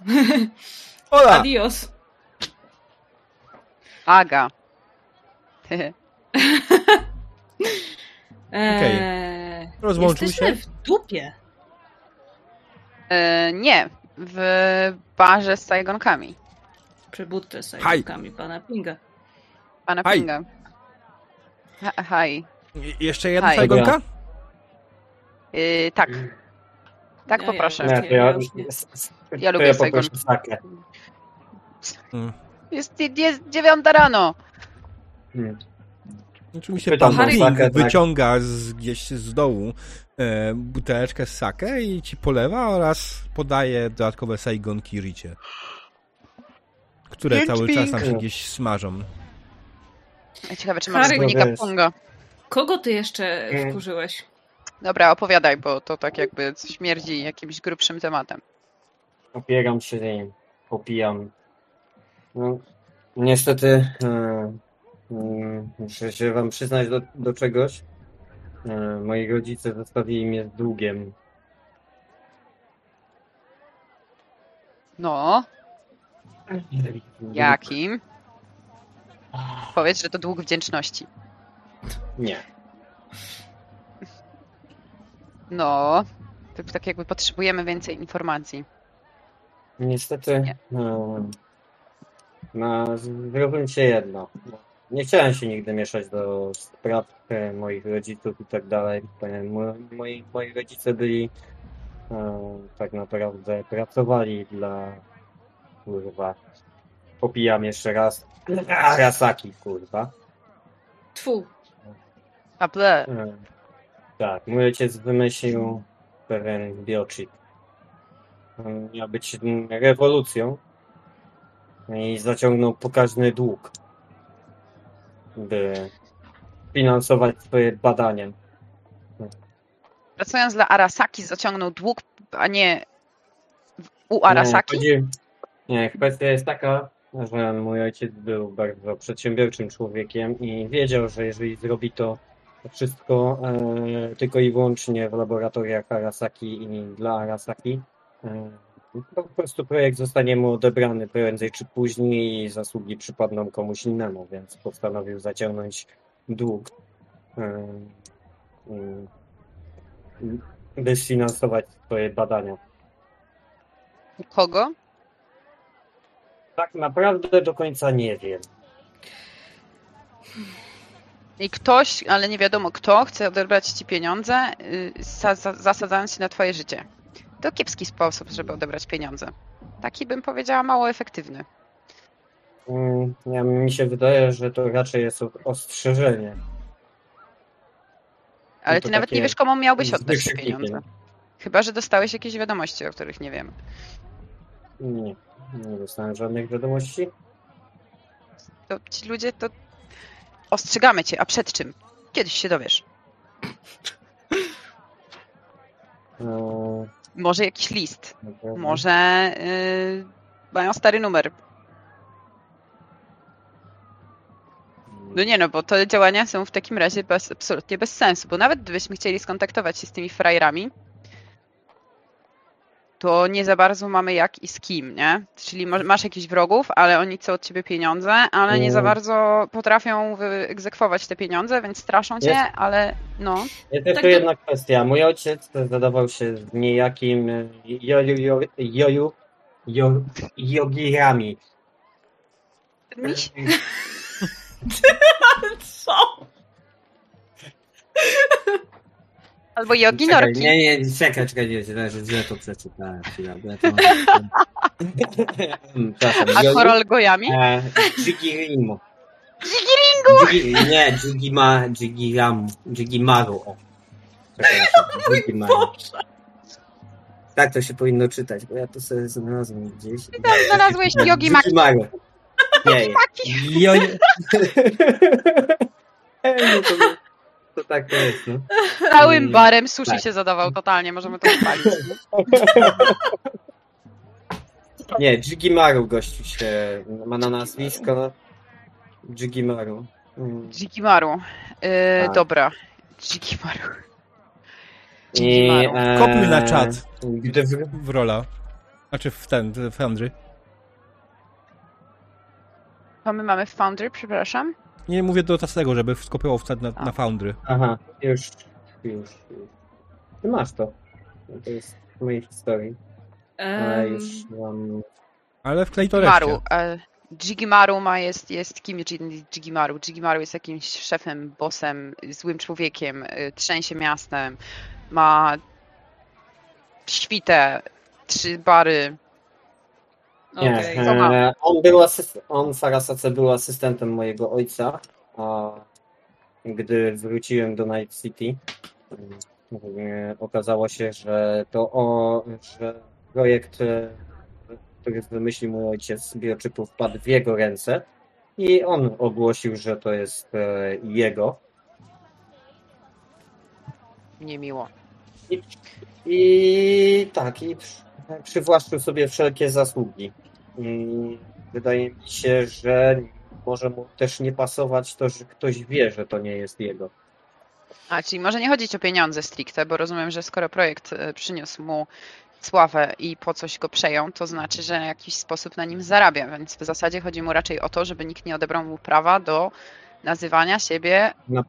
Ola! adios. Aga. Eee, Rozłączył jesteśmy się? w dupie. E, nie, w barze z Saigonkami. Przy budce z Haj. sajkami pana Pinga. Pana Haj. Pinga. Ha, haj. Jeszcze jedna Haj. sajgonka? E, tak. Tak Ja- poproszę. ja- Nie, to ja, nie. Ja to lubię ja Saigon. sakę. Mm. Jest, jest dziewiąta rano. Mm. Oczywiście Pytam pan Ping tak. wyciąga z, gdzieś z dołu e, buteleczkę z sakę i ci polewa oraz podaje dodatkowe sajgonki Ricie. Które Pięć cały czas tam się gdzieś smażą. Ciekawe, czy masz wspólnika. Punga. Kogo ty jeszcze Mm. wkurzyłeś? Dobra, opowiadaj, bo to tak jakby śmierdzi jakimś grubszym tematem. Opieram się nim, popijam. No, niestety e, mm, muszę się wam przyznać do, do czegoś. E, moi rodzice zostawili mnie z długiem. No, jakim? Powiedz, że to dług wdzięczności. Nie. No, to tak jakby potrzebujemy więcej informacji. Niestety Nie. e, na, zrobiłem się jedno. Nie chciałem się nigdy mieszać do spraw moich rodziców i tak dalej. Mo- Moi, moi rodzice byli e, tak naprawdę pracowali dla kurwa. Popijam jeszcze raz. Arasaki, kurwa. Tfu. A ble. E, Tak, mój ojciec wymyślił pewien biochip. E, Miał być rewolucją i zaciągnął pokaźny dług, by finansować swoje badania. Pracując dla Arasaki zaciągnął dług, a nie u Arasaki? Nie, chodzi... nie, kwestia jest taka, że mój ojciec był bardzo przedsiębiorczym człowiekiem i wiedział, że jeżeli zrobi to To wszystko e, tylko i wyłącznie w laboratoriach Arasaki i dla Arasaki. E, po prostu projekt zostanie mu odebrany prędzej czy później i zasługi przypadną komuś innemu, więc postanowił zaciągnąć dług, by sfinansować swoje badania. Kogo? Tak naprawdę do końca nie wiem. I ktoś, ale nie wiadomo kto, chce odebrać ci pieniądze, y, za, za, zasadzając się na twoje życie. To kiepski sposób, żeby odebrać pieniądze. Taki bym powiedziała mało efektywny. Mm, Ja, mi się wydaje, że to raczej jest ostrzeżenie. Ale No ty nawet nie wiesz, komu miałbyś oddać te pieniądze. Chyba, że dostałeś jakieś wiadomości, o których nie wiem. Nie, nie dostałem żadnych wiadomości. To ci ludzie to. Ostrzegamy cię, a przed czym? Kiedyś się dowiesz. Eee, Może jakiś list. Może yy, mają stary numer. No nie no, bo te działania są w takim razie bez, absolutnie bez sensu, bo nawet gdybyśmy chcieli skontaktować się z tymi frajerami, to nie za bardzo mamy jak i z kim, nie? Czyli masz jakichś wrogów, ale oni chcą od ciebie pieniądze, ale nie za bardzo potrafią wyegzekwować te pieniądze, więc straszą cię, Jest. ale no. Jest tylko Tak to- jedna kwestia. Mój ojciec zadawał się z niejakim e, joju, jo- joju, jo, jogirami. Miś, Co? Albo jogi Czekaj, norki. nie, nie, czekaj, czekaj, nie, źle, źle to przeczytałem. chwila, bo ja to mam- Przepraszam, A joju, korolgojami? e, Jigirimu. Jigiringu! Nie, Jigima, Jigiram, Jigimaru, o. Przepraszam, Jigimaru. Tak to się powinno czytać, bo ja to sobie znalazłem gdzieś. Tam znalazłeś jogi maki. Jigimaru. Nie, Jo... no to, to tak to jest, no. Całym barem sushi Tak. się zadawał totalnie, możemy to spalić. Nie, Jigimaru gościu się ma na nazwisko. Jigimaru. Mm. Jigimaru. Yy, Tak. Dobra. Jigimaru. I, e, Kopnij na czat. Gdy w, w rola. Znaczy w ten, w Foundry. To my mamy w Foundry, przepraszam. Nie mówię do Tasego, żeby skopiował wtedy na, na Foundry. aha, już, już, już. Ty masz to. To jest w mojej historii. Ale Em, już mam... Ale wklej to Jigimaru. reszcie. E, Jigimaru ma jest, jest kim jest Jigimaru? Jigimaru jest jakimś szefem, bossem, złym człowiekiem, y, trzęsie miastem, ma świtę, trzy bary. Nie, ma? e, on był asyst... on w Arasace był asystentem mojego ojca, a gdy wróciłem do Night City, e, okazało się, że to o, że projekt, e, który wymyślił mój ojciec bioczypu wpadł w jego ręce i on ogłosił, że to jest jego. Niemiło. I, i tak, i przy- przywłaszczył sobie wszelkie zasługi. I wydaje mi się, że może mu też nie pasować to, że ktoś wie, że to nie jest jego. A, czyli może nie chodzić o pieniądze stricte, bo rozumiem, że skoro projekt e, przyniósł mu sławę i po coś go przejął, to znaczy, że w jakiś sposób na nim zarabia, więc w zasadzie chodzi mu raczej o to, żeby nikt nie odebrał mu prawa do nazywania siebie No.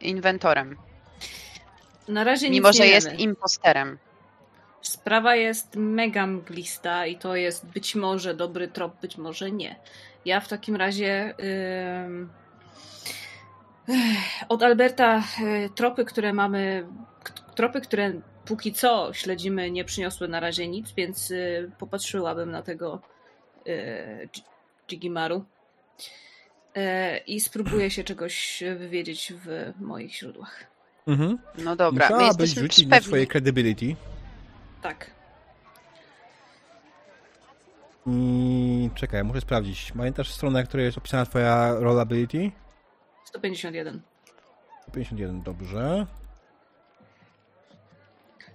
inwentorem, Na razie mimo nic że nie jest wiemy. imposterem. Sprawa jest mega mglista i to jest być może dobry trop, być może nie. Ja w takim razie ech, od Alberta y, tropy, które mamy, tropy, które póki co śledzimy, nie przyniosły na razie nic, więc y, popatrzyłabym na tego Jigimaru y, i spróbuję się czegoś wywiedzieć w moich źródłach. Mhm. No dobra, Musiałabyś jesteśmy rzucić na pewni. swoje credibility. Tak. I czekaj, muszę sprawdzić. Pamiętasz stronę, na której jest opisana twoja rollability? 151. 51, dobrze.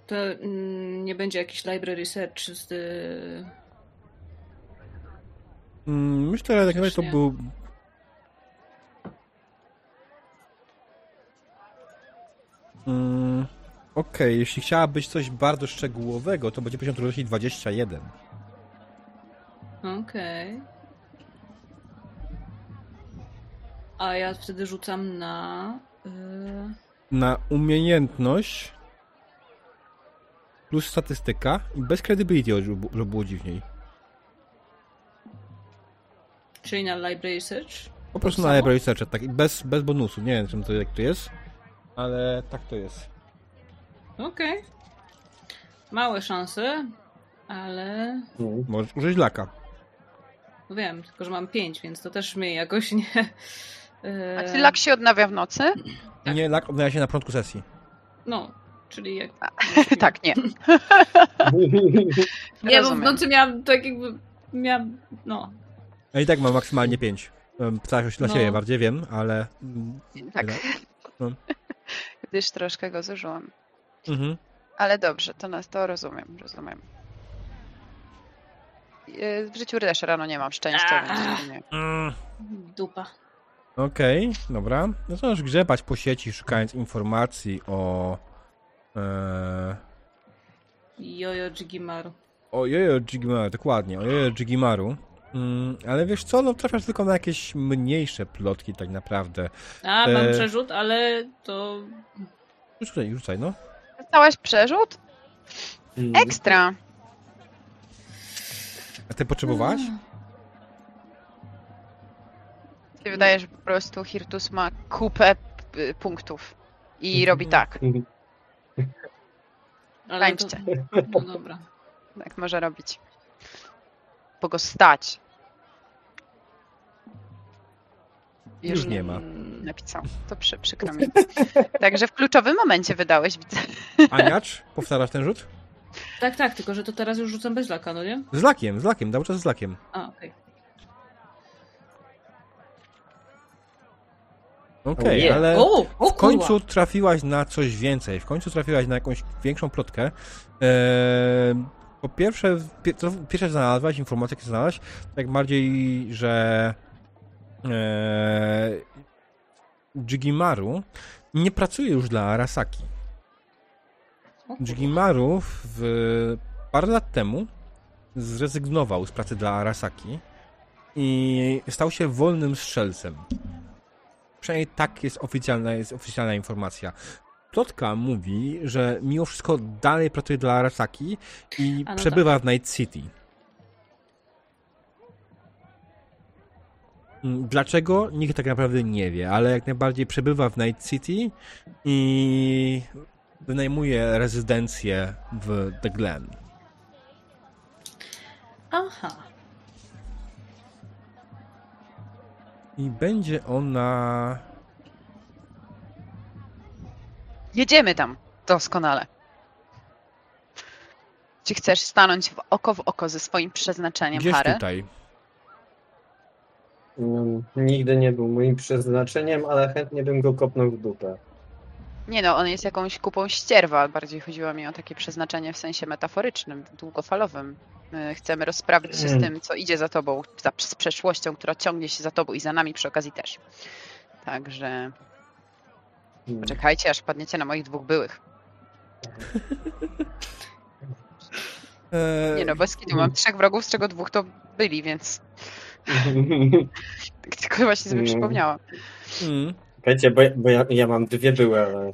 To mm, nie będzie jakiś library search z... y, Mm, Myślę, że tak naprawdę to był... Mm, Okej, jeśli chciałabyś coś bardzo szczegółowego, to będzie poziom trudności 21. Okej. A ja wtedy rzucam na. Yy... Na umiejętność plus statystyka i bez credibility, żeby było dziwniej. Czyli na Library Search. Po prostu na library search, tak, i bez, bez bonusu. Nie wiem, czym to, jak to jest, ale tak to jest. Okej. Małe szanse, ale. Mm. Możesz użyć laka. No wiem, tylko że mam pięć, więc to też mnie jakoś nie. A Yy, czy lak się odnawia w nocy? Tak. Nie, lak odnawia się na początku sesji. No, czyli jak. tak, nie. Nie, bo w nocy miałam tak jakby. Miałam. No. Ja i tak mam maksymalnie 5. Pytałeś się dla No. siebie bardziej, wiem, ale... Tak. No. Gdyż troszkę go zużyłam. Mhm. Ale dobrze, to nas to rozumiem, rozumiem. Yy, W życiu też rano nie mam szczęścia, więc nie. Mm. Dupa. Okej, dobra. No to możesz grzebać po sieci, szukając informacji o... E, Jojo Jigimaru. o Jojo Jigimaru, dokładnie, o Jojo Jigimaru. Mm, ale wiesz co, no trafiasz tylko na jakieś mniejsze plotki tak naprawdę. A, mam E. przerzut, ale to. Rzucaj, rzucaj, no. Dostałaś przerzut? Mm. Ekstra! A ty potrzebowałaś? Mi się wydaje, że po prostu Hirtus ma kupę punktów i robi tak. Ale to... Tańczcie. No dobra. Tak może robić. Bo go stać. Już nie ma. Napisał. To przy, przykro mi. Także w kluczowym momencie wydałeś, widzę. Aniacz, powtarzasz ten rzut? Tak, tak, tylko że to teraz już rzucam bez laka, no nie? Z lakiem, z lakiem, cały czas z lakiem. A, okej. Okej, Nie. ale O, o w końcu kurwa. trafiłaś na coś więcej. W końcu trafiłaś na jakąś większą plotkę. Eee, po pierwsze, pie, to pierwsze znalazłaś informację, jakie znalazłaś, tak bardziej, że eee, Jigimaru nie pracuje już dla Arasaki. Jigimaru w, parę lat temu zrezygnował z pracy dla Arasaki i stał się wolnym strzelcem. Przynajmniej tak jest oficjalna, jest oficjalna informacja. Plotka mówi, że mimo wszystko dalej pracuje dla Arasaki i no przebywa w Night City. Dlaczego? Nikt tak naprawdę nie wie, ale jak najbardziej przebywa w Night City i wynajmuje rezydencję w The Glen. Aha. I będzie ona. Jedziemy tam. Doskonale. Czy chcesz stanąć w oko w oko ze swoim przeznaczeniem, Gdzieś Harry? tutaj. Mm, Nigdy nie był moim przeznaczeniem, ale chętnie bym go kopnął w dupę. Nie no, on jest jakąś kupą ścierwa. Bardziej chodziło mi o takie przeznaczenie w sensie metaforycznym, długofalowym. My Chcemy rozprawić się z Mm. tym, co idzie za tobą, za, z przeszłością, która ciągnie się za tobą i za nami przy okazji też. Także Mm. czekajcie, aż padniecie na moich dwóch byłych. Eee, Nie no, bez kitu. Mam trzech wrogów, z czego dwóch to byli, więc tylko właśnie sobie Mm. przypomniałam. mm, Słuchajcie, bo, ja, bo ja, ja mam dwie były, ale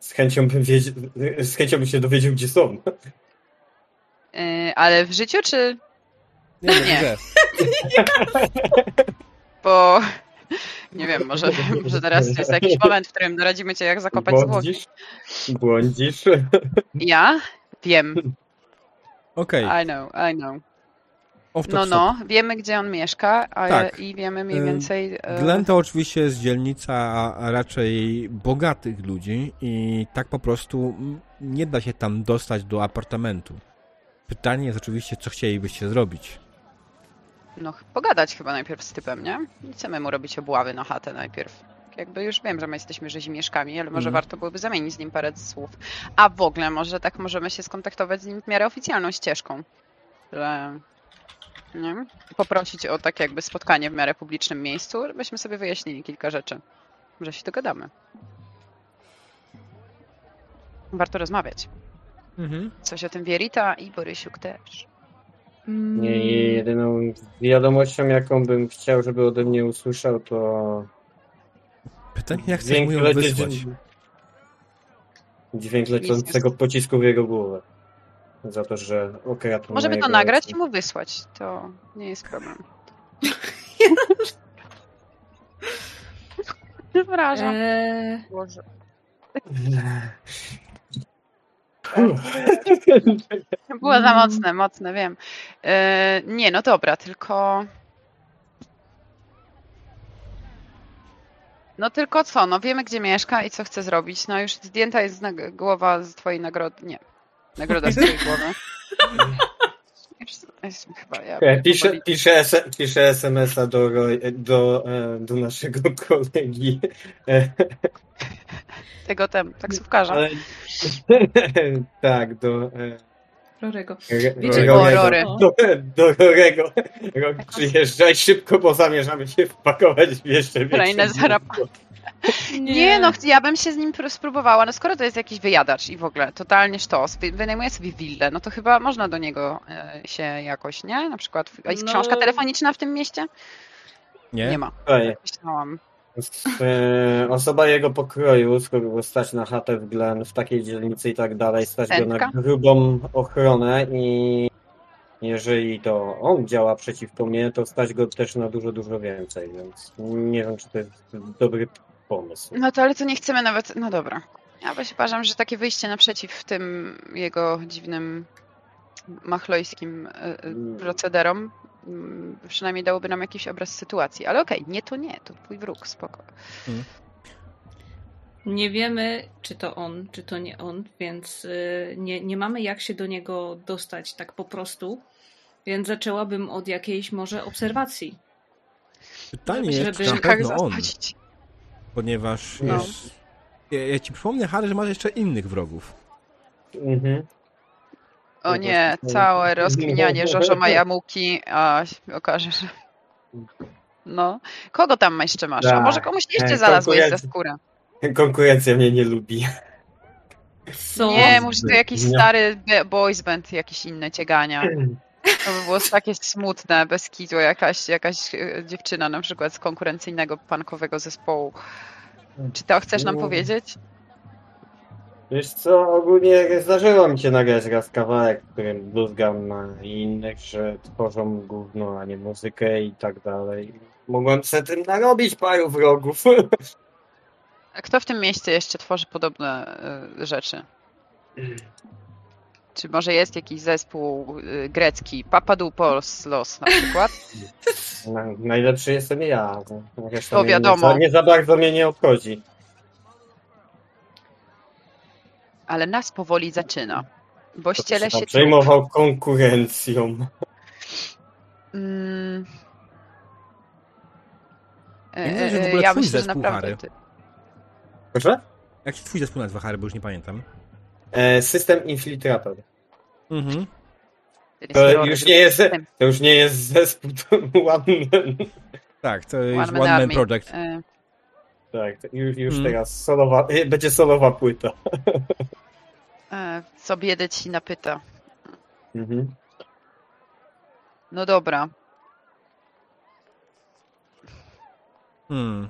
z chęcią bym, z chęcią bym się dowiedział, gdzie są. Yy, ale w życiu, czy... nie, Nie. nie. Bo... Nie wiem, może, może teraz jest jakiś moment, w którym doradzimy cię, jak zakopać zwłoki. Błądzisz? Błądzisz? Ja? Wiem. Okej, I know, I know. No, no, wiemy, gdzie on mieszka a, Tak. i wiemy mniej Ym, więcej... e, Glen to oczywiście jest dzielnica raczej bogatych ludzi i tak po prostu mm, nie da się tam dostać do apartamentu. Pytanie jest oczywiście, co chcielibyście zrobić. No, pogadać chyba najpierw z typem, nie? Nie chcemy mu robić obławy na chatę najpierw. Jakby już wiem, że my jesteśmy rzezimieszkami, ale może Mhm. warto byłoby zamienić z nim parę słów. A w ogóle może tak możemy się skontaktować z nim w miarę oficjalną ścieżką. Że... Nie? Poprosić o tak jakby spotkanie w miarę publicznym miejscu, żebyśmy sobie wyjaśnili kilka rzeczy. Może się dogadamy. warto rozmawiać. Mhm. Coś o tym wie Rita i Borysiuk też. Nie, jedyną wiadomością, jaką bym chciał, żeby ode mnie usłyszał, to Pytanie, jak chcesz mu ją wysłać? dźwięk lecącego pocisku w jego głowę. Za to, że okradł Możemy to nagrać i mu wysłać. To nie jest problem. Przepraszam. Eee, Boże. Było za mocne, mocne, wiem. E, nie, no dobra, tylko. No tylko co? No wiemy, gdzie mieszka i co chce zrobić. No już zdjęta jest głowa z twojej nagrody. Nie. Nagroda z twojej głowy. Chyba ja. Piszę, SMS-a do, do, e, do naszego kolegi. Tego tem, taksówkarza. Ale... tak, do. E, Rorego. Re- Wiecie, Rorego. o, Rory. Do, do Rorego. Rok, przyjeżdżaj szybko, bo zamierzamy się wpakować w jeszcze Kolejne większe zarab- gówno. Nie, no ja bym się z nim pr- spróbowała. No skoro to jest jakiś wyjadacz i w ogóle totalnie sztos, wy- wynajmuje sobie willę, no to chyba można do niego e, się jakoś, nie? Na przykład, a jest No. książka telefoniczna w tym mieście? Nie? Nie ma. Myślałam. e, Osoba jego pokroju, skoro było stać na chatę w Glen, w takiej dzielnicy i tak dalej, stać go na grubą ochronę i jeżeli to on działa przeciwko mnie, to stać go też na dużo, dużo więcej, więc nie wiem, czy to jest dobry pomysł. No to ale to nie chcemy nawet, no dobra. Ja właśnie uważam, że takie wyjście naprzeciw tym jego dziwnym machlojskim e, e, Mm. procederom mm, przynajmniej dałoby nam jakiś obraz sytuacji. Ale okej, nie to nie, to twój wróg, spoko. Nie wiemy, czy to on, czy to nie on, więc y, nie, nie mamy jak się do niego dostać tak po prostu. Więc zaczęłabym od jakiejś może obserwacji. Pytanie Żeby czy na tak pewno on, zasadzić. Ponieważ No. jest... Ja, ja ci przypomnę, Harry, że masz jeszcze innych wrogów. Mhm. O nie, całe rozkminianie Żożo Majamuki, a się okaże, że... No. Kogo tam jeszcze masz? A Tak. może komuś jeszcze E, znalazłeś za konkurencja. skórę? Konkurencja mnie nie lubi. Co? Nie, może to jakiś stary boys band, jakieś inne ciegania. To by było takie smutne, bez kitu, jakaś, jakaś e, dziewczyna na przykład z konkurencyjnego punkowego zespołu. Czy to chcesz nam No. powiedzieć? Wiesz co, ogólnie zdarzyło mi się nagrać raz kawałek, w którym bluzgam na innych, że tworzą gówno, a nie muzykę i tak dalej. Mogłem sobie tym narobić paru wrogów. A kto w tym mieście jeszcze tworzy podobne e, rzeczy? Czy może jest jakiś zespół e, grecki, Papadopoulos na przykład? Na, najlepszy jestem ja. To mnie wiadomo. Nie, za- nie za bardzo mnie nie obchodzi. Ale nas powoli zaczyna. Bo To ściele się... przejmował konkurencją. Mm. Ja nie wiem, że w ogóle E, ja myślę, że naprawdę... Ty... Proszę? Jak się twój zespół nazywa, Harry, bo już nie pamiętam. E, system Infiltrator. Mhm. To już nie jest, to już nie jest zespół, to one man. Tak, to jest One One Man. Project. E, Tak, już, już Hmm. teraz solowa, e, będzie solowa płyta. co biedę ci napyta. Mhm. No dobra. Hmm.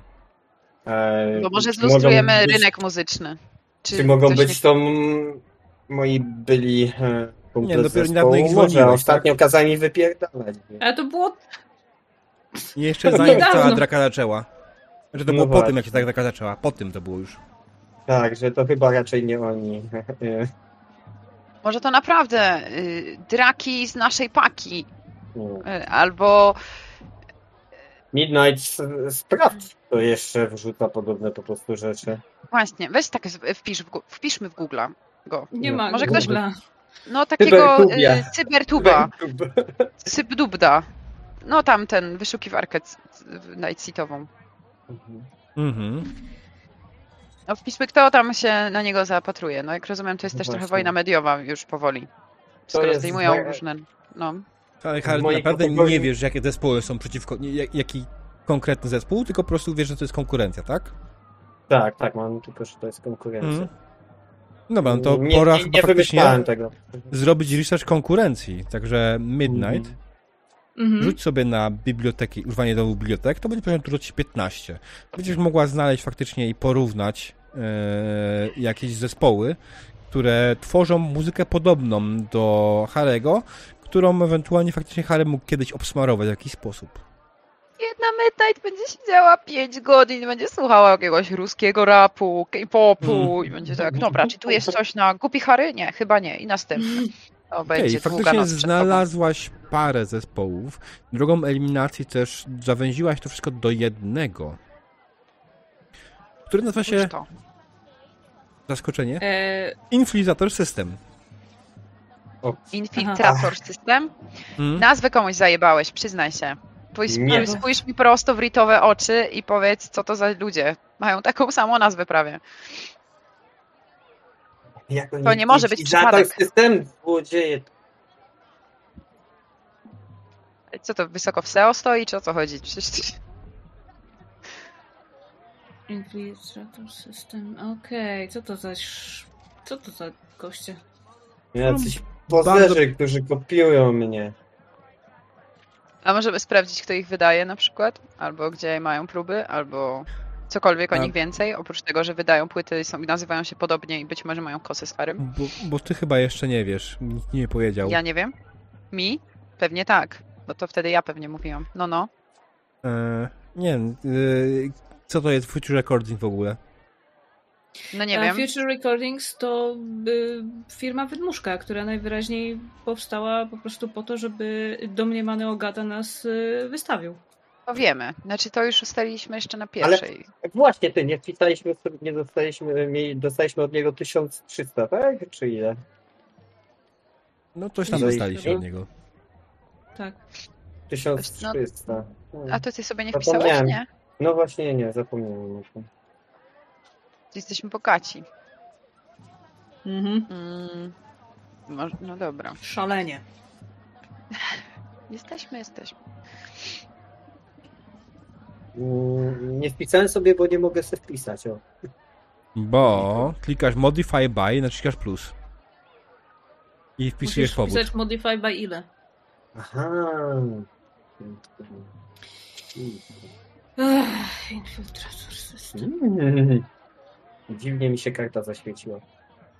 E, Bo może zlustrujemy rynek muzyczny. Czy, mogą coś być to mm, moi byli e, Nie, dopiero zespołu? niedawno ich zwolniłeś, ostatnio tak? kazali mi wypierdalać. Ale to było jeszcze zanim Niedawno. cała draka zaczęła. Że to No było po właśnie. tym, jak się ta draka zaczęła. Po tym to było już. Tak, że to chyba raczej nie oni. E, Może to naprawdę y, draki z naszej paki. nie. Y, albo Midnight s- sprawdź, to jeszcze wrzuca podobne po prostu rzeczy. Właśnie, weź tak wpisz w, wpiszmy w Google'a go. Nie No, ma może ktoś- Google'a. No takiego Cybertubia. y, cybertuba, cybdubda. No tam ten wyszukiwarkę nightseatową. Mhm. No wpiszmy kto tam się na niego zapatruje. No jak rozumiem to jest No też trochę właśnie. wojna mediowa już powoli. Skoro jest zdejmują moje- różne... No. Ale Harry, mojej naprawdę kategorii- nie wiesz, jakie zespoły są przeciwko... Jaki konkretny zespół, tylko po prostu wiesz, że to jest konkurencja, tak? Tak, tak, mam tylko, że to jest konkurencja. Mhm. Dobra, no to nie, pora nie, chyba nie wymyślałem tego. zrobić research konkurencji. Także Midnight, Mhm. rzuć sobie na biblioteki, używanie do bibliotek, to będzie poziom trudności 15. Będziesz mogła znaleźć faktycznie i porównać e, jakieś zespoły, które tworzą muzykę podobną do Harego, którą ewentualnie faktycznie Harry mógł kiedyś obsmarować w jakiś sposób. Jedna Midnight będzie siedziała 5 godzin, będzie słuchała jakiegoś ruskiego rapu, K-popu i będzie tak, dobra, czy tu jest coś na Gupi Harry? Nie, chyba nie. I następny. To Okej, będzie faktycznie znalazłaś parę zespołów. Drogą eliminacji też zawęziłaś to wszystko do jednego, który nazywa się, zaskoczenie, E, Influencer System. Infiltrator system? Hmm? Nazwę komuś zajebałeś, przyznaj się. Spójrz, Nie. spójrz mi prosto w ritowe oczy i powiedz, co to za ludzie. Mają taką samą nazwę prawie. Jak To nie może być przypadek. system złodzieje. Co to, wysoko w SEO stoi, czy o co chodzi? Przecież... Infiltrator system. Okej, co to za. Co to za goście? Jacyś pozerzy, którzy kopiują mnie. A możemy sprawdzić, kto ich wydaje na przykład? Albo gdzie mają próby, albo cokolwiek o A- nich więcej, oprócz tego, że wydają płyty i są, nazywają się podobnie i być może mają kosy z Harym. Bo, bo ty chyba jeszcze nie wiesz, nikt nie powiedział. Ja nie wiem. Mi? Pewnie tak. Bo to wtedy ja pewnie mówiłam. No, no. E, nie wiem, e, co to jest Future Recording w ogóle? No nie A wiem. Future Recordings to y, firma Wydmuszka, która najwyraźniej powstała po prostu po to, żeby domniemany Ogata nas y, wystawił. To wiemy. Znaczy to już ustaliliśmy jeszcze na pierwszej. Właśnie ty, nie wpisaliśmy, sobie- nie dostaliśmy, dostaliśmy od niego 1300, tak? Czy ile? No coś tam Że- dostaliście od niego. Tak. 1300. A to ty sobie nie wpisałeś? Nie. No właśnie nie, zapomniałem o tym. Jesteśmy bogaci. Mhm. Mm. No dobra. Szalenie. Jesteśmy, jesteśmy. Mm, Nie wpisałem sobie, bo nie mogę sobie wpisać. O. Bo klikasz Modify by, naciskasz plus. I wpisujesz Musisz powód. pisać modify by ile. Aha. Ech, infiltrator system. Mm. Dziwnie mi się karta zaświeciła.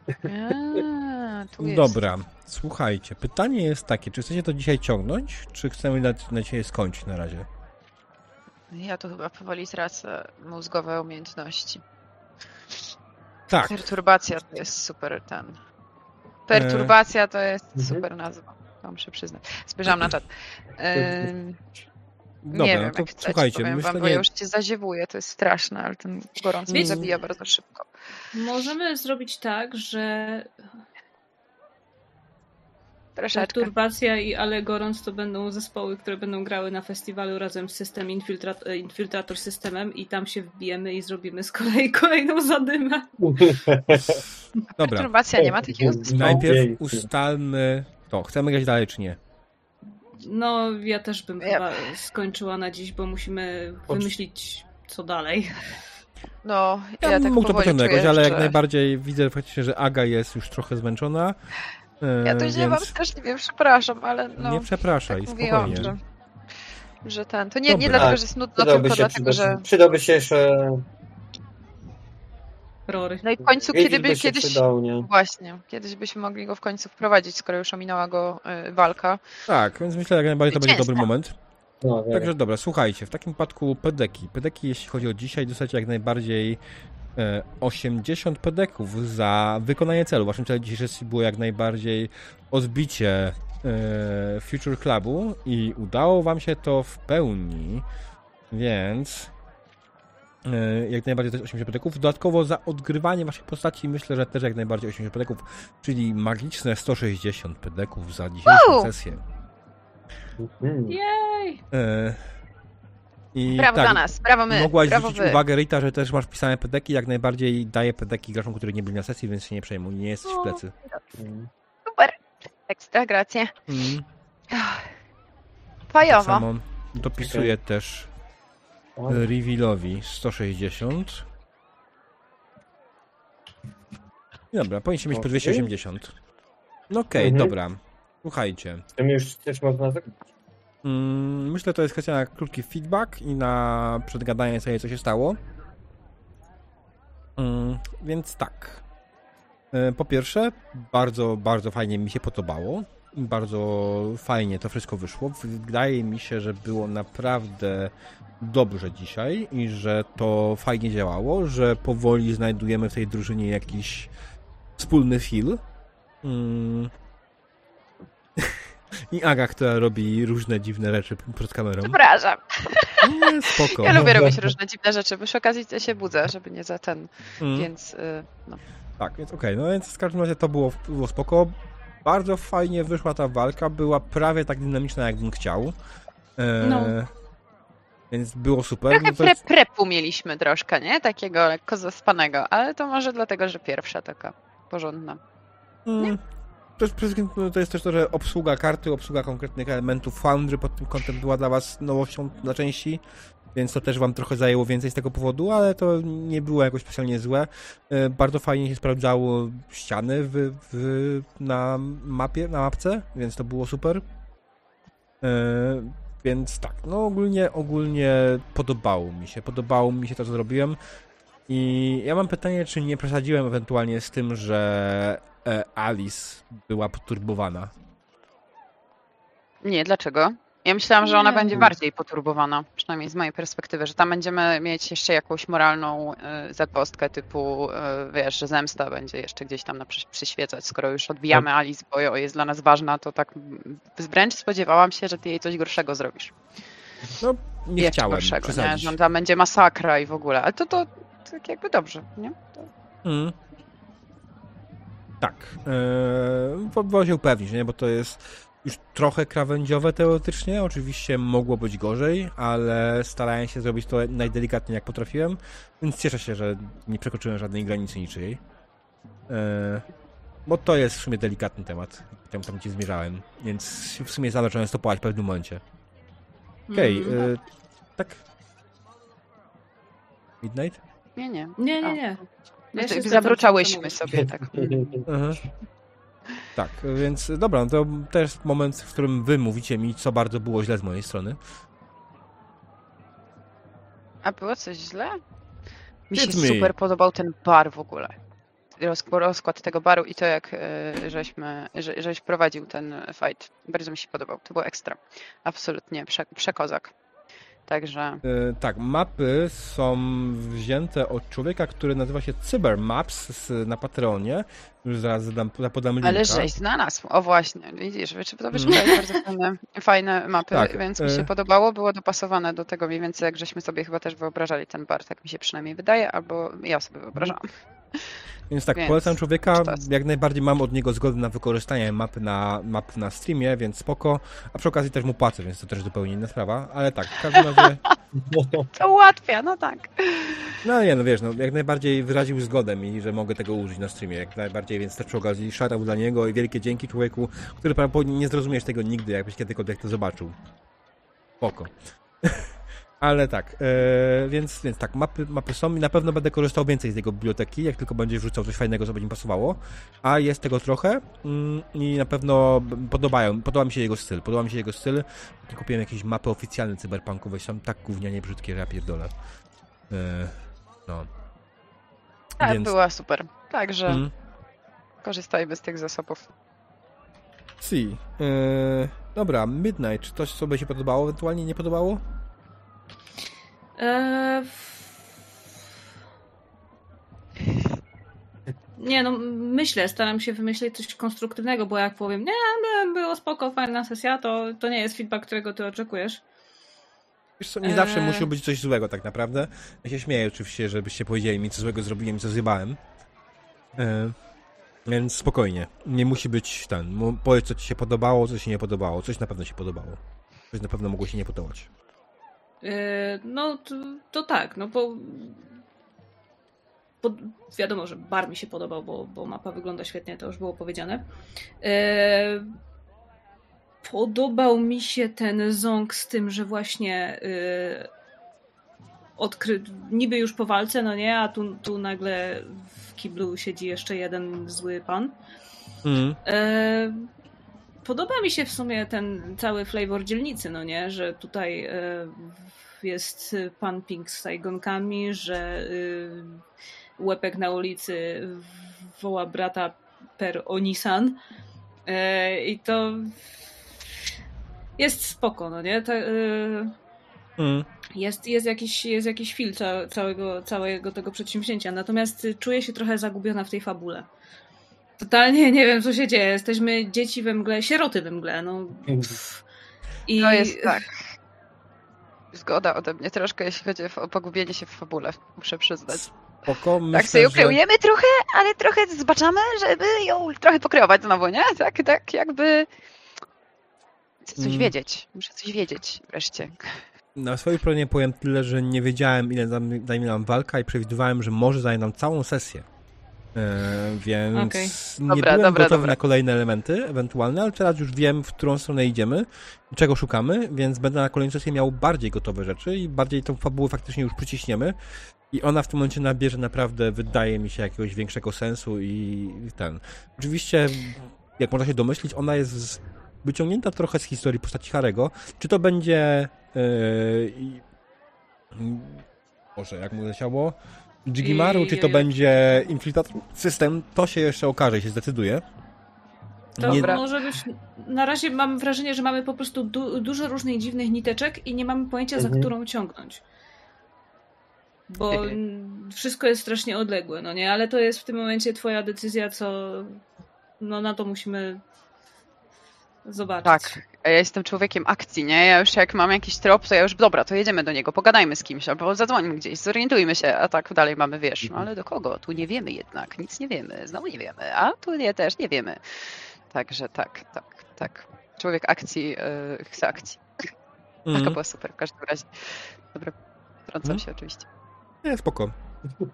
A, tu jest. Dobra, słuchajcie, pytanie jest takie, czy chcecie to dzisiaj ciągnąć, czy chcemy na, na dzisiaj skończyć na razie? Ja tu chyba powoli tracę mózgowe umiejętności. Tak, Perturbacja to jest super ten. Perturbacja to jest Mhm. super nazwa. To muszę przyznać. Spojrzałam na czat. Ym, dobra, nie no wiem, to jak słuchajcie, powiem myślę, wam, bo nie, ja już cię zaziewuję, to jest straszne, ale ten gorąc mnie zabija bardzo szybko. Możemy zrobić tak, że Troszeczkę. Perturbacja i Ale Gorąc to będą zespoły, które będą grały na festiwalu razem z system Infiltrat- Infiltrator Systemem i tam się wbijemy i zrobimy z kolei kolejną zadymę. dobra, Perturbacja nie ma takiego zespołu. najpierw ustalmy to, chcemy grać dalej czy nie? No, ja też bym Ja- chyba skończyła na dziś, bo musimy wymyślić co dalej. No, Ja, ja, bym tak mógł to pociągnąć jakoś, ale jak najbardziej widzę faktycznie, że Aga jest już trochę zmęczona. e, Ja to źle wam więc straszliwie przepraszam, ale no... nie przepraszaj, tak mówiłam, spokojnie. że, że ten... To nie, nie dlatego, że jest nudno, tylko się, dlatego, że... przydałby się jeszcze... Rory. No i w końcu, kiedy by kiedyś... przydał, nie? Właśnie, kiedyś byśmy mogli go w końcu wprowadzić, skoro już ominęła go y, walka. Tak, więc myślę, że jak najbardziej to będzie dobry moment. No, tak. Także dobra, słuchajcie, w takim przypadku pedeki. Pedeki, jeśli chodzi o dzisiaj, dostajecie jak najbardziej e, 80 pedeków za wykonanie celu. Waszym celem dzisiejszej sesji było jak najbardziej odbicie e, Future Clubu i udało wam się to w pełni, więc e, jak najbardziej to jest 80 pedeków. Dodatkowo za odgrywanie waszej postaci myślę, że też jak najbardziej 80 pedeków, czyli magiczne 160 pedeków za dzisiejszą Wow! sesję. Mm. Jej! E, I Brawo tak, dla nas, brawo my, Mogłaś brawo zwrócić wy. uwagę, Rita, że też masz pisane pedeki, jak najbardziej daje pedeki graczom, którzy nie byli na sesji, więc się nie przejmuj, nie jesteś w O. plecy. Super, ekstra, gracje. Mm. Tak Fajowo. samo dopisuję też O, revealowi 160. Dobra, powinniście mieć po Okej. 280. No okej, Mhm. dobra. Słuchajcie. Tym już też można zagrać. Mm, myślę, to jest kwestia na krótki feedback i na przedgadanie sobie, co się stało. Mm, więc tak. E, Po pierwsze, bardzo, bardzo fajnie mi się podobało. Bardzo fajnie to wszystko wyszło. Wydaje mi się, że było naprawdę dobrze dzisiaj i że to fajnie działało, że powoli znajdujemy w tej drużynie jakiś wspólny feel. Mm. I Aga, która robi różne dziwne rzeczy przed kamerą. Przepraszam. Nie, spoko. Ja lubię robić różne dziwne rzeczy, bo przy okazji się budzę, żeby nie za ten, Mm. więc y, no. Tak, więc okej, no więc w każdym razie to było, było spoko. Bardzo fajnie wyszła ta walka, była prawie tak dynamiczna, jakbym chciał. E, No. Więc było super. Trochę No pre prepu mieliśmy troszkę, nie? Takiego lekko zaspanego, ale to może dlatego, że pierwsza taka porządna. Mm. To, jest, przede wszystkim, no, to jest też to, że obsługa karty, obsługa konkretnych elementów Foundry pod tym kątem była dla was nowością dla części, więc to też wam trochę zajęło więcej z tego powodu, ale to nie było jakoś specjalnie złe. E, Bardzo fajnie się sprawdzało ściany w, w, na mapie, na mapce, więc to było super. E, Więc tak, no ogólnie, ogólnie podobało mi się, podobało mi się to, co zrobiłem. I ja mam pytanie, czy nie przesadziłem ewentualnie z tym, że e, Alice była poturbowana. Nie, dlaczego? Ja myślałam, że ona Nie. będzie bardziej poturbowana, przynajmniej z mojej perspektywy, że tam będziemy mieć jeszcze jakąś moralną y, zagwozdkę typu, y, wiesz, że zemsta będzie jeszcze gdzieś tam na przy, przyświecać, skoro już odbijamy Alice, bo jest dla nas ważna, to tak wręcz spodziewałam się, że ty jej coś gorszego zrobisz. No, nie Jeszcze chciałem gorszego, nie? Że tam będzie masakra i w ogóle, ale to, to tak jakby dobrze, nie? To... Mm. Tak. Yy, było się upewnić, nie? bo to jest już trochę krawędziowe teoretycznie. Oczywiście mogło być gorzej, ale starałem się zrobić to najdelikatniej jak potrafiłem, więc cieszę się, że nie przekroczyłem żadnej granicy niczyjej. Yy, bo to jest w sumie delikatny temat, tam, tam gdzie zmierzałem, więc w sumie zacząłem stopować w pewnym momencie. Okej, Mm. yy, tak. Midnight? Nie, nie. Nie, nie, A. nie. My tak zgadzam, zabruczałyśmy sobie tak. Mhm. Tak, więc dobra, no to też moment, w którym wy mówicie mi, co bardzo było źle z mojej strony. A było coś źle? Mi się mi. super podobał ten bar w ogóle. Rozk- Rozkład tego baru i to, jak e, żeśmy, że, żeś prowadził ten fight. Bardzo mi się podobał. To było ekstra. Absolutnie prze, przekozak. Także E, tak, mapy są wzięte od człowieka, który nazywa się Cybermaps z, na Patreonie. Już zaraz zadam, podam linka. Ale żeś znalazł. O właśnie, widzisz, to Mhm. wyszukałeś bardzo fajne, fajne mapy, Tak, więc mi e- się podobało. Było dopasowane do tego mniej więcej, jak żeśmy sobie chyba też wyobrażali ten bar, tak mi się przynajmniej wydaje, albo ja sobie wyobrażałam. Więc tak, Więc polecam człowieka. Jak najbardziej mam od niego zgodę na wykorzystanie mapy na, map na streamie, więc spoko. A przy okazji też mu płacę, więc to też zupełnie inna sprawa. Ale tak, w każdym razie. To ułatwia, no tak. No nie, no wiesz, no, jak najbardziej wyraził zgodę mi, że mogę tego użyć na streamie, jak najbardziej, więc też przy okazji shoutout dla niego i wielkie dzięki człowieku, który prawdopodobnie nie zrozumiesz tego nigdy, jakbyś kiedykolwiek to zobaczył. Spoko. Ale tak, e, więc, więc tak, mapy, mapy są i na pewno będę korzystał więcej z jego biblioteki, jak tylko będzie wrzucał coś fajnego, co będzie mi pasowało, a jest tego trochę mm, i na pewno podobają, podoba mi się jego styl, podoba mi się jego styl, kupiłem jakieś mapy oficjalne cyberpunkowe, są tak gównianie brzydkie, że ja pierdolę. E, no. Tak, Więc- była super. Także Mm. korzystajmy z tych zasobów. Si. E, dobra, Midnight, czy coś sobie się podobało, ewentualnie nie podobało? Eee, Nie no, myślę, staram się wymyślić coś konstruktywnego, bo jak powiem, nie, było spoko, fajna sesja, to, to nie jest feedback, którego ty oczekujesz. Wiesz co, nie zawsze Eee. musi być coś złego tak naprawdę. Ja się śmieję oczywiście, żebyście powiedzieli mi, co złego zrobiłem co zjebałem. E, więc spokojnie. Nie musi być ten. Powiedz, co ci się podobało, co ci się nie podobało. Coś na pewno się podobało. Coś na pewno mogło się nie podobać. Eee, No to, to tak, no bo, bo wiadomo, że bar mi się podobał, bo, bo mapa wygląda świetnie, to już było powiedziane. Eee, Podobał mi się ten ząg z tym, że właśnie yy, odkry... niby już po walce, no nie, a tu, tu nagle w kiblu siedzi jeszcze jeden zły pan. Mm. E, podoba mi się w sumie ten cały flavor dzielnicy, no nie, że tutaj e, jest pan Pink z sajgonkami, że y, łepek na ulicy woła brata per Onisan e, i to jest spoko, no nie? Mm. jest, jest jakiś, jest jakiś fil ca, całego, całego tego przedsięwzięcia, natomiast czuję się trochę zagubiona w tej fabule. Totalnie nie wiem, co się dzieje. Jesteśmy dzieci we mgle, sieroty we mgle. No. Pff. I To jest tak. Zgoda ode mnie troszkę, jeśli chodzi o pogubienie się w fabule, muszę przyznać. Spoko, myślę, tak sobie że... ukreujemy trochę, ale trochę zbaczamy, żeby ją trochę pokreować znowu, nie? Tak, tak jakby... Chcę coś Mm. wiedzieć. Muszę coś wiedzieć wreszcie. Na swojej stronie powiem tyle, że nie wiedziałem, ile zajmie nam walka i przewidywałem, że może zająć nam całą sesję. E, więc Okej. nie Dobra, byłem dobra, gotowy dobra. na kolejne elementy ewentualne, ale teraz już wiem, w którą stronę idziemy, czego szukamy, więc będę na kolejną sesję miał bardziej gotowe rzeczy i bardziej tą fabułę faktycznie już przyciśniemy i ona w tym momencie nabierze naprawdę, wydaje mi się, jakiegoś większego sensu i ten. Oczywiście, jak można się domyślić, ona jest z- wyciągnięta trochę z historii postaci Harego. Czy to będzie yy, i- Boże, jak mu leciało? Jigimaru, czy to będzie Infiltrator System, to się jeszcze okaże i się zdecyduje. to Nie- Dobra. może być. Na razie mam wrażenie, że mamy po prostu du- dużo różnych dziwnych niteczek i nie mamy pojęcia, za Mhm. którą ciągnąć. Bo wszystko jest strasznie odległe, no nie? Ale to jest w tym momencie twoja decyzja, co. No na to musimy zobaczyć. Tak. Ja jestem człowiekiem akcji, nie? Ja już jak mam jakiś trop, to ja już, dobra, to jedziemy do niego, pogadajmy z kimś, albo zadzwonimy gdzieś, zorientujmy się, a tak dalej mamy, wiesz, no ale do kogo? Tu nie wiemy jednak, nic nie wiemy, znowu nie wiemy, a tu nie, też nie wiemy. Także tak, tak, tak. Człowiek akcji yy, chce akcji. Taka Mhm. była super w każdym razie. Dobra, wtrącam Mhm. się oczywiście. Nie, spoko. I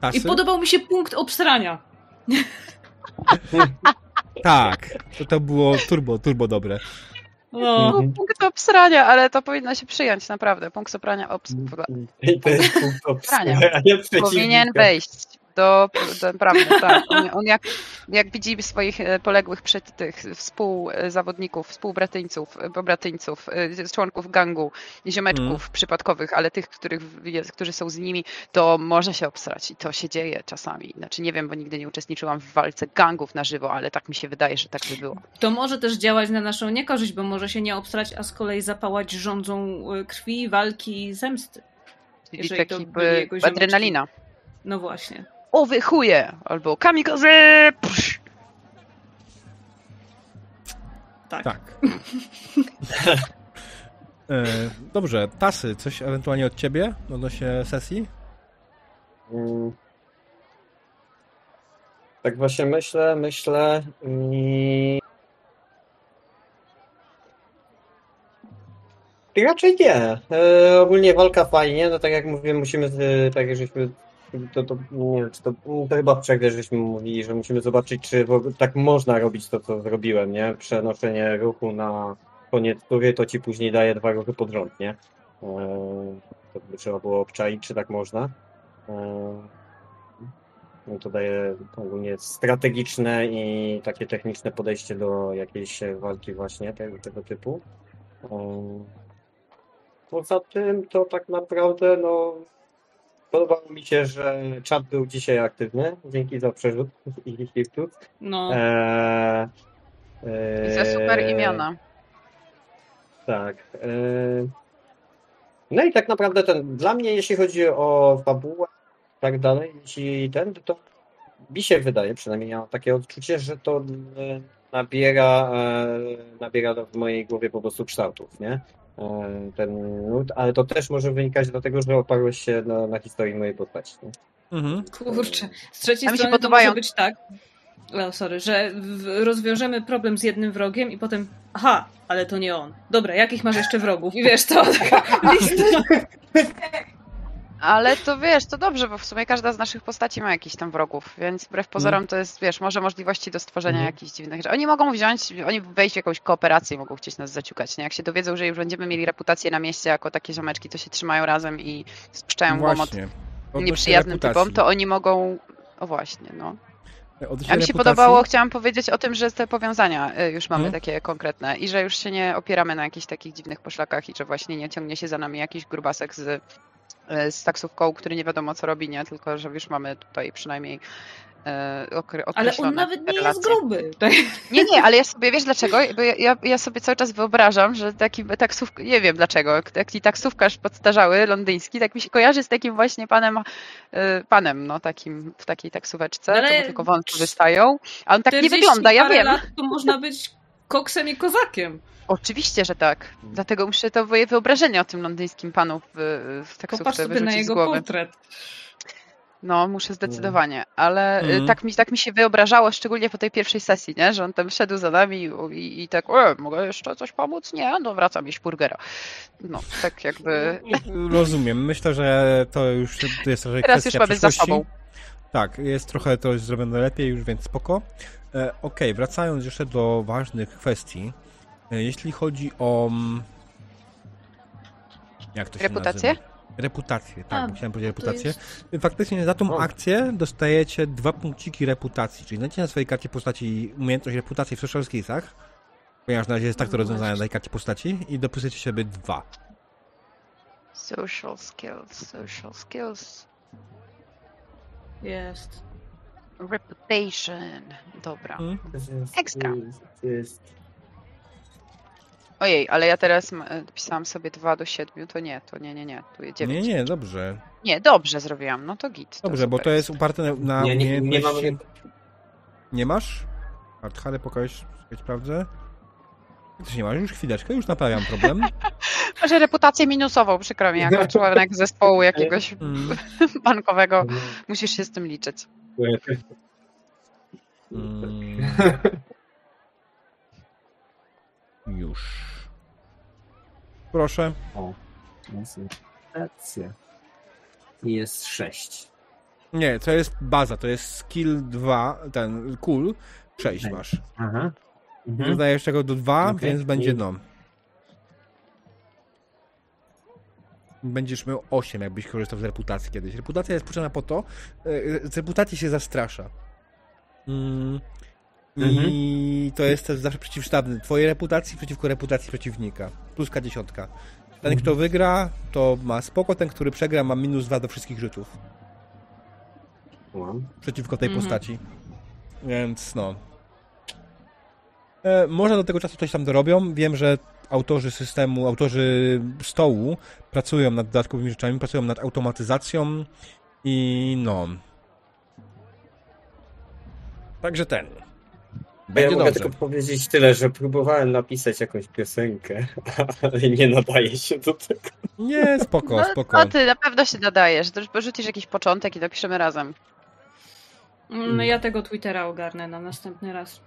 Tasy? podobał mi się punkt obsrania. Tak, to, to było turbo, turbo dobre. No. Mhm. Punkt obsrania, ale to powinno się przyjąć, naprawdę. Punkt oprania obs... I to jest punkt obsrania powinien wejść do, do prawdy, tak. On, on jak, jak widzi swoich e, poległych przed tych współzawodników, współbratyńców, e, pobratyńców, e, członków gangu, ziomeczków Mm. przypadkowych, ale tych, których którzy są z nimi, to może się obsrać i to się dzieje czasami. Znaczy nie wiem, bo nigdy nie uczestniczyłam w walce gangów na żywo, ale tak mi się wydaje, że tak by było. To może też działać na naszą niekorzyść, bo może się nie obstrać, a z kolei zapałać rządzą y, krwi, walki, zemsty. Czyli taki by, adrenalina. No właśnie. O wy chuje! Albo kamikaze! Psz! Tak. Tak. E, Dobrze, Tasy, coś ewentualnie od ciebie odnośnie sesji? Mm. Tak właśnie myślę, myślę i... I Raczej nie. E, ogólnie walka fajnie, no tak jak mówiłem, musimy, e, tak jak żeśmy, to, to nie wiem, czy to, to chyba w przegrze żeśmy mówili, że musimy zobaczyć, czy tak można robić to, co zrobiłem, nie? Przenoszenie ruchu na koniec tury, to ci później daje dwa ruchy pod rząd, nie? E, to by trzeba było obczaić, czy tak można. E, no to daje ogólnie strategiczne i takie techniczne podejście do jakiejś walki właśnie tego, tego typu. Um, Poza tym to tak naprawdę no podobało mi się, że czat był dzisiaj aktywny. Dzięki za przerzut i hiftów. No. Eee, I za super imiona. tak. e, No i tak naprawdę ten, dla mnie, jeśli chodzi o fabułę i tak dalej, jeśli ten, to mi się wydaje, przynajmniej ja mam takie odczucie, że to e, nabiera, e, nabiera w mojej głowie po prostu kształtów, nie? Ten nut, ale to też może wynikać dlatego, że oparłeś się na, na historii mojej postaci. Mhm. Kurczę. Z trzeciej A mi się strony to może być tak, o, sorry, że rozwiążemy problem z jednym wrogiem i potem aha, ale to nie on. Dobra, jakich masz jeszcze wrogów? I wiesz, to taka lista. Ale to wiesz, to dobrze, bo w sumie każda z naszych postaci ma jakiś tam wrogów, więc wbrew pozorom to jest, wiesz, może możliwości do stworzenia Mhm. jakichś dziwnych rzeczy. Oni mogą wziąć, oni wejść w jakąś kooperację, i mogą chcieć nas zaciukać, nie? Jak się dowiedzą, że już będziemy mieli reputację na mieście jako takie ziomeczki, to się trzymają razem i spuszczają łomot Właśnie. Odnośnie nieprzyjaznym typom, to oni mogą... O właśnie, no. Odnośnie A mi się reputacji- podobało, chciałam powiedzieć o tym, że te powiązania y, już mamy Mhm. takie konkretne i że już się nie opieramy na jakichś takich dziwnych poszlakach i że właśnie nie ciągnie się za nami jakiś grubasek z, z taksówką, który nie wiadomo co robi, nie? Tylko, że już mamy tutaj przynajmniej okre- Ale on nawet nie jest relacje. gruby. Tak. Nie, nie, ale ja sobie, wiesz dlaczego? Bo ja, ja, sobie cały czas wyobrażam, że taki taksówka, nie wiem dlaczego, taki taksówkarz podstarzały londyński, tak mi się kojarzy z takim właśnie panem, y, panem, no takim, w takiej taksóweczce, Ale to mu tylko wątki wystają, a on tak nie 40 wygląda, ja wiem. Lat, to można być koksem i kozakiem. Oczywiście, że tak. Dlatego muszę to moje wyobrażenie o tym londyńskim panu w, w Popatrz taksówce sobie wyrzucić na jego portret. No, muszę zdecydowanie, ale Mm. tak, mi, tak mi się wyobrażało, szczególnie po tej pierwszej sesji, nie? że on tam szedł za nami i, i, i tak, e, mogę jeszcze coś pomóc? Nie, no wracam jeść burgera. No, tak jakby Rozumiem. Myślę, że to już to jest trochę teraz już mamy za sobą. Tak, jest trochę to jest zrobione lepiej już, więc spoko. E, Okej, wracając jeszcze do ważnych kwestii. E, jeśli chodzi o... mm, Jak to się Reputację? nazywa? Reputację, tak, A, bo chciałem powiedzieć To reputację. jest... Faktycznie za tą O. akcję dostajecie dwa punkciki reputacji, czyli znajdziecie na swojej karcie postaci umiejętność reputacji w social skillsach, ponieważ na razie jest tak to No rozwiązane na tej karcie postaci i dopisujecie sobie dwa. Social skills, social skills, Jest. Reputation. Dobra. Mm. Ekstra. To jest... Ojej, ale ja teraz e, pisałam sobie 2 do 7, to nie, to nie, nie, nie, tu jest 9. Nie, nie, dobrze. Nie, dobrze zrobiłam, no to git. Dobrze, bo super to jest uparte na, na Nie, nie, nie mamy... Nie masz? Artchale, pokaż, czekaj, sprawdzę. Też nie masz, już chwileczkę, już naprawiam problem. Masz reputację minusową, przykro mi, jako członek zespołu jakiegoś Mm, bankowego. Musisz się z tym liczyć. Mm. Już. Proszę. O, racja. Jest sześć. Nie, to jest baza, to jest skill 2, ten cool, 6 Tak. masz. Aha. Mhm. Dodajesz tego do 2, Okej. więc będzie I- Będziesz miał 8, jakbyś korzystał z reputacji kiedyś. Reputacja jest potrzebna po to, e, z reputacji się zastrasza. Mm. I to jest też zawsze przeciwstawny. Twojej reputacji przeciwko reputacji przeciwnika. Pluska dziesiątka. Ten, kto wygra, to ma spoko, ten, który przegra, ma minus 2 do wszystkich rzutów. Przeciwko tej Mhm. postaci. Więc no. E, może do tego czasu coś tam dorobią. Wiem, że autorzy systemu, autorzy stołu pracują nad dodatkowymi rzeczami, pracują nad automatyzacją i no. Także ten. Ja Będzie mogę dobrze. tylko powiedzieć tyle, że próbowałem napisać jakąś piosenkę, ale nie nadaje się do tego. Nie, spoko, No, spoko. no ty na pewno się nadajesz, porzucisz jakiś początek i dopiszemy razem. No ja tego Twittera ogarnę na następny raz.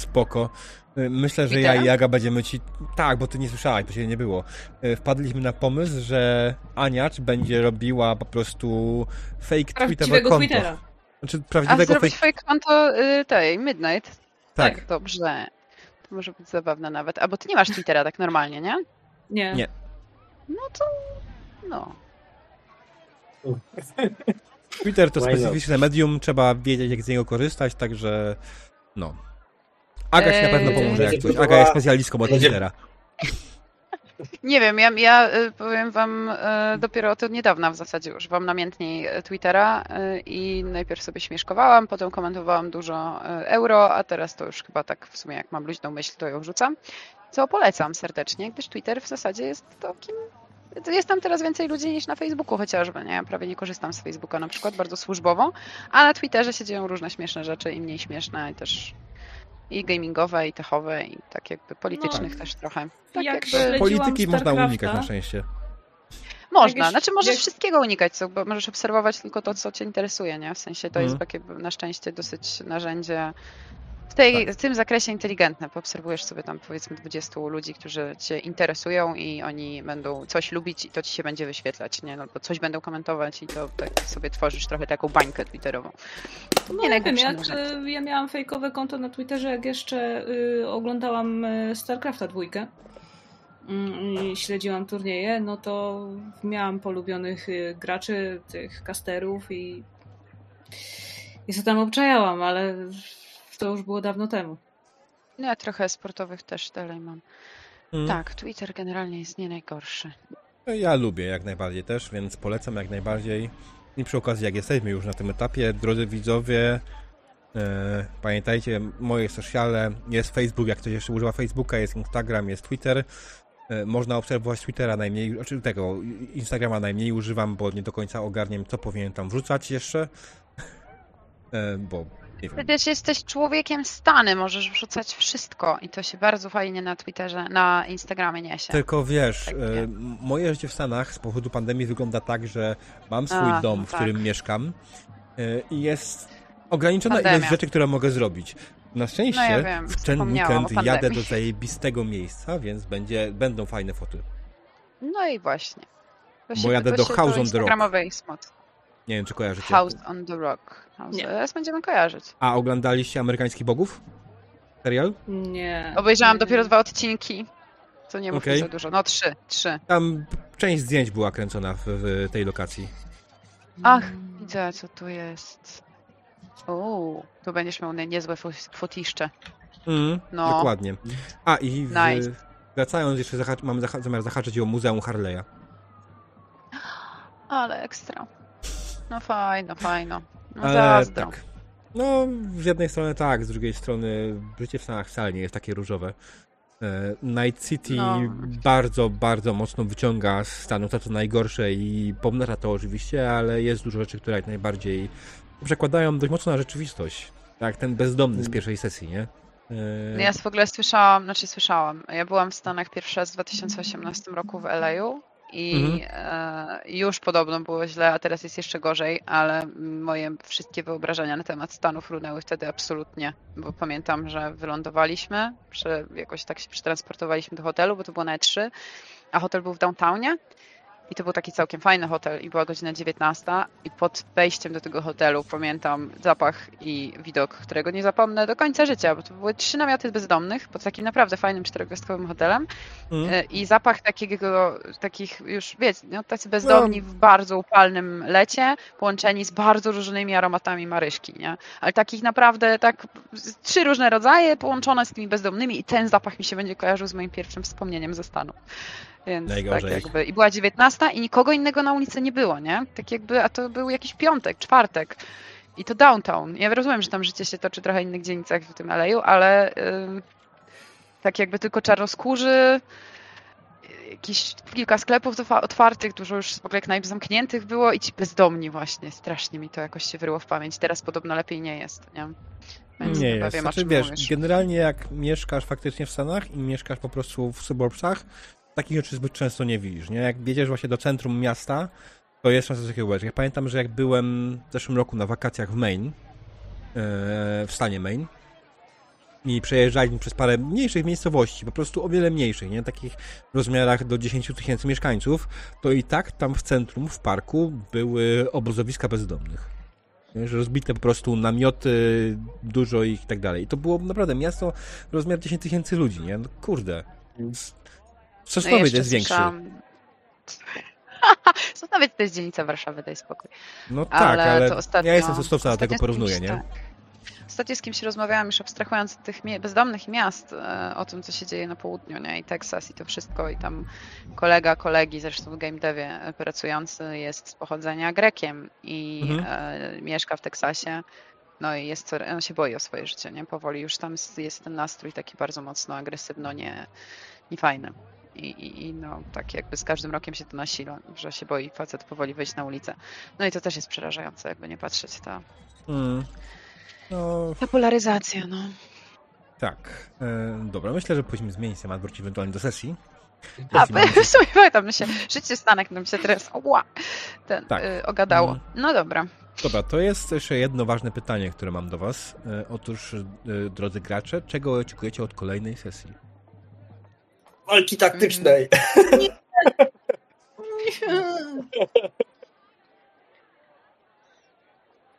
Spoko. Y, Myślę, że ja Twittera? i Jaga będziemy ci. Tak, bo ty nie słyszałaś, bo cię nie było. Y, Wpadliśmy na pomysł, że Aniacz będzie robiła po prostu fake Prawdziwego konto. Twittera. Znaczy A prawdziwego zrobić fake. swoje konto y, tej, Midnight. Tak. Dobrze. To może być zabawne nawet. A bo ty nie masz Twittera tak normalnie, nie? Nie. Nie. No to... No. Twitter to specyficzne medium, trzeba wiedzieć, jak z niego korzystać, także no. Aga ci na pewno pomoże jak coś. Aga jest specjalistką od Twittera. Nie wiem, ja, ja y, powiem wam y, dopiero od niedawna w zasadzie używam namiętniej y, Twittera i najpierw sobie śmieszkowałam, potem komentowałam dużo euro, a teraz to już chyba tak w sumie jak mam luźną myśl, to ją rzucam. Co polecam serdecznie, gdyż Twitter w zasadzie jest takim jest tam teraz więcej ludzi niż na Facebooku chociażby, nie? Ja prawie nie korzystam z Facebooka na przykład, bardzo służbowo, a na Twitterze się dzieją różne śmieszne rzeczy i mniej śmieszne i też i gamingowe, i techowe, i tak jakby politycznych też trochę. Tak jak jakby... Polityki można unikać na szczęście. Można, Jak znaczy możesz jak- wszystkiego unikać, co, bo możesz obserwować tylko to, co cię interesuje, nie? W sensie to jest Mhm. takie na szczęście dosyć narzędzie w, tej, Tak. w tym zakresie inteligentne. Poobserwujesz sobie tam powiedzmy 20 ludzi, którzy cię interesują i oni będą coś lubić i to ci się będzie wyświetlać, nie? No, Albo coś będą komentować i to tak sobie tworzysz trochę taką bańkę twitterową. No, Nie nie wiem, rzeczy. y, ja miałam fejkowe konto na Twitterze, jak jeszcze y, oglądałam y, StarCrafta dwójkę mm, i śledziłam turnieje, no to miałam polubionych y, graczy, tych casterów i i co tam obczajałam, ale to już było dawno temu. No ja trochę sportowych też dalej mam. Mm. Tak, Twitter generalnie jest nie najgorszy. Ja lubię jak najbardziej też, więc polecam jak najbardziej. I przy okazji, jak jesteśmy już na tym etapie, drodzy widzowie, e, pamiętajcie, moje sociale, jest Facebook, jak ktoś jeszcze używa Facebooka, jest Instagram, jest Twitter. E, można obserwować Twittera najmniej, znaczy tego, Instagrama najmniej używam, bo nie do końca ogarniam, co powinien tam wrzucać jeszcze. E, bo. Przecież jesteś człowiekiem stany, możesz wrzucać wszystko i to się bardzo fajnie na Twitterze, na Instagramie niesie. Tylko wiesz, Tak, e, moje życie w Stanach z powodu pandemii wygląda tak, że mam swój A, dom, no w tak. którym mieszkam e, i jest ograniczona Pandemia. ilość rzeczy, które mogę zrobić. Na szczęście No ja wiem, w ten weekend jadę do zajebistego miejsca, więc będzie, będą fajne foty. No i właśnie. To Bo jadę to do się House on the Rock. Nie wiem, czy kojarzycie. House on the Rock. House. Nie. Teraz będziemy kojarzyć. A oglądaliście Amerykańskich Bogów? Serial? Nie. Obejrzałam nie, dopiero dwa odcinki. To nie mi za dużo. No trzy, trzy. Tam część zdjęć była kręcona w, w tej lokacji. Ach, widzę co tu jest. Uuu, tu będziesz miał nie- niezłe fo- fotiszcze. Mm, No. Dokładnie. A i w, Nice. wracając, jeszcze zaha- mamy zaha- zamiar zahaczyć o Muzeum Harley'a. Ale ekstra. No fajno, fajno. No Ale zazdro. tak. No, z jednej strony tak, z drugiej strony życie w Stanach wcale nie jest takie różowe. E, Night City No. bardzo, bardzo mocno wyciąga z stanu to, co najgorsze i pomnaża to oczywiście, ale jest dużo rzeczy, które jak najbardziej przekładają dość mocno na rzeczywistość. Tak, ten bezdomny z pierwszej sesji, nie? E, Ja w ogóle słyszałam, znaczy słyszałam. Ja byłam w Stanach pierwszy raz w 2018 roku w LA i Mhm. e, już podobno było źle, a teraz jest jeszcze gorzej, ale moje wszystkie wyobrażenia na temat Stanów runęły wtedy absolutnie, bo pamiętam, że wylądowaliśmy, że jakoś tak się przetransportowaliśmy do hotelu, bo to było na E3, a hotel był w downtownie. I to był taki całkiem fajny hotel i była godzina 19 i pod wejściem do tego hotelu pamiętam zapach i widok, którego nie zapomnę do końca życia, bo to były trzy namioty bezdomnych pod takim naprawdę fajnym czterogwiazdkowym hotelem mm. e, i zapach takiego, takich już, wiecie, no, tacy bezdomni w bardzo upalnym lecie, połączeni z bardzo różnymi aromatami maryszki, nie? Ale takich naprawdę, tak, trzy różne rodzaje połączone z tymi bezdomnymi i ten zapach mi się będzie kojarzył z moim pierwszym wspomnieniem ze Stanu. Więc tak jakby, i była 19 i nikogo innego na ulicy nie było, nie? Tak jakby, a to był jakiś piątek, czwartek. I to downtown. Ja rozumiem, że tam życie się toczy trochę w innych dzielnicach w tym LA, ale ym, tak jakby tylko czarnoskórzy, jakieś kilka sklepów otwa- otwartych, dużo już w ogóle knajp zamkniętych było i ci bezdomni właśnie. Strasznie mi to jakoś się wyryło w pamięć. Teraz podobno lepiej nie jest, nie? Więc Nie jest. wiem, Znaczy, wiesz, mówisz. generalnie jak mieszkasz faktycznie w Stanach i mieszkasz po prostu w suburbsach, takich rzeczy zbyt często nie widzisz, nie? Jak jedziesz właśnie do centrum miasta, to jest często takiego rzeczy. Ja pamiętam, że jak byłem w zeszłym roku na wakacjach w Maine, e, w stanie Maine, i przejeżdżaliśmy przez parę mniejszych miejscowości, po prostu o wiele mniejszych, nie? Takich w rozmiarach do 10 tysięcy mieszkańców, to i tak tam w centrum, w parku były obozowiska bezdomnych. Że rozbite po prostu namioty, dużo ich i tak dalej. I to było naprawdę miasto rozmiar 10 tysięcy ludzi, nie? No, kurde. Sosnowiec jeszcze jest większy. słyszałam- Sosnowiec to jest dzielnica Warszawy, daj spokój. No tak, Ale ale to ostatnio- ja jestem Sosnowca, dlatego porównuję, nie? tak. Ostatnio z kimś rozmawiałam, już abstrahując od tych bezdomnych miast, e, o tym, co się dzieje na południu, nie? I Teksas i to wszystko. I tam kolega kolegi, zresztą w game devie e, pracujący, jest z pochodzenia Grekiem i Mhm. e, mieszka w Teksasie. No i jest, on się boi o swoje życie, nie? Powoli już tam jest, jest ten nastrój taki bardzo mocno agresywno, nie, niefajny. I, i, I no, tak jakby z każdym rokiem się to nasila, że się boi facet powoli wyjść na ulicę. No i to też jest przerażające, jakby nie patrzeć, ta, Mm. No, ta polaryzacja, no. tak. E, dobra, myślę, że powinniśmy zmienić temat, wrócić ewentualnie do sesji. A, w sumie pamiętam, mi się życie Stanek nam się teraz ła, ten, Tak. y, ogadało. Mm. No dobra. Dobra, to jest jeszcze jedno ważne pytanie, które mam do Was. E, Otóż, e, drodzy gracze, czego oczekujecie od kolejnej sesji? Walki taktycznej.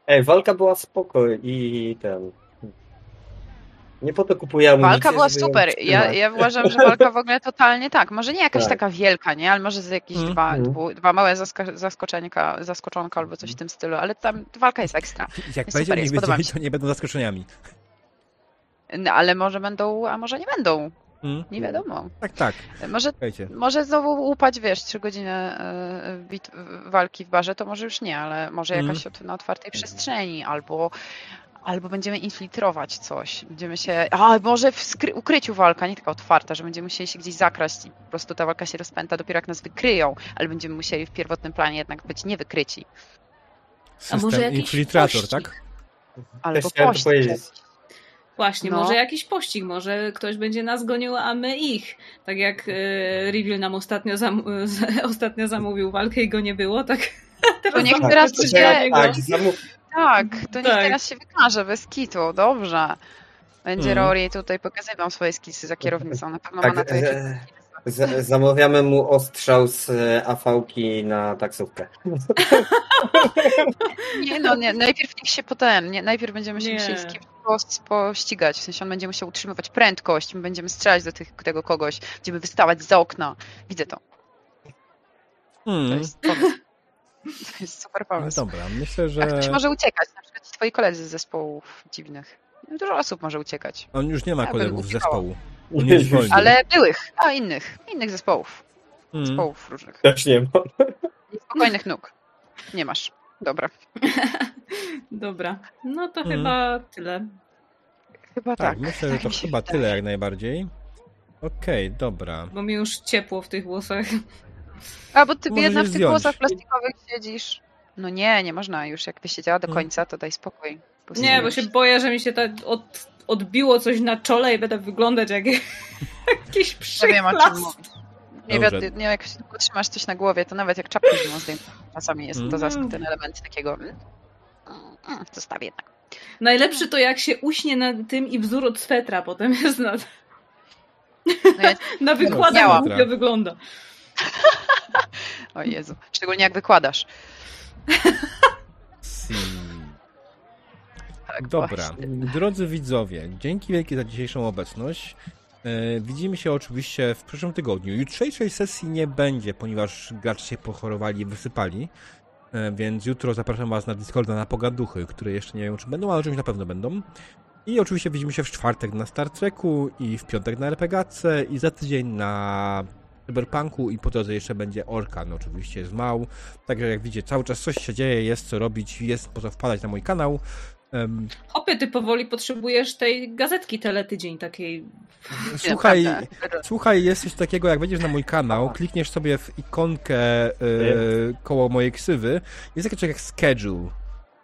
Ej, walka była spoko i ten... Nie po to kupuję amunicję, Walka była super. Ja, ja uważam, że walka w ogóle totalnie tak. Może nie jakaś Tak. taka wielka, nie? Ale może z jakieś Mhm. dwa, Mhm. dwu, dwa małe zaskoczenka, zaskoczonka albo coś w tym stylu, ale tam walka jest ekstra. Jak Super, nie wiedzieli, się. to nie będą zaskoczeniami. No, ale może będą, a może nie będą. Mm? Nie wiadomo. Tak, tak. Może, Słuchajcie. może znowu upaść, wiesz, trzy godziny e, bit, walki w barze, to może już nie, ale może Mhm. jakaś na otwartej przestrzeni, albo, albo będziemy infiltrować coś. Będziemy się. A może w ukryciu walka, nie taka otwarta, że będziemy musieli się gdzieś zakraść i po prostu ta walka się rozpęta dopiero jak nas wykryją, ale będziemy musieli w pierwotnym planie jednak być niewykryci. System może jakiś infiltrator, pościg? tak? Albo to pościg. Właśnie, No. może jakiś pościg, może ktoś będzie nas gonił, a my ich. Tak jak e, Reveal nam ostatnio, zam z- ostatnio zamówił walkę i go nie było, tak teraz niech zamówił teraz coś przyjdzie- dla niego. Tak. Tak, to niech Tak. teraz się wykaże bez kitu, dobrze. Będzie Mhm. Rory tutaj pokazywał swoje skisy za kierownicą, na pewno ma na Tak, to jakieś e, z, zamawiamy mu ostrzał z e, AV-ki na taksówkę. Nie no, nie, najpierw niech się potem, nie, najpierw będziemy się Nie. musieli z kimś post- pościgać, w sensie on będzie musiał utrzymywać prędkość, my będziemy strzelać do tych, tego kogoś, będziemy wystawać za okna. Widzę to. To Hmm. jest pomysł. To jest super No pomysł. dobra, myślę, że A ktoś może uciekać, na przykład ci twoi koledzy z zespołów dziwnych. Dużo osób może uciekać, on już nie ma Ja kolegów z zespołu. Jest wolny. ale byłych, a innych, innych zespołów, Hmm. zespołów różnych. Też nie mam. Spokojnych nóg. Nie masz. Dobra. Dobra, no to Mhm. chyba tyle. Chyba Tak, tak. myślę, że tak to chyba tyle jak najbardziej. Okej, dobra. Bo mi już ciepło w tych włosach. A, bo ty Możesz biedna w tych zdjąć. włosach plastikowych siedzisz. No nie, nie można już. Jak wysiedziała do Hmm. końca, to daj spokój. Nie, bo się boję, że mi się tak od, odbiło coś na czole i będę wyglądać jak jakiś mówisz. Nie, wiem, nie, jak trzymasz coś na głowie, to nawet jak czapkę zimą zdejmę. Czasami jest to Mm. zask ten element takiego... mm, mm, Zostawię jednak. Najlepszy to jak się uśnie na tym i wzór od swetra potem jest na, No ja, na wykładach głupio wygląda. o Jezu. Szczególnie jak wykładasz. Tak, Dobra, właśnie. drodzy widzowie, dzięki wielkie za dzisiejszą obecność. E, Widzimy się oczywiście w przyszłym tygodniu. Jutrzejszej sesji nie będzie, ponieważ gracze się pochorowali i wysypali. E, Więc jutro zapraszam Was na Discorda na pogaduchy, które jeszcze nie wiem, czy będą, ale czymś na pewno będą. I oczywiście widzimy się w czwartek na Star Treku i w piątek na RPGace i za tydzień na Cyberpunku i po drodze jeszcze będzie Orkan, oczywiście z Mał. Także jak widzicie, cały czas coś się dzieje, jest co robić, jest po co wpadać na mój kanał. Em, Hopy, ty powoli potrzebujesz tej gazetki teletydzień takiej. Słuchaj, słuchaj, jest coś takiego, jak wejdziesz na mój kanał, klikniesz sobie w ikonkę e, koło mojej ksywy, jest takie coś jak schedule.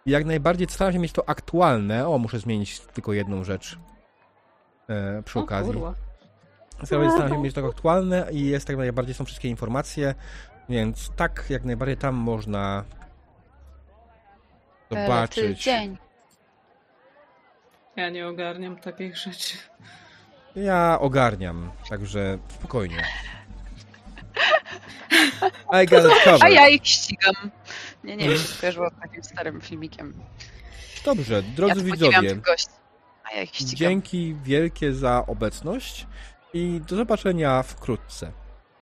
I jak najbardziej staram się mieć to aktualne. O, muszę zmienić tylko jedną rzecz e, przy okazji. Staram staram się mieć to aktualne i jest tak najbardziej, są wszystkie informacje, więc tak, jak najbardziej tam można zobaczyć. Dzień. Ja nie ogarniam takich rzeczy. Ja ogarniam, także spokojnie. I got it covered. A ja ich ścigam. Nie, nie, mi się skojarzyło z takim starym filmikiem. Dobrze, Ja drodzy podziwiam widzowie, tych gości. A ja ich ścigam. dzięki wielkie za obecność i do zobaczenia wkrótce.